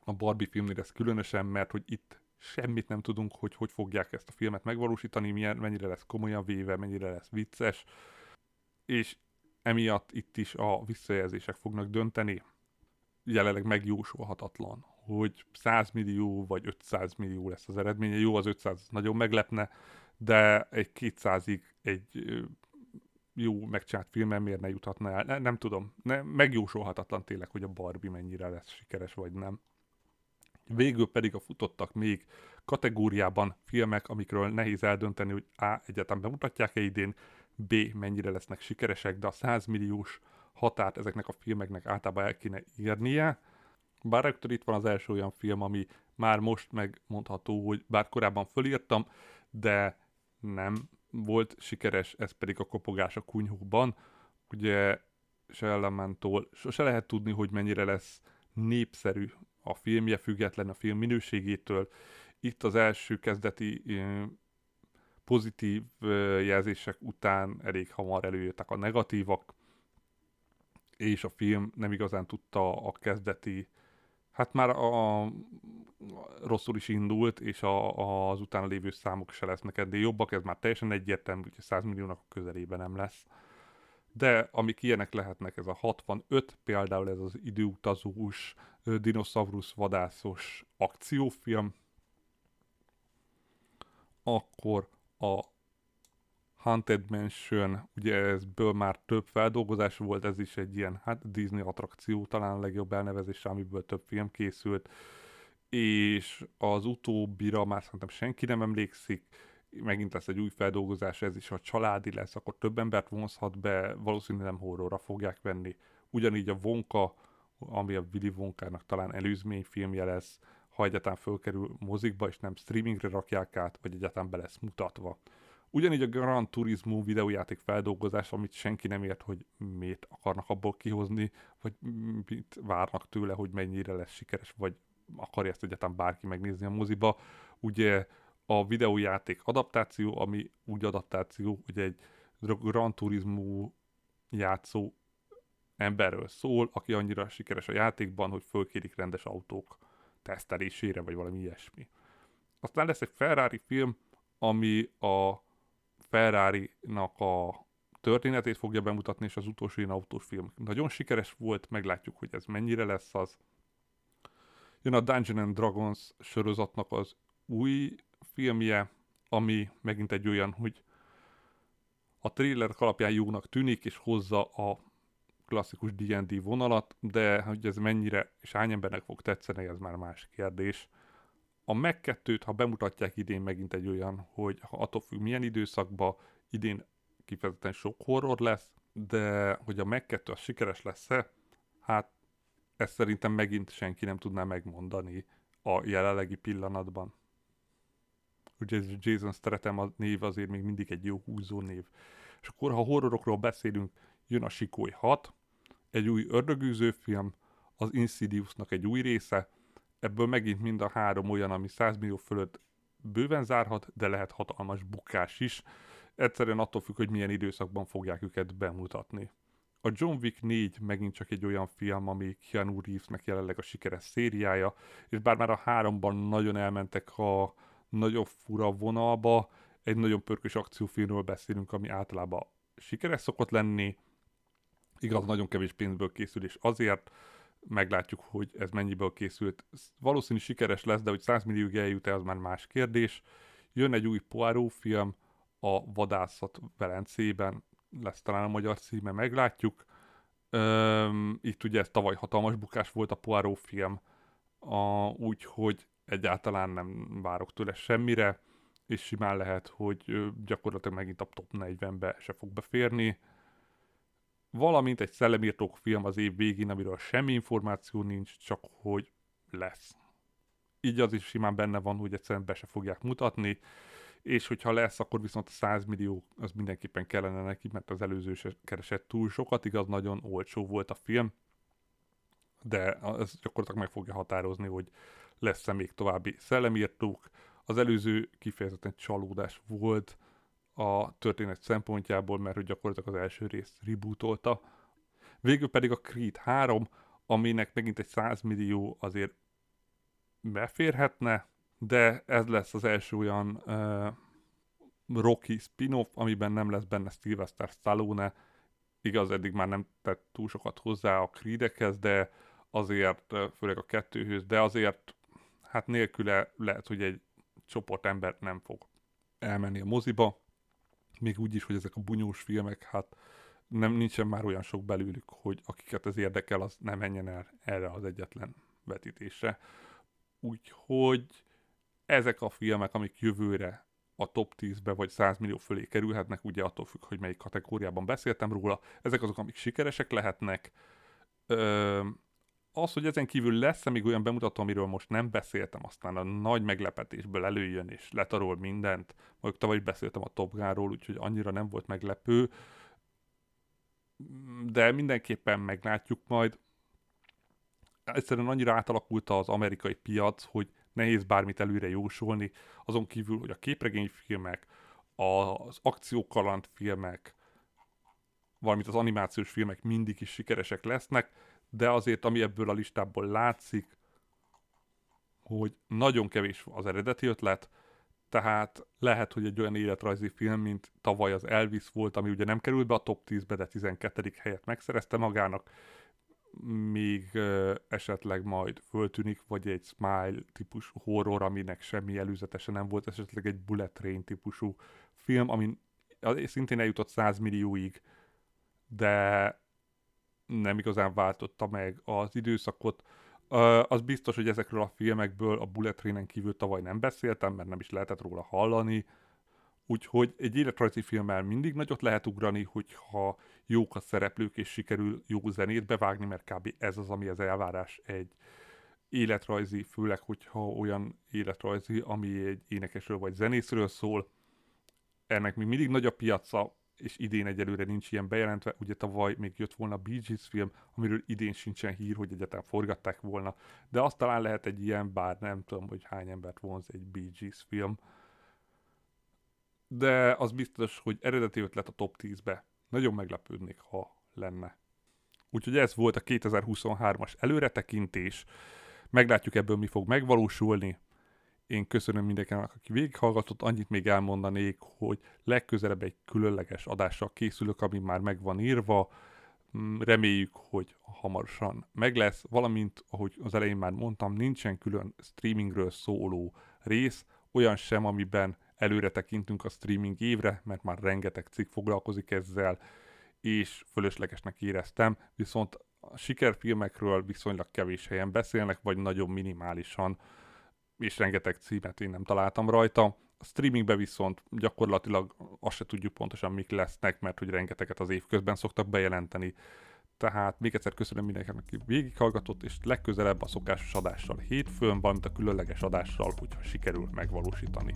A Barbie filmnél ez különösen, mert hogy itt semmit nem tudunk, hogy hogy fogják ezt a filmet megvalósítani, milyen, mennyire lesz komolyan véve, mennyire lesz vicces, és emiatt itt is a visszajelzések fognak dönteni. Jelenleg megjósolhatatlan, hogy 100 millió vagy 500 millió lesz az eredménye. Jó, az 500 nagyon meglepne, de egy 200-ig egy jó megcsinált filmen miért ne juthatna el? Ne, nem tudom, ne, megjósolhatatlan tényleg, hogy a Barbie mennyire lesz sikeres vagy nem. Végül pedig a futottak még kategóriában filmek, amikről nehéz eldönteni, hogy A. egyetem bemutatják-e idén, B. mennyire lesznek sikeresek, de a 100 milliós határt ezeknek a filmeknek általában el kéne írnie. Bár rögtön itt van az első olyan film, ami már most megmondható, hogy bár korábban fölírtam, de nem volt sikeres, ez pedig a kopogás a kunyhóban. Ugye Sellementól sose lehet tudni, hogy mennyire lesz népszerű a filmje, független a film minőségétől. Itt az első kezdeti pozitív jelzések után elég hamar előjöttek a negatívak, és a film nem igazán tudta a kezdeti, hát már a, a rosszul is indult, és a, a, az utána lévő számok se lesznek ennél jobbak, ez már teljesen egyértelmű, hogy 100 milliónak a közelében nem lesz. De amik ilyenek lehetnek, ez a 65, például ez az időutazós, dinoszaurusz vadászos akciófilm, akkor a Haunted Mansion, ugye ezből már több feldolgozás volt, ez is egy ilyen, hát Disney attrakció, talán a legjobb elnevezés, amiből több film készült, és az utóbbira már szerintem senki nem emlékszik, megint lesz egy új feldolgozás, ez is, ha családi lesz, akkor több embert vonzhat be, valószínűleg nem horrorra fogják venni. Ugyanígy a Vonka, ami a Willy Vonkának talán előzményfilmje lesz, ha egyáltalán fölkerül mozikba, és nem streamingre rakják át, vagy egyáltalán be lesz mutatva. Ugyanígy a Gran Turismo videójáték feldolgozás, amit senki nem ért, hogy miért akarnak abból kihozni, vagy mit várnak tőle, hogy mennyire lesz sikeres, vagy akarja ezt egyáltalán bárki megnézni a moziba. Ugye a videójáték adaptáció, ami úgy adaptáció, hogy egy Gran Turismo játszó emberről szól, aki annyira sikeres a játékban, hogy fölkérik rendes autók tesztelésére, vagy valami ilyesmi. Aztán lesz egy Ferrari film, ami a Ferrari-nak a történetét fogja bemutatni, és az utolsó ilyen autós film nagyon sikeres volt, meglátjuk, hogy ez mennyire lesz az. Jön a Dungeon and Dragons sorozatnak az új filmje, ami megint egy olyan, hogy a trailer alapján jónak tűnik, és hozza a klasszikus D&D vonalat, de hogy ez mennyire és hány embernek fog tetszeni, ez már más kérdés. A meg 2 ha bemutatják idén megint egy olyan, hogy attól függ milyen időszakban, idén kifejezetten sok horror lesz, de hogy a meg 2 az sikeres lesz-e, hát ezt szerintem megint senki nem tudná megmondani a jelenlegi pillanatban. Ugye Jason Statham a név azért még mindig egy jó húzó név. És akkor, ha horrorokról beszélünk, jön a Sikoly 6, egy új ördögűző film, az Insidiousnak egy új része, ebből megint mind a három olyan, ami 100 millió fölött bőven zárhat, de lehet hatalmas bukás is. Egyszerűen attól függ, hogy milyen időszakban fogják őket bemutatni. A John Wick 4 megint csak egy olyan film, ami Keanu Reevesnek jelenleg a sikeres szériája, és bár már a háromban nagyon elmentek a nagyobb fura vonalba, egy nagyon pörkös akciófilmről beszélünk, ami általában sikeres szokott lenni, igaz, nagyon kevés pénzből készül, és azért meglátjuk, hogy ez mennyiből készült. Valószínű sikeres lesz, de hogy 100 millióig eljut-e, az már más kérdés. Jön egy új Poirot film, a Vadászat Velencében, lesz talán a magyar címe, meglátjuk. Üm, itt ugye ez tavaly hatalmas bukás volt a Poirot film, úgyhogy egyáltalán nem várok tőle semmire, és simán lehet, hogy gyakorlatilag megint a top 40-be se fog beférni valamint egy szellemírtók film az év végén, amiről semmi információ nincs, csak hogy lesz. Így az is simán benne van, hogy egyszerűen be se fogják mutatni, és hogyha lesz, akkor viszont a 100 millió az mindenképpen kellene neki, mert az előző se keresett túl sokat, igaz, nagyon olcsó volt a film, de ez gyakorlatilag meg fogja határozni, hogy lesz-e még további szellemírtók. Az előző kifejezetten csalódás volt, a történet szempontjából, mert hogy gyakorlatilag az első részt rebootolta. Végül pedig a Creed 3, aminek megint egy 100 millió azért beférhetne, de ez lesz az első olyan uh, Rocky spin-off, amiben nem lesz benne Sylvester Stallone. Igaz, eddig már nem tett túl sokat hozzá a Creedekhez, de azért, főleg a kettőhöz, de azért hát nélküle lehet, hogy egy csoport ember nem fog elmenni a moziba. Még úgy is, hogy ezek a bunyós filmek, hát nem, nincsen már olyan sok belőlük, hogy akiket ez érdekel, az nem menjen el erre az egyetlen vetítésre. Úgyhogy ezek a filmek, amik jövőre a top 10-be vagy 100 millió fölé kerülhetnek, ugye attól függ, hogy melyik kategóriában beszéltem róla, ezek azok, amik sikeresek lehetnek. Ö, az, hogy ezen kívül lesz-e még olyan bemutató, amiről most nem beszéltem, aztán a nagy meglepetésből előjön és letarol mindent. Majd tavaly beszéltem a Top Gun-ról, úgyhogy annyira nem volt meglepő. De mindenképpen meglátjuk majd. Egyszerűen annyira átalakult az amerikai piac, hogy nehéz bármit előre jósolni, azon kívül, hogy a képregényfilmek, az akciókaland filmek, valamint az animációs filmek mindig is sikeresek lesznek, de azért, ami ebből a listából látszik, hogy nagyon kevés az eredeti ötlet, tehát lehet, hogy egy olyan életrajzi film, mint tavaly az Elvis volt, ami ugye nem került be a top 10-be, de 12. helyet megszerezte magának, még esetleg majd föltűnik, vagy egy Smile típusú horror, aminek semmi előzetese nem volt, esetleg egy Bullet Train típusú film, ami szintén eljutott 100 millióig, de nem igazán váltotta meg az időszakot. Az biztos, hogy ezekről a filmekből a Bullet Trainen kívül tavaly nem beszéltem, mert nem is lehetett róla hallani. Úgyhogy egy életrajzi filmmel mindig nagyot lehet ugrani, hogyha jók a szereplők és sikerül jó zenét bevágni, mert kb. ez az, ami az elvárás egy életrajzi, főleg, hogyha olyan életrajzi, ami egy énekesről vagy zenészről szól. Ennek még mindig nagy a piaca, és idén egyelőre nincs ilyen bejelentve. Ugye tavaly még jött volna a Bee Gees film, amiről idén sincsen hír, hogy egyáltalán forgatták volna, de azt talán lehet egy ilyen, bár nem tudom, hogy hány embert vonz egy Bee Gees film. De az biztos, hogy eredeti ötlet a top 10-be. Nagyon meglepődnék, ha lenne. Úgyhogy ez volt a 2023-as előretekintés. Meglátjuk ebből mi fog megvalósulni. Én köszönöm mindenkinek, aki végighallgatott. Annyit még elmondanék, hogy legközelebb egy különleges adással készülök, ami már meg van írva. Mm, reméljük, hogy hamarosan meg lesz, valamint, ahogy az elején már mondtam, nincsen külön streamingről szóló rész, olyan sem, amiben előre tekintünk a streaming évre, mert már rengeteg cikk foglalkozik ezzel, és fölöslegesnek éreztem, viszont a sikerfilmekről viszonylag kevés helyen beszélnek, vagy nagyon minimálisan és rengeteg címet én nem találtam rajta. A streamingbe viszont gyakorlatilag azt se tudjuk pontosan mik lesznek, mert hogy rengeteget az év közben szoktak bejelenteni. Tehát még egyszer köszönöm mindenkinek, aki végighallgatott, és legközelebb a szokásos adással hétfőn, valamint a különleges adással, hogyha sikerül megvalósítani.